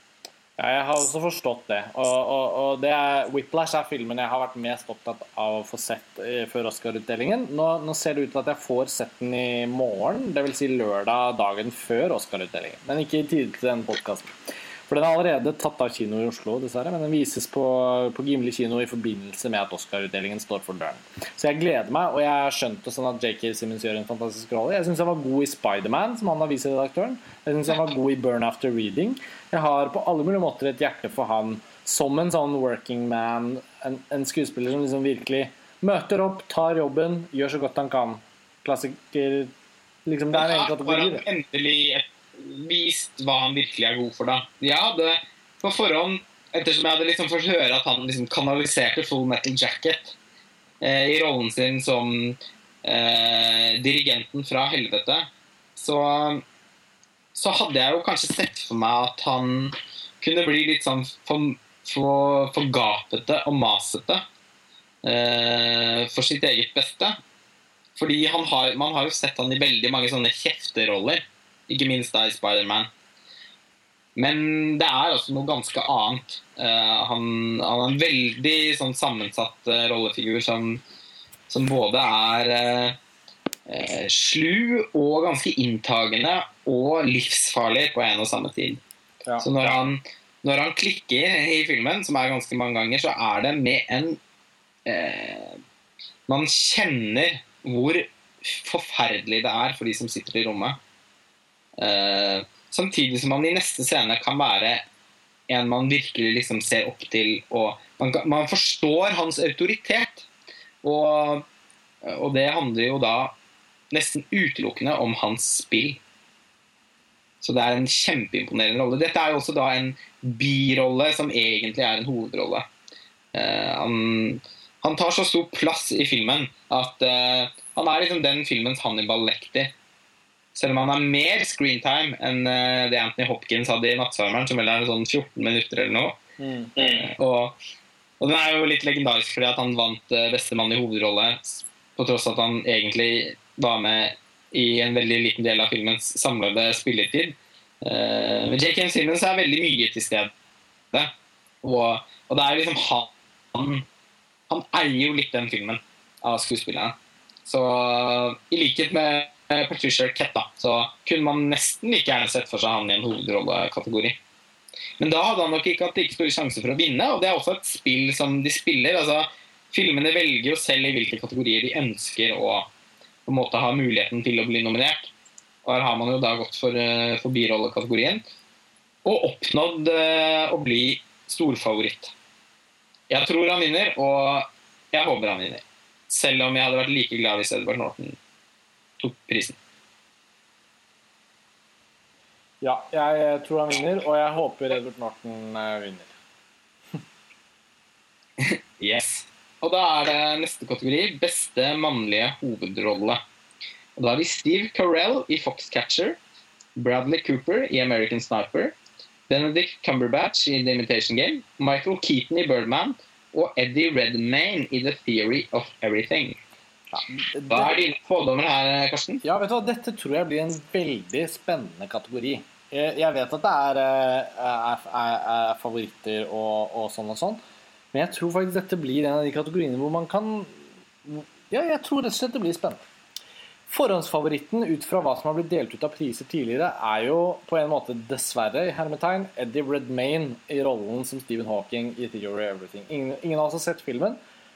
Ja, jeg har også forstått det. Og, og, og det er, Whiplash er filmen jeg har vært mest opptatt av å få sett eh, før Oscar-utdelingen. Nå, nå ser det ut til at jeg får sett den i morgen, dvs. Si lørdag dagen før Oscar-utdelingen. Men ikke i tide til den podkasten. For den er allerede tatt av kino i Oslo, dessverre, men den vises på, på Gimli kino i forbindelse med at Oscar-utdelingen står for døren. Så jeg gleder meg, og jeg har skjønt det sånn at JK Simmons gjør en fantastisk rolle. Jeg syns han var god i Spiderman, som han har vist redaktøren. Jeg syns han var god i Burn After Reading. Jeg har på alle mulige måter et hjerte for han som en sånn working man, en, en skuespiller som liksom virkelig møter opp, tar jobben, gjør så godt han kan. Klassiker liksom, Det er en egen Har kategori. han det. endelig vist hva han virkelig er god for, da? Jeg hadde på forhånd, ettersom jeg hadde liksom fått høre at han liksom kanaliserte Full Metal Jacket eh, i rollen sin som eh, dirigenten fra helvete, så, så hadde jeg jo kanskje sett for meg at han kunne bli litt sånn for, for, for gapete og masete eh, for sitt eget beste. Fordi har, man har jo sett han i veldig mange sånne kjefteroller. Ikke minst da i Spiderman. Men det er også noe ganske annet. Uh, han, han er en veldig sånn sammensatt uh, rollefigur som, som både er uh, slu og ganske inntagende og livsfarlig på en og samme tid. Ja. Så når han, når han klikker i filmen, som er ganske mange ganger, så er det med en Man kjenner hvor forferdelig det er for de som sitter i rommet. Eh, samtidig som man i neste scene kan være en man virkelig liksom ser opp til, og man, kan- man forstår hans autoritet. Og, og det handler jo da nesten utelukkende om hans spill. Så det er en kjempeimponerende rolle. Dette er jo også da en birolle som egentlig er en hovedrolle. Uh, han, han tar så stor plass i filmen at uh, han er liksom den filmens Hannibal Lecter. Selv om han har mer screentime enn eh, det Anthony Hopkins hadde i 'Nattsvermeren', som vel er sånn 14 minutter eller noe. Mm. Eh, og, og den er jo litt legendarisk fordi at han vant eh, beste mann i hovedrolle, på tross av at han egentlig var med i en veldig liten del av filmens samlede spilletid. Men J.K. Simmons er veldig mye til stede. Og, og det er liksom han Han eier jo litt den filmen av skuespillerne. Så i likhet med Patricia Arquette, da, så kunne man nesten like gjerne sett for seg han i en hovedrollekategori. Men da hadde han nok ikke hatt like store sjanser for å vinne, og det er også et spill som de spiller. altså Filmene velger jo selv i hvilke kategorier de ønsker å på en måte ha muligheten til å bli nominert. Og her har man jo da gått for, uh, for birollekategorien og oppnådd uh, å bli storfavoritt. Jeg tror han vinner, og jeg håper han vinner. Selv om jeg hadde vært like glad hvis Edvard Norton tok prisen. Ja, jeg tror han vinner, og jeg håper Edvard Norton eh, vinner. yes. Og da er det neste kategori beste mannlige hovedrolle. Og Da har vi Steve Carell i Foxcatcher, Bradley Cooper i American Sniper, Benedict Cumberbatch i The Imitation Game, Michael Keaton i Birdman og Eddie Redmayne i The Theory of Everything. Ja, Hva er dine fordommer her, Karsten? Ja, vet du hva, Dette tror jeg blir en veldig spennende kategori. Jeg vet at det er, eh, er, er, er favoritter og, og sånn og sånn, men jeg tror faktisk dette blir en av de kategoriene hvor man kan Ja, jeg tror rett og slett det blir spennende. Forhåndsfavoritten ut fra hva som har blitt delt ut av priser tidligere, er jo på en måte dessverre i hermetegn Eddie Redmayne i rollen som Stephen Hawking i Theory of Everything. Ingen, ingen av oss har sett filmen,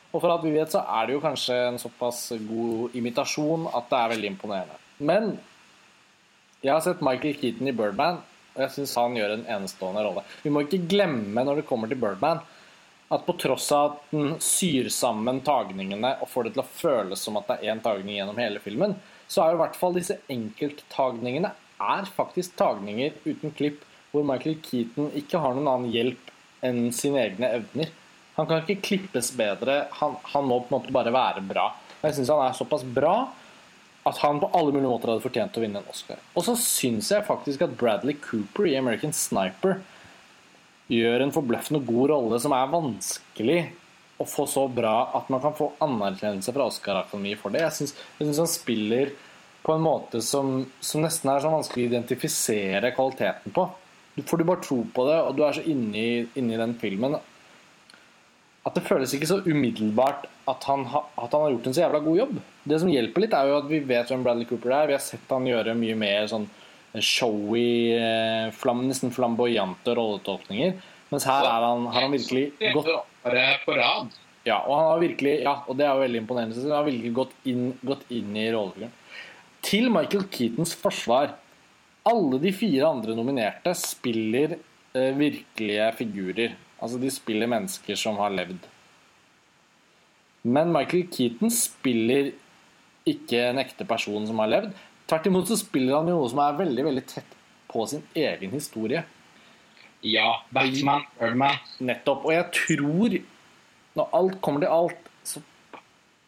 og for alt vi vet, så er det jo kanskje en såpass god imitasjon at det er veldig imponerende. Men jeg har sett Michael Keaton i Birdman, og jeg syns han gjør en enestående rolle. Vi må ikke glemme når det kommer til Birdman, at på tross av at den syr sammen tagningene og får det til å føles som at det er én tagning gjennom hele filmen, så er jo i hvert fall disse enkelttagningene er faktisk tagninger uten klipp hvor Michael Keaton ikke har noen annen hjelp enn sine egne evner. Han kan ikke klippes bedre, han, han må på en måte bare være bra. Og jeg syns han er såpass bra at han på alle mulige måter hadde fortjent å vinne en Oscar. Og så syns jeg faktisk at Bradley Cooper i American Sniper gjør en forbløffende god rolle som er vanskelig å få så bra at man kan få anerkjennelse fra Oscar-akademiet for det. Jeg syns han spiller på en måte som, som nesten er så vanskelig å identifisere kvaliteten på. For du bare tror på det, og du er så inni, inni den filmen at det føles ikke så umiddelbart at han, ha, at han, har gjort en så jævla god jobb. Det som hjelper litt, er jo at vi vet hvem Bradley Cooper er. Vi har sett han gjøre mye mer sånn showy, eh, flam, nesten flamboyante rolletolkninger. Mens her er han, har han virkelig gått på rad. Ja, og han har virkelig, ja, og det er jo veldig imponerende. Han har virkelig gått inn, gått inn i rollefiguren. Til Michael Keatons forsvar alle de fire andre nominerte spiller eh, virkelige figurer. Altså, de spiller mennesker som har levd. Men Michael Keaton spiller ikke en ekte person som har levd. Tvert imot så spiller han jo noe som er veldig veldig tett på sin egen historie. Ja. Batman, Birdman. Nettopp. Og jeg tror, når alt kommer til alt, så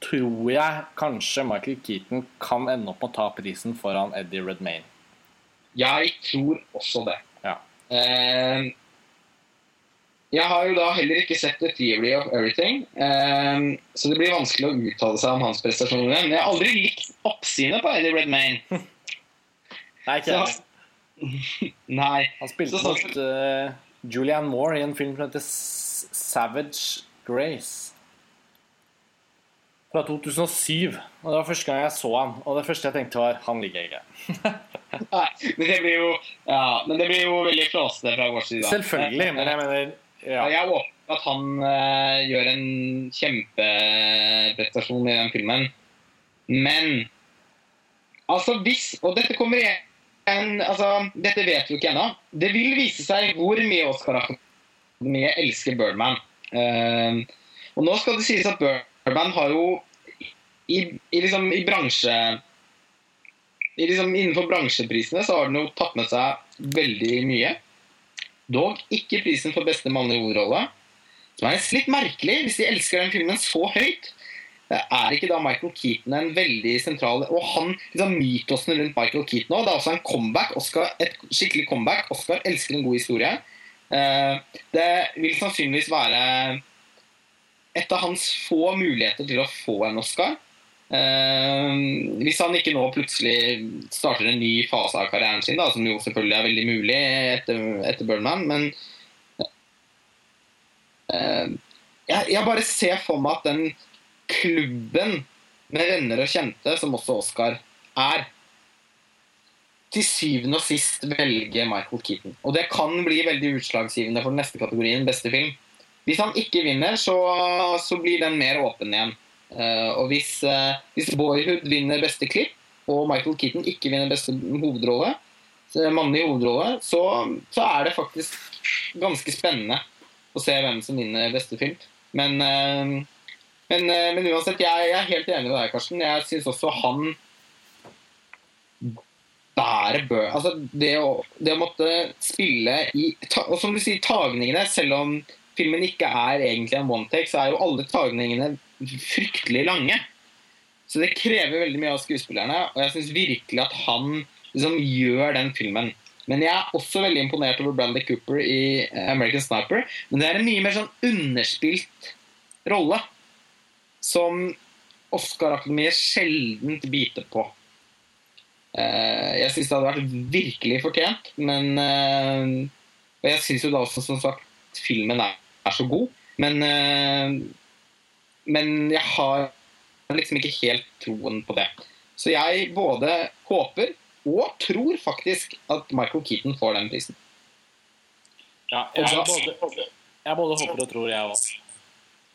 tror jeg kanskje Michael Keaton kan ende opp med å ta prisen foran Eddie Redmayne. Jeg tror også det. Ja. Uh, jeg har jo da heller ikke sett The Theory of Everything, um, så det blir vanskelig å uttale seg om hans prestasjoner. Men jeg har aldri likt oppsynet på Eddie Redmayne. Nei, ikke jeg. Nei. Han spilte Så- mot uh, Julianne Moore i en film som heter Savage Grace. Fra 2007. Og Det var første gang jeg så han. Og det første jeg tenkte, var han liker jeg ikke. Nei, men det blir jo, ja, men det blir jo veldig flåsete fra vår side. Selvfølgelig, men jeg mener Ja. Jeg håper at han uh, gjør en kjempeprestasjon i den filmen. Men altså hvis Og dette kommer igjen altså, Dette vet vi ikke ennå. Det vil vise seg hvor mye Oscar-akademiet elsker Birdman. Uh, og nå skal det sies at Birdman har jo i, i, liksom, i bransje i liksom, Innenfor bransjeprisene så har den jo tatt med seg veldig mye. Dog ikke prisen for beste mannlige hovedrolle. Som er litt merkelig, hvis de elsker den filmen så høyt. Er ikke da Michael Keaton en veldig sentral Og han, liksom mytosen rundt Michael Keaton òg. Det er også en comeback. Oscar, et skikkelig comeback. Oscar elsker en god historie. Eh, Det vil sannsynligvis være et av hans få muligheter til å få en Oscar. Eh, hvis han ikke nå plutselig starter en ny fase av karrieren sin, da, som jo selvfølgelig er veldig mulig etter, etter Birdman, men eh, jeg, jeg bare ser for meg at den klubben med venner og kjente, som også Oscar er, til syvende og sist velger Michael Keaton. Og det kan bli veldig utslagsgivende for den neste kategorien, beste film. Hvis han ikke vinner, så, så blir den mer åpen igjen. Uh, og hvis, uh, hvis, Boyhood vinner beste klipp, og Michael Keaton ikke vinner beste hovedrolle, mannlig hovedrolle, så, så, er det faktisk ganske spennende å se hvem som vinner beste film. Men, men, men uansett, jeg, jeg, er helt enig med deg, Karsten. Jeg syns også han bærer bø... Altså, det å, det å måtte spille i Og som du sier, tagningene, selv om filmen ikke er egentlig en one take, så er jo alle tagningene fryktelig lange. Så det krever veldig mye av skuespillerne, og jeg syns virkelig at han liksom gjør den filmen. Men jeg er også veldig imponert over Brandy Cooper i American Sniper. Men det er en mye mer sånn underspilt rolle som Oscar-akademiet sjelden biter på. Eh, jeg syns det hadde vært virkelig fortjent, men eh, Og jeg syns jo da også, som sagt, filmen er, er så god. Men eh, men jeg har liksom ikke helt troen på det. Så jeg både håper og tror faktisk at Michael Keaton får den prisen. Ja, jeg, både, jeg både håper og tror, jeg òg.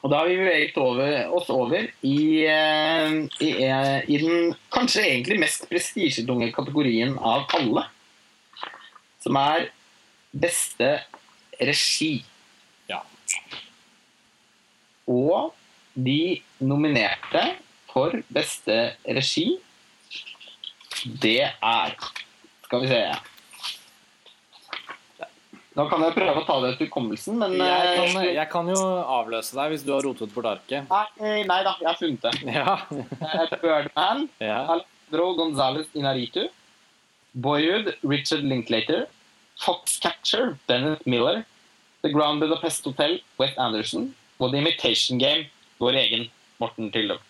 Og da har vi beveget oss over i, eh, i, eh, i, den kanskje egentlig mest prestisjetunge kategorien av alle. Som er beste regi. Ja. Og de nominerte for beste regi, det er Skal vi se Nå kan jeg prøve å ta det etter hukommelsen, men jeg kan, eh, jeg kan, jo avløse deg hvis du har rotet bort arket. Nei, eh, nei da, jeg har funnet det. Ja. Eh, Birdman, ja. Alejandro Gonzales Inaritu, Boyhood, Richard Linklater, Foxcatcher, Bennett Miller, The Ground Budapest Hotel, Wet Anderson og The Imitation Game, vår egen Morten Tyldum.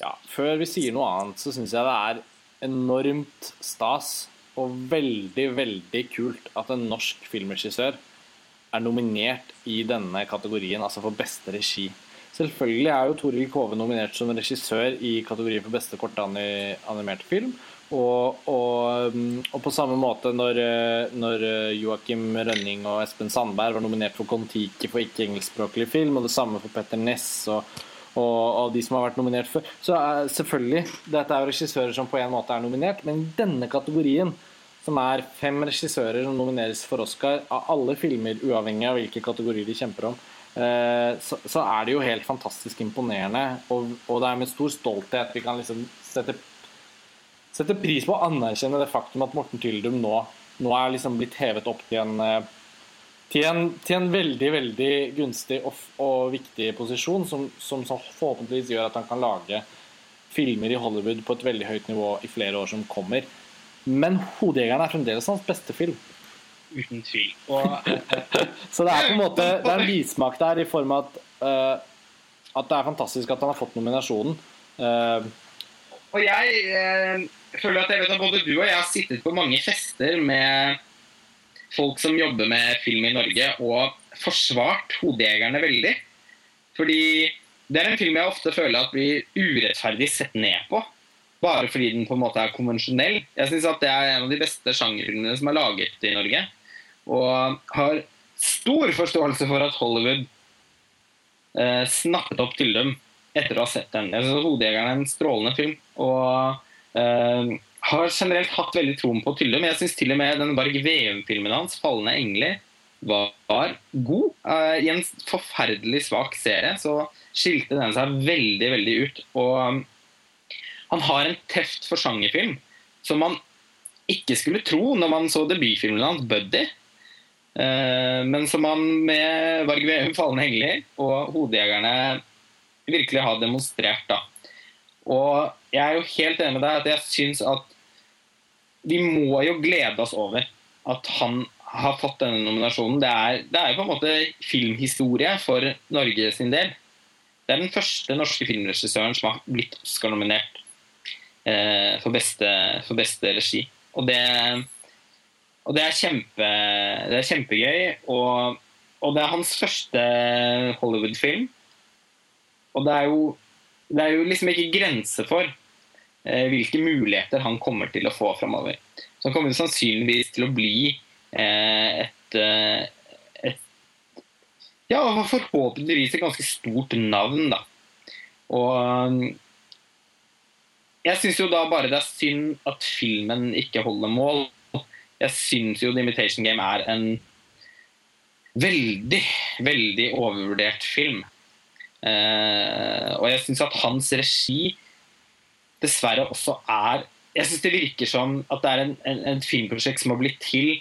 Ja, før vi sier noe annet, så syns jeg det er enormt stas og veldig, veldig kult at en norsk filmregissør er nominert i denne kategorien, altså for beste regi. Selvfølgelig er jo Toril Kove nominert som regissør i kategorien for beste kortanimerte film. Og, og, og, på samme måte når, når Joakim Rønning og Espen Sandberg var nominert for Kon-Tiki for ikke-engelskspråklig film, og det samme for Petter Ness og, og, de som har vært nominert før. Så er, selvfølgelig, dette er jo regissører som på en måte er nominert, men i denne kategorien, som er fem regissører som nomineres for Oscar av alle filmer, uavhengig av hvilke kategorier de kjemper om, eh, så, så, er det jo helt fantastisk imponerende. Og det er med stor stolthet vi kan liksom sette setter pris på å anerkjenne det faktum at Morten Tyldum nå, nå er liksom blitt hevet opp til en, eh, til en, til en veldig veldig gunstig og, og viktig posisjon, som, som, forhåpentligvis gjør at han kan lage filmer i Hollywood på et veldig høyt nivå i flere år som kommer. Men 'Hodejegeren' er fremdeles hans beste film. Uten tvil. Og, Så det er på en måte Det er en bismak der i form av at, uh, at det er fantastisk at han har fått nominasjonen. Uh, og jeg uh, føler at jeg vet at både du og jeg har sittet på mange fester med folk som jobber med film i Norge, og forsvart 'Hodejegerne' veldig. Fordi det er en film jeg ofte føler at blir urettferdig sett ned på. Bare fordi den på en måte er konvensjonell. Jeg syns det er en av de beste sjangerfilmene som er laget i Norge. Og har stor forståelse for at Hollywood eh, snappet opp til dem etter å ha sett den. Jeg synes 'Hodejegerne' er en strålende film. Og Uh, har generelt hatt veldig troen på Tylle, men jeg syns til og med den Varg Veum-filmen hans, 'Falne engler', var, var god. Uh, I en forferdelig svak serie så skilte den seg veldig, veldig ut. Og um, han har en teft for sjangerfilm som man ikke skulle tro når man så debutfilmen hans, 'Buddy'. Uh, men som han med Varg Veum, 'Falne engler' og 'Hodejegerne' virkelig har demonstrert. da og jeg er jo helt enig med deg at jeg syns at vi må jo glede oss over at han har fått denne nominasjonen. Det er, det er jo på en måte filmhistorie for Norge sin del. Det er den første norske filmregissøren som har blitt Oscar-nominert eh, for, for, beste, regi. Og det, og det, er, kjempe, det er kjempegøy. Og, og det er hans første Hollywood-film. Og det er jo det er jo liksom ikke grenser for eh, hvilke muligheter han kommer til å få framover. Han kommer sannsynligvis til å bli eh, et, eh, et Ja, forhåpentligvis et ganske stort navn, da. Og jeg syns jo da bare det er synd at filmen ikke holder mål. Jeg syns jo The Imitation Game er en veldig, veldig overvurdert film. Eh, og jeg syns at hans regi dessverre også er Jeg syns det virker som at det er en, en, en, filmprosjekt som har blitt til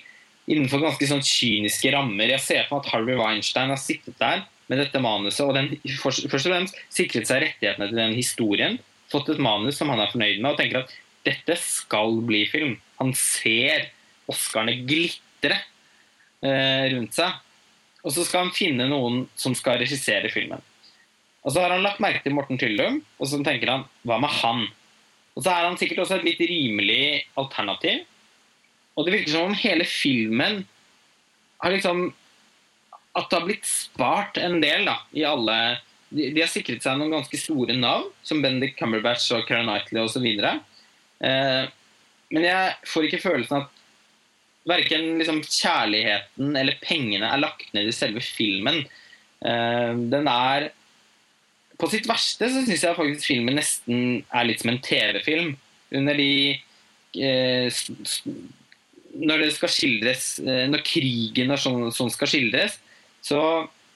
innenfor ganske sånn kyniske rammer. Jeg ser på at Harvey Weinstein har sittet der med dette manuset og den, først og fremst sikret seg rettighetene til den historien. Fått et manus som han er fornøyd med, og tenker at dette skal bli film. Han ser Oscarene glitre eh, rundt seg. Og så skal han finne noen som skal regissere filmen. Og så har han lagt merke til Morten Tyldum, og så tenker han hva med han? Og så er han sikkert også et litt rimelig alternativ. Og det virker som om hele filmen har liksom At det har blitt spart en del da, i alle de, de, har sikret seg noen ganske store navn, som Bendik Cumberbatch og Keira Knightley osv. Eh, men jeg får ikke følelsen at verken liksom, kjærligheten eller pengene er lagt ned i selve filmen. Eh, den er på sitt verste så syns jeg faktisk filmen nesten er litt som en TV-film. Under de eh, Når det skal skildres eh, Når krigen og sånn, sånn, skal skildres, så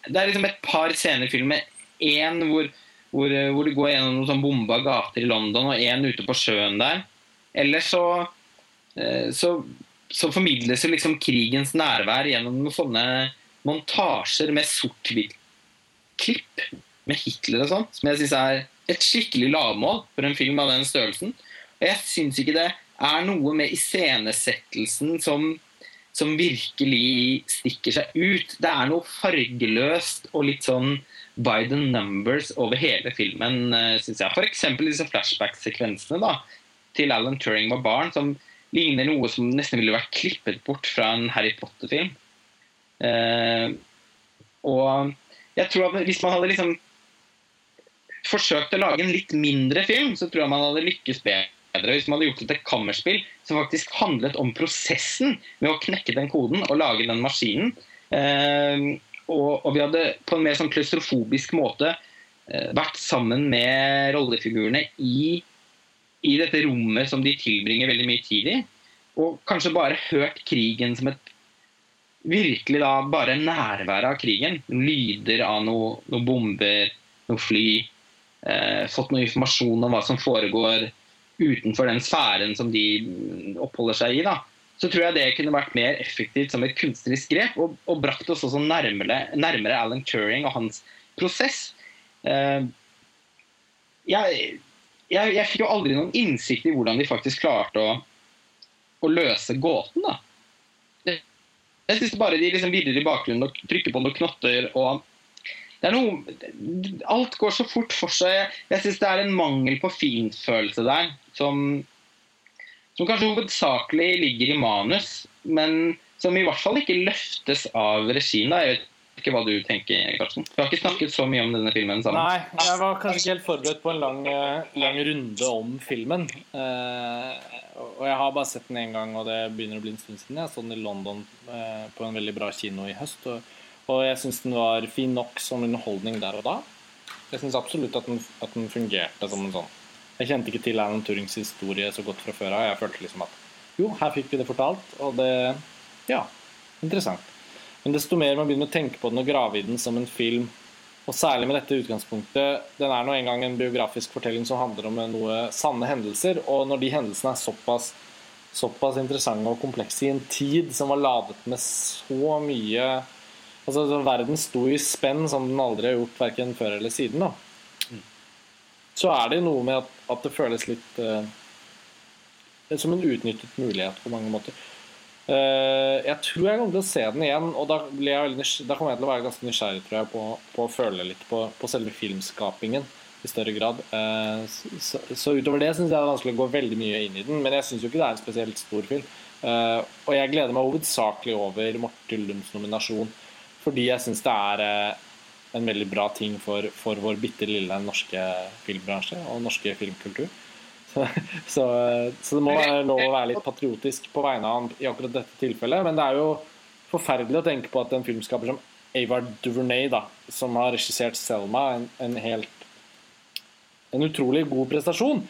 det er liksom et par scener i filmen. Én hvor, hvor, hvor, det går gjennom noen sånn bomba gater i London, og én ute på sjøen der. Ellers så, eh, så, så formidles jo liksom krigens nærvær gjennom noen sånne montasjer med sort-hvitt-klipp med Hitler og sånn, som jeg syns er et skikkelig lavmål for en film av den størrelsen. Og jeg syns ikke det er noe med iscenesettelsen som, som virkelig stikker seg ut. Det er noe fargeløst og litt sånn by the numbers over hele filmen, eh, syns jeg. F.eks. disse flashback-sekvensene da, til Alan Turing var barn, som ligner noe som nesten ville vært klippet bort fra en Harry Potter-film. Eh, og jeg tror at hvis man hadde liksom forsøkt å lage en litt mindre film, så tror jeg man hadde lykkes bedre hvis man hadde gjort det til kammerspill som faktisk handlet om prosessen med å knekke den koden og lage den maskinen. Eh, og, og, vi hadde på en mer sånn klaustrofobisk måte eh, vært sammen med rollefigurene i, i, dette rommet som de tilbringer veldig mye tid i. Og kanskje bare hørt krigen som et Virkelig da bare nærværet av krigen. Lyder av noen noe bomber, noen fly eh, fått noe informasjon om hva som foregår utenfor den sfæren som de oppholder seg i, da, så tror jeg det kunne vært mer effektivt som et kunstnerisk grep, og, og brakt oss også nærmere, nærmere, Alan Turing og hans prosess. Eh, jeg, jeg, jeg, fikk jo aldri noen innsikt i hvordan de faktisk klarte å, å løse gåten. da. Jeg syns bare de liksom virrer i bakgrunnen og trykker på noen knotter og noe Alt går så fort for seg. Jeg syns det er en mangel på finfølelse der som, som kanskje hovedsakelig ligger i manus, men som i hvert fall ikke løftes av regien. Jeg vet ikke hva du tenker, Karsten. Vi har ikke snakket så mye om denne filmen sammen. Nei, jeg var kanskje ikke helt forberedt på en lang, lang runde om filmen. Uh, og jeg har bare sett den én gang, og det begynner å bli en stund siden. Jeg så den i London uh, på en veldig bra kino i høst. og og jeg syns den var fin nok som underholdning der og da. Jeg syns absolutt at den, at den, fungerte som en sånn Jeg kjente ikke til Alan Turings historie så godt fra før av. Jeg følte liksom at jo, her fikk vi det fortalt, og det Ja, interessant. Men desto mer man begynner å tenke på den og grave i den som en film, og særlig med dette utgangspunktet Den er nå engang en biografisk fortelling som handler om noe sanne hendelser, og når de hendelsene er såpass såpass interessante og komplekse i en tid som var ladet med så mye Altså, verden sto i spenn som den aldri har gjort verken før eller siden. da. Så er det noe med at, at det føles litt uh, Som en utnyttet mulighet på mange måter. Uh, jeg tror jeg kommer til å se den igjen, og da, jeg da kommer jeg til å være ganske nysgjerrig tror jeg, på, på å føle litt på, på, selve filmskapingen i større grad. Uh, så, så, utover det syns jeg det er vanskelig å gå veldig mye inn i den, men jeg syns jo ikke det er en spesielt stor film. og jeg gleder meg hovedsakelig over Morten Lunds nominasjon fordi jeg syns det er eh, en veldig bra ting for, for vår bitte lille norske filmbransje og norske filmkultur. Så, så, så det må være lov å være litt patriotisk på vegne av han i akkurat dette tilfellet. Men det er jo forferdelig å tenke på at en filmskaper som Avar Duvernay, da, som har regissert Selma, en, en helt en utrolig god prestasjon.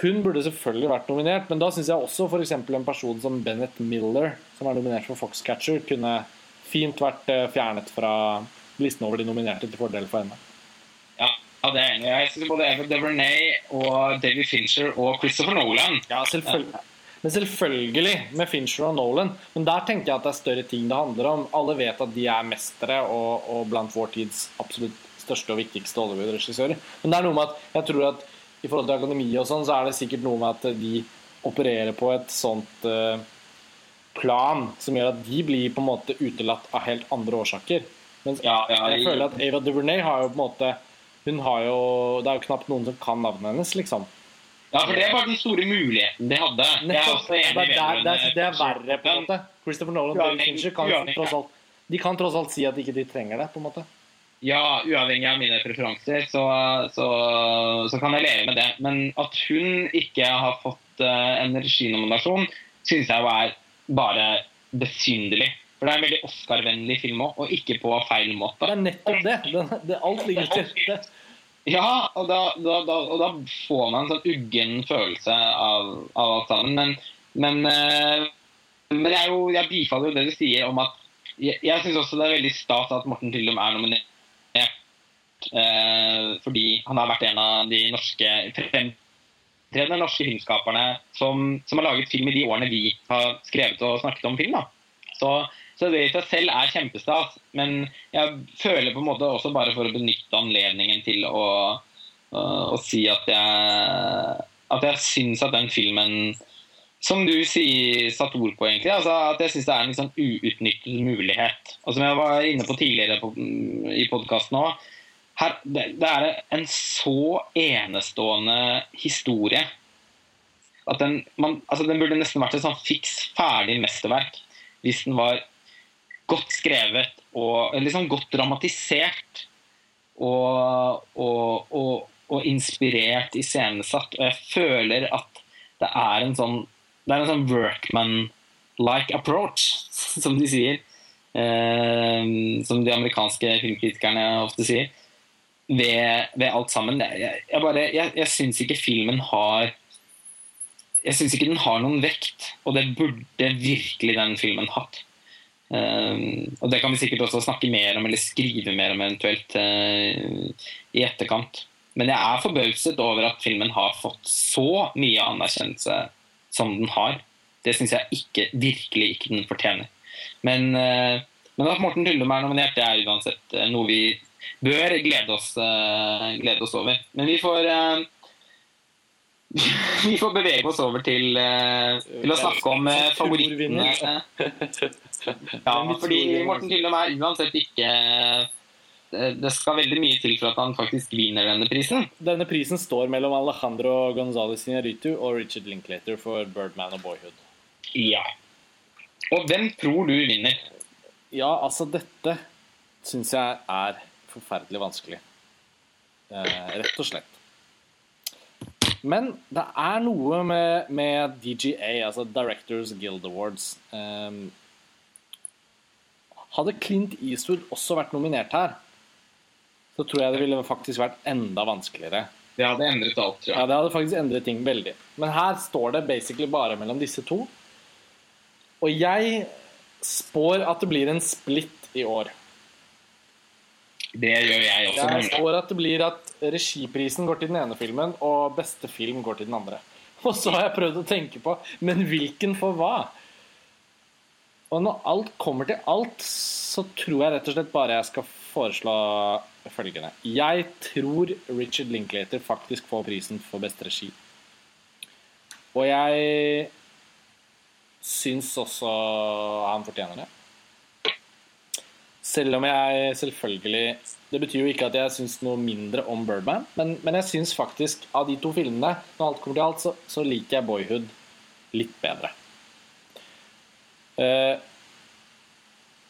Hun burde selvfølgelig vært nominert, men da syns jeg også f.eks. en person som Bennett Miller, som er nominert for Foxcatcher, kunne fint vært eh, fjernet fra listen over de nominerte til fordel for henne. Ja, ja det er enig. Jeg synes både Eva DeVernay og David Fincher og Christopher Nolan Ja, selvfølgelig. Men selvfølgelig med Fincher og Nolan. Men der tenker jeg at det er større ting det handler om. Alle vet at de er mestere og, og blant vår tids absolutt største og viktigste Hollywood-regissører. Men det er noe med at jeg tror at i forhold til akademi og sånn, så er det sikkert noe med at de opererer på et sånt uh, plan som gjør at de blir på en måte utelatt av helt andre årsaker. Men ja, ja, jeg føler at Ava DuVernay har jo på en måte Hun har jo Det er jo knapt noen som kan navnet hennes, liksom. Ja, for det bare den store muligheten de hadde. Nettopp, det, er, det, er, det, er, det er verre, på en måte. Christopher Nolan og David Fincher kan tross alt De kan tross alt si at ikke de trenger det, på en måte. Ja, uavhengig av mine preferanser, så, så, så, kan jeg leve med det. Men at hun ikke har fått uh, en reginominasjon, synes jeg jo er bare besynderlig. For det er en veldig Oscar-vennlig film òg, og ikke på feil måte. Det er nettopp det. det, det alt ligger til rette. Ja, og da, da, da, og da, får man en sånn uggen følelse av, av alt sammen. Men, men, uh, men jeg, jo, jeg, bifaller jo det du sier om at Jeg, jeg syns også det er veldig stas at Morten Tyldum er nominert. Uh, fordi han har vært en av de norske fremtredende norske filmskaperne som, som, har laget film i de årene vi har skrevet og snakket om film. Da. Så så det i seg selv er kjempestas. Men jeg føler på en måte også bare for å benytte anledningen til å, å, å si at jeg, at jeg syns at den filmen som du sier, satte ord på, egentlig. Altså, at jeg syns det er en liksom uutnyttet mulighet. Og som jeg var inne på tidligere på, i podkasten òg. Det, det, er en så enestående historie at den, man, altså den burde nesten vært et sånn fiks ferdig mesterverk hvis den var godt skrevet og liksom godt dramatisert og, og, og, og inspirert iscenesatt. Og jeg føler at det er en sånn det er en sånn workman-like approach, som de sier. Eh, som de amerikanske filmkritikerne ofte sier. Ved, ved alt sammen. Jeg, jeg, bare, jeg, jeg syns ikke filmen har Jeg syns ikke den har noen vekt, og det burde virkelig den filmen hatt. Um, og Det kan vi sikkert også snakke mer om eller skrive mer om eventuelt uh, i etterkant. Men jeg er forbauset over at filmen har fått så mye anerkjennelse som den har. Det syns jeg ikke, virkelig ikke den fortjener. Men, uh, men at Morten Tyldum er nominert, det er uansett uh, noe vi bør glede oss, glede oss over. Men vi får vi får bevege oss over til, til å snakke om favorittene. Ja, fordi Morten Tyldum er uansett ikke Det skal veldig mye til for at han faktisk vinner denne prisen. Denne prisen står mellom Alejandro Gonzales Inaritu og Richard Linklater for 'Birdman' og 'Boyhood'. Ja. Og hvem tror du vinner? Ja, altså dette syns jeg er forferdelig vanskelig. Eh, rett og slett. Men det er noe med, med DGA, altså Directors Guild Awards. Eh, hadde Clint Eastwood også vært nominert her, så tror jeg det ville faktisk vært enda vanskeligere. Det hadde endret alt, tror jeg. Ja, det hadde faktisk endret ting veldig. Men her står det basically bare mellom disse to. Og jeg spår at det blir en splitt i år. Det gjør jeg også. Jeg står at det blir at regiprisen går til den ene filmen, og beste film går til den andre. Og så har jeg prøvd å tenke på Men hvilken for hva? Og når alt kommer til alt, så tror jeg rett og slett bare jeg skal foreslå følgende. Jeg tror Richard Linklater faktisk får prisen for beste regi. Og jeg syns også han fortjener det. Selv om jeg selvfølgelig Det betyr jo ikke at jeg syns noe mindre om Birdman, men, men jeg syns faktisk av de to filmene, når alt kommer til alt, så, så liker jeg Boyhood litt bedre. Uh,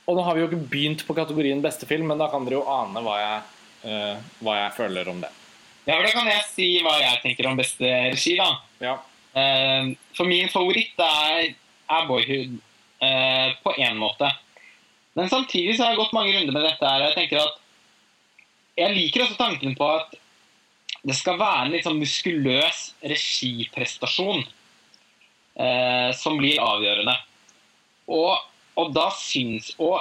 og nå har vi jo ikke begynt på kategorien beste film, men da kan dere jo ane hva jeg, uh, hva jeg føler om det. Ja, Da kan jeg si hva jeg tenker om beste regi. da. Ja. Uh, for min favoritt er, er Boyhood på én måte. Men samtidig så har jeg gått mange runder med dette. her, og Jeg tenker at jeg liker også tanken på at det skal være en litt sånn muskuløs regiprestasjon eh, som blir avgjørende. Og, og da syns Og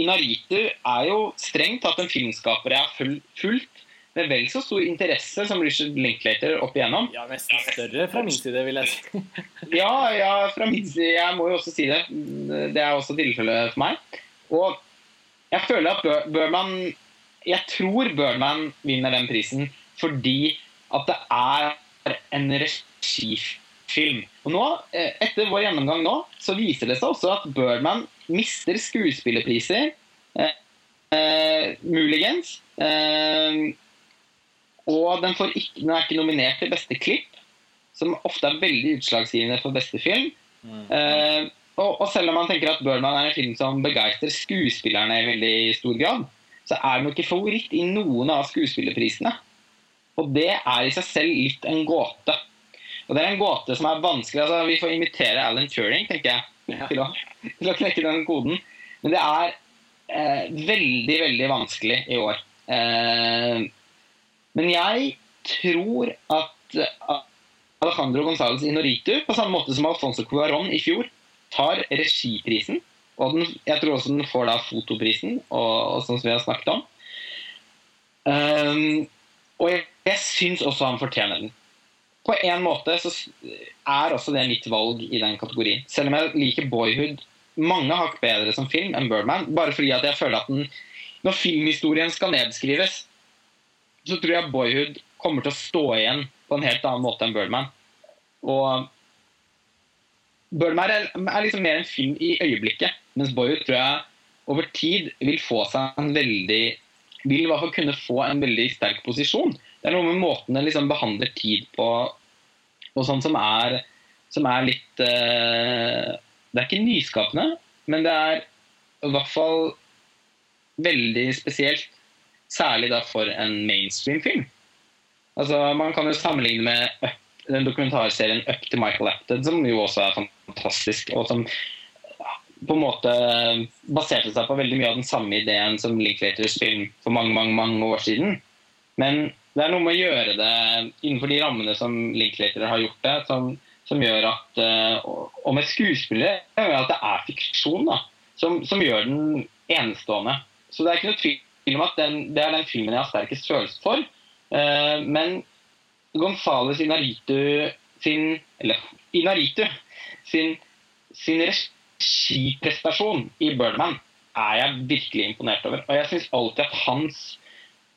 Inaritu er jo strengt tatt en filmskaper jeg har fulgt med vel så stor interesse som Richard Linklater opp igjennom. ja, nesten større fra min side, vil jeg si. Ja, ja, fra min side. Jeg må jo også si det. Det er også tilfellet for meg. Og jeg føler at Burman Jeg tror Burman vinner den prisen fordi at det er en regifilm. Og nå, eh, etter vår gjennomgang nå, så viser det seg også at Birdman mister skuespillerpriser. Eh, eh, muligens. Eh, og den, får ikke, den er ikke nominert til beste klipp, som ofte er veldig utslagsgivende for beste film. Eh, og, og selv om man tenker at Birdman er en film som begeistrer skuespillerne i veldig stor grad, så er den jo ikke favoritt i noen av skuespillerprisene. Og det er i seg selv litt en gåte. Og det er en gåte som er vanskelig. altså Vi får invitere Alan Turing, tenker jeg, til, å, til å knekke den koden. Men det er eh, veldig, veldig vanskelig i år. Eh, men jeg tror at Alejandro González Inoritu, på samme måte som Alfonso Cuarón i fjor, tar regiprisen. Og den, jeg tror også den får da fotoprisen, og, og sånn som vi har snakket om. Um, og jeg, jeg syns også han fortjener den. På en måte så er også det mitt valg i den kategorien. Selv om jeg liker Boyhood mange hakk bedre som film enn Birdman. Bare fordi at jeg føler at den, når filmhistorien skal nedskrives, så tror jeg Boyhood kommer til å stå igjen på en helt annen måte enn Birdman. Og Birdman er, er liksom mer en film i øyeblikket, mens Boyhood tror jeg over tid vil få seg en veldig Vil i hvert fall kunne få en veldig sterk posisjon. Det er noe med måten den liksom behandler tid på, og sånn som er, som er litt uh, Det er ikke nyskapende, men det er i hvert fall veldig spesielt. Særlig da for en mainstream-film. Altså, Man kan jo sammenligne med Up, den dokumentarserien Up to Michael Apted, som jo også er fantastisk, og som på en måte baserte seg på veldig mye av den samme ideen som Linklaters film for mange, mange, mange år siden. Men det er noe med å gjøre det innenfor de rammene som Linklater har gjort det, som, som gjør at eh, Og med skuespillere gjør at det er fiksjon, da, som, som gjør den enestående. Så det er ikke noe tvil om at den, det er den filmen jeg har sterkest følelse for. Eh, men Gonzales Inaritu sin Eller Inaritu sin, sin regiprestasjon i Birdman er jeg virkelig imponert over. Og jeg syns alltid at hans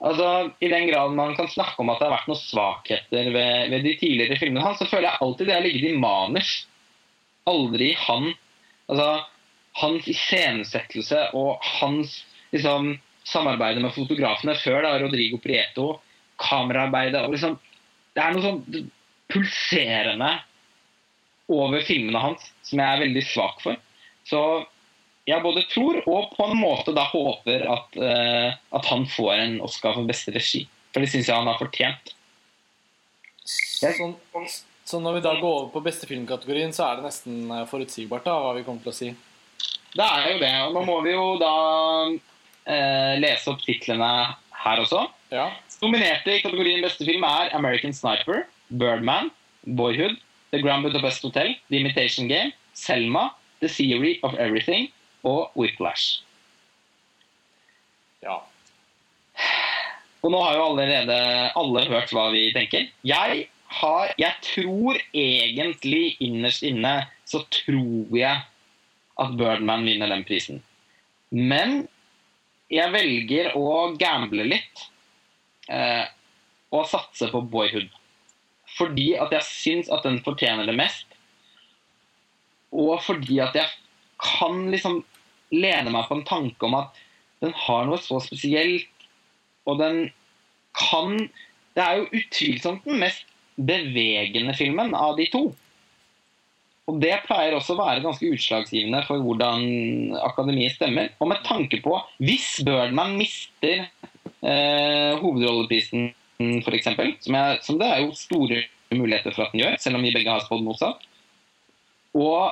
altså I den grad man kan snakke om at det har vært noen svakheter ved, ved de tidligere filmene hans, så føler jeg alltid det har ligget i manus. Aldri han. Altså hans iscenesettelse og hans liksom samarbeid med fotografene før da, Rodrigo Prieto, kameraarbeidet og liksom Det er noe sånn pulserende over filmene hans som jeg er veldig svak for. Så jeg både tror og på en måte da håper at, uh, at han får en Oscar for beste regi. For det syns jeg han har fortjent. Sånn, så når vi da går over på beste filmkategorien, så er det nesten eh, forutsigbart da, hva vi kommer til å si. Det er jo det. Og nå må vi jo da uh, lese opp titlene her også. Ja. Nominerte i kategorien beste film er American Sniper, Birdman, Boyhood, The Grand Budapest Hotel, The Imitation Game, Selma, The Theory of Everything og Whiplash. ja. Og nå har jo allerede alle hørt hva vi tenker. Jeg, har, jeg tror egentlig innerst inne så tror jeg at Birdman vinner den prisen. Men jeg velger å gamble litt eh, å satse på Boyhood. Fordi at jeg syns at den fortjener det mest. Og fordi at jeg kan liksom lene meg på en tanke om at den har noe så spesielt og den kan Det er jo utvilsomt den mest bevegende filmen av de to. Og det pleier også å være ganske utslagsgivende for hvordan akademiet stemmer. Og med tanke på Hvis Birdman mister eh, hovedrolleprisen eksempel, som, som det er jo store muligheter for at den gjør, selv om vi begge har spådd motsatt. Og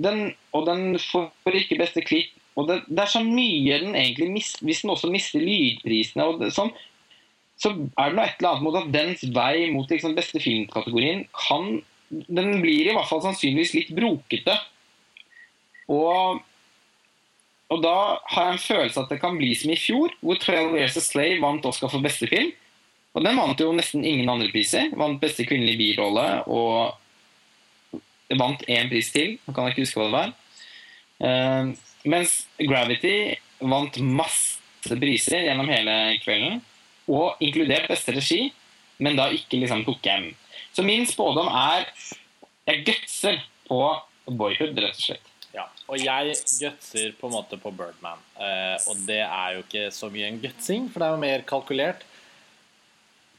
den, og den får ikke beste klipp. Og det, det, er så mye den egentlig mister Hvis den også mister lydprisene og det, sånn, så er det noe et eller annet mot at dens vei mot liksom, beste filmkategorien kan Den blir i hvert fall sannsynligvis litt brokete. Og, og da har jeg en følelse at det kan bli som i fjor, hvor 'Twelve Years a Slave' vant Oscar for beste film. Og den vant jo nesten ingen andre priser. Vant beste kvinnelige birolle og vant én pris til. Nå kan jeg ikke huske hva det var. Uh, mens Gravity vant masse priser gjennom hele kvelden. Og inkludert beste regi, men da ikke liksom tok hjem. Så min spådom er Jeg gutser på Boyhood, rett og slett. Og jeg gutser på en måte på Birdman. Eh, og det er jo ikke så mye en gutsing, for det er jo mer kalkulert.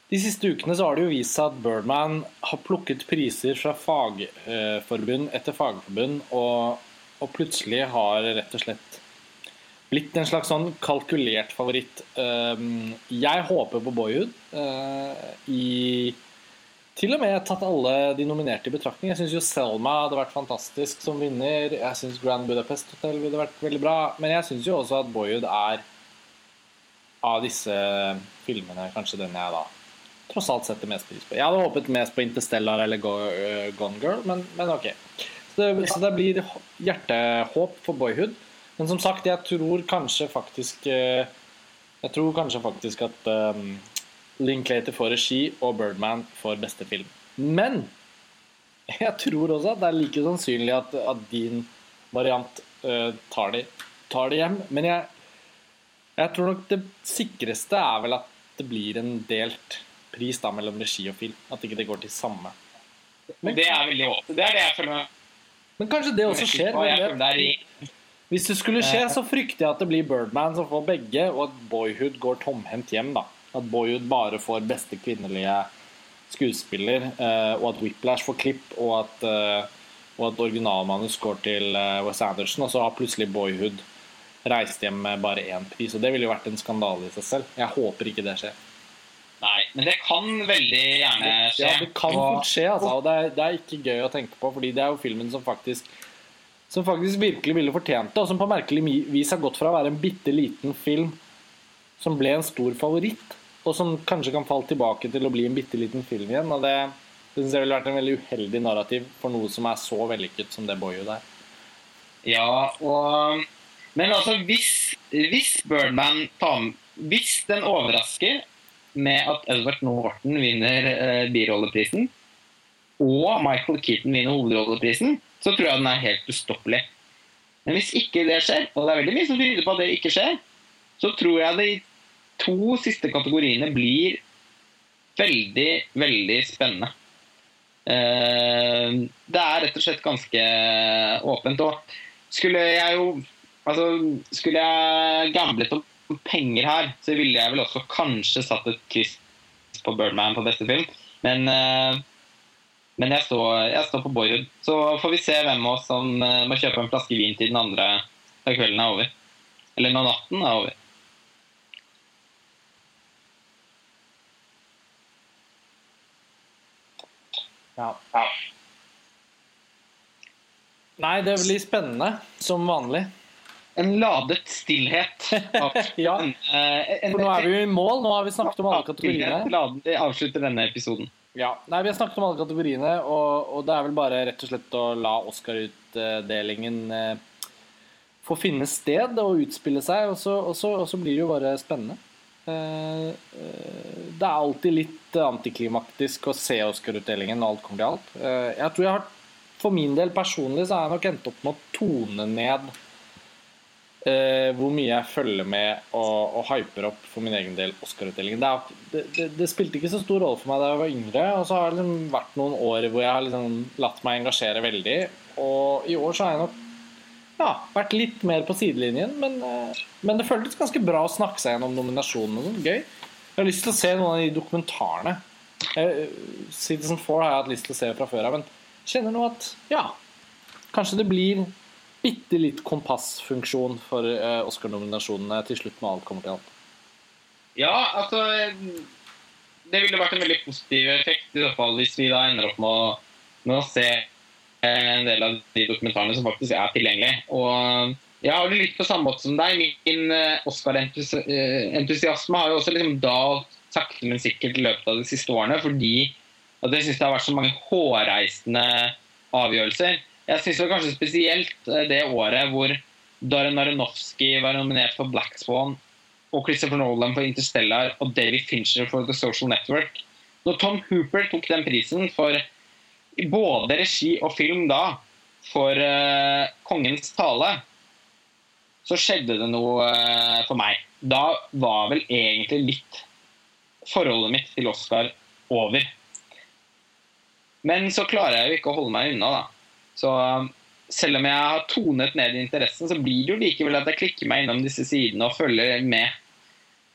De siste ukene så har det jo vist seg at Birdman har plukket priser fra fagforbund etter fagforbund, og, og, plutselig har rett og slett blitt en slags sånn kalkulert favoritt. Ehm, jeg håper på Boyhood. Eh, I til og med tatt alle de nominerte i betraktning. Jeg syns jo Selma hadde vært fantastisk som vinner. Jeg syns Grand Budapest Hotel ville vært veldig bra. Men jeg syns jo også at Boyhood er av disse filmene kanskje den jeg da tross alt setter mest pris på. Jeg hadde håpet mest på Interstellar eller eh, Gone Girl, men, men ok. Så det, så det, blir hjertehåp for Boyhood. Men som sagt, jeg tror kanskje faktisk eh, Jeg tror kanskje faktisk at um, Linklater får regi og Birdman får beste film. Men jeg tror også at det er like sannsynlig at, at din variant uh, tar, de, tar de hjem. Men jeg, jeg tror nok det sikreste er vel at det blir en delt pris da mellom regi og film. At ikke det går til samme. Men, det er veldig håpet. Det er det jeg føler med. Men kanskje det også skjer. Hvis det skulle skje, så frykter jeg at det blir Birdman som får begge, og at Boyhood går tomhendt hjem. da. At Boyhood bare får beste kvinnelige skuespiller, eh, og at Whiplash får klipp, og at, eh, og at originalmanus går til eh, Wes Anderson, og så har plutselig Boyhood reist hjem med bare én pris. Og det ville jo vært en skandale i seg selv. Jeg håper ikke det skjer. Nei, men det kan veldig gjerne skje. Ja, det kan fort skje, altså. Og det er, det er, ikke gøy å tenke på, fordi det er jo filmen som faktisk som faktisk virkelig ville fortjent det, og som på merkelig vis har gått fra å være en bitte liten film som ble en stor favoritt, og som kanskje kan falle tilbake til å bli en bitte liten film igjen. og Det, det syns jeg ville vært en veldig uheldig narrativ for noe som er så vellykket som det Boyo der. Ja, og Men altså, hvis, hvis Birdman tar Hvis den overrasker med at Edward Norton vinner eh, birolleprisen, og Michael Keaton vinner hovedrolleprisen, så tror jeg den er helt ustoppelig. Men hvis ikke det skjer, og det er veldig mye som tyder på at det ikke skjer, så tror jeg de to siste kategoriene blir veldig, veldig spennende. Eh, det er rett og slett ganske åpent. Og skulle jeg jo Altså, skulle jeg gamblet om penger her, så ville jeg vel også kanskje satt et kryss på Birdman på beste film. Men, uh, men jeg, står, jeg, står, på Boyhood. Så får vi se hvem av oss som uh, må kjøpe en flaske vin til den andre da kvelden er over. Eller når natten er over. Ja. ja. Nei, det blir spennende, som vanlig en ladet stillhet. ja, eh, for nå er vi jo i mål. Nå har vi snakket om alle kategoriene. Vi avslutter denne episoden. Ja, nei, Vi har snakket om alle kategoriene, og, og, det er vel bare rett og slett å la Oscar-utdelingen eh, få finne sted og utspille seg, og så, og så, og så blir det jo bare spennende. Eh, eh, det er alltid litt antiklimaktisk å se Oscar-utdelingen når alt kommer til alt. Eh, jeg tror jeg har, For min del personlig så har jeg nok endt opp med å tone ned hvor mye jeg følger med og, og hyper opp for min egen del Oscar-utdelingen. Det, det, det, spilte ikke så stor rolle for meg da jeg var yngre, og så har det liksom vært noen år hvor jeg har liksom latt meg engasjere veldig. Og i år så har jeg nok ja, vært litt mer på sidelinjen, men, eh, men det føltes ganske bra å snakke seg gjennom nominasjonene. Gøy. Jeg har lyst til å se noen av de dokumentarene. Eh, Citizen 4 har jeg hatt lyst til å se fra før av, men kjenner nå at ja, kanskje det blir bitte litt kompassfunksjon for uh, Oscar-nominasjonene til slutt når alt kommer til alt? Ja, altså det ville vært en veldig positiv effekt i hvert fall hvis vi da ender opp med å, med å se en del av de dokumentarene som faktisk er tilgjengelige. Og jeg har det litt på samme måte som deg. Min eh, Oscar-entusiasme har jo også liksom dalt sakte, men sikkert i løpet av de siste årene, fordi at jeg syns det har vært så mange hårreisende avgjørelser. Jeg syns kanskje spesielt eh, det året hvor Darren Aronofsky var nominert for Black Swan, og Christopher Nolan for Interstellar og David Fincher for The Social Network. Når Tom Hooper tok den prisen for både regi og film da, for uh, Kongens tale, så skjedde det noe uh, for meg. Da var vel egentlig litt forholdet mitt til Oscar over. Men så klarer jeg jo ikke å holde meg unna, da. Så um, selv om jeg har tonet ned interessen, så blir det jo likevel at jeg klikker meg innom disse sidene og følger med.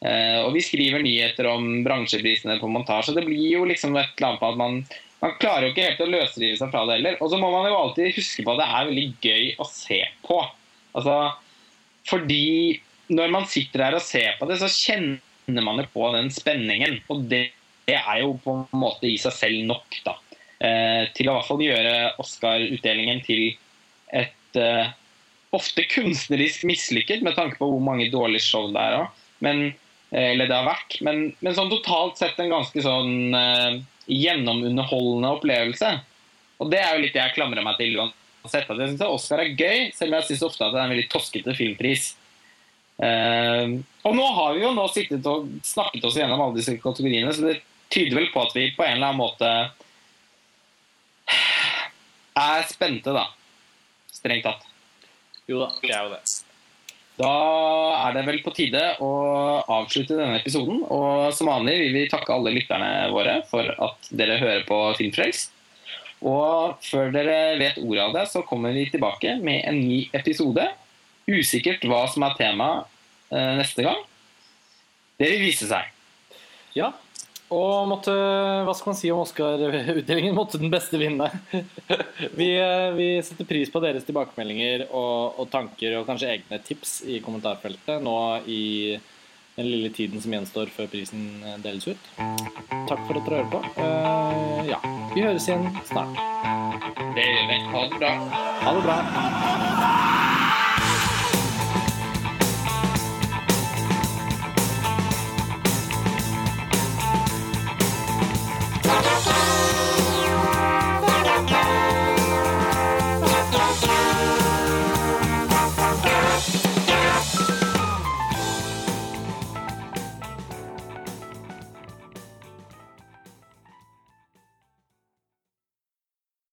Uh, og vi skriver nyheter om bransjeprisene på montasje. Det blir jo liksom et eller annet på at man, man klarer jo ikke helt å løsrive seg fra det heller. Og så må man jo alltid huske på at det er veldig gøy å se på. Altså, fordi når man sitter her og ser på det, så kjenner man jo på den spenningen. Og det, det er jo på en måte i seg selv nok, da. Eh, til å i hvert fall gjøre Oscar-utdelingen til et eh, ofte kunstnerisk mislykket, med tanke på hvor mange dårlige show det er òg. Eller det har vært. Men, men, sånn totalt sett en ganske sånn uh, gjennomunderholdende opplevelse. Og det er jo litt det jeg klamrer meg til uansett. At jeg syns Oscar er gøy, selv om jeg syns ofte at det er en veldig toskete filmpris. Uh, og nå har vi jo nå sittet og snakket oss gjennom alle disse kategoriene, så det tyder vel på at vi på en eller annen måte er spente, da strengt tatt. Jo da, det er jo det. Da er det vel på tide å avslutte denne episoden. Og som vanlig vil vi takke alle lytterne våre for at dere hører på Filmfrelst. Og før dere vet ordet av det, så kommer vi tilbake med en ny episode. Usikkert hva som er tema eh, neste gang. Det vil vise seg. Ja, og måtte, hva skal man si om Oscar-utdelingen? Måtte den beste vinne. vi, eh, vi, setter pris på deres tilbakemeldinger og, og, tanker og kanskje egne tips i kommentarfeltet nå i den lille tiden som gjenstår før prisen deles ut. Takk for at dere hører på. Uh, ja, vi høres igjen snart. Det gjør vi. Ha det bra. Ha det bra.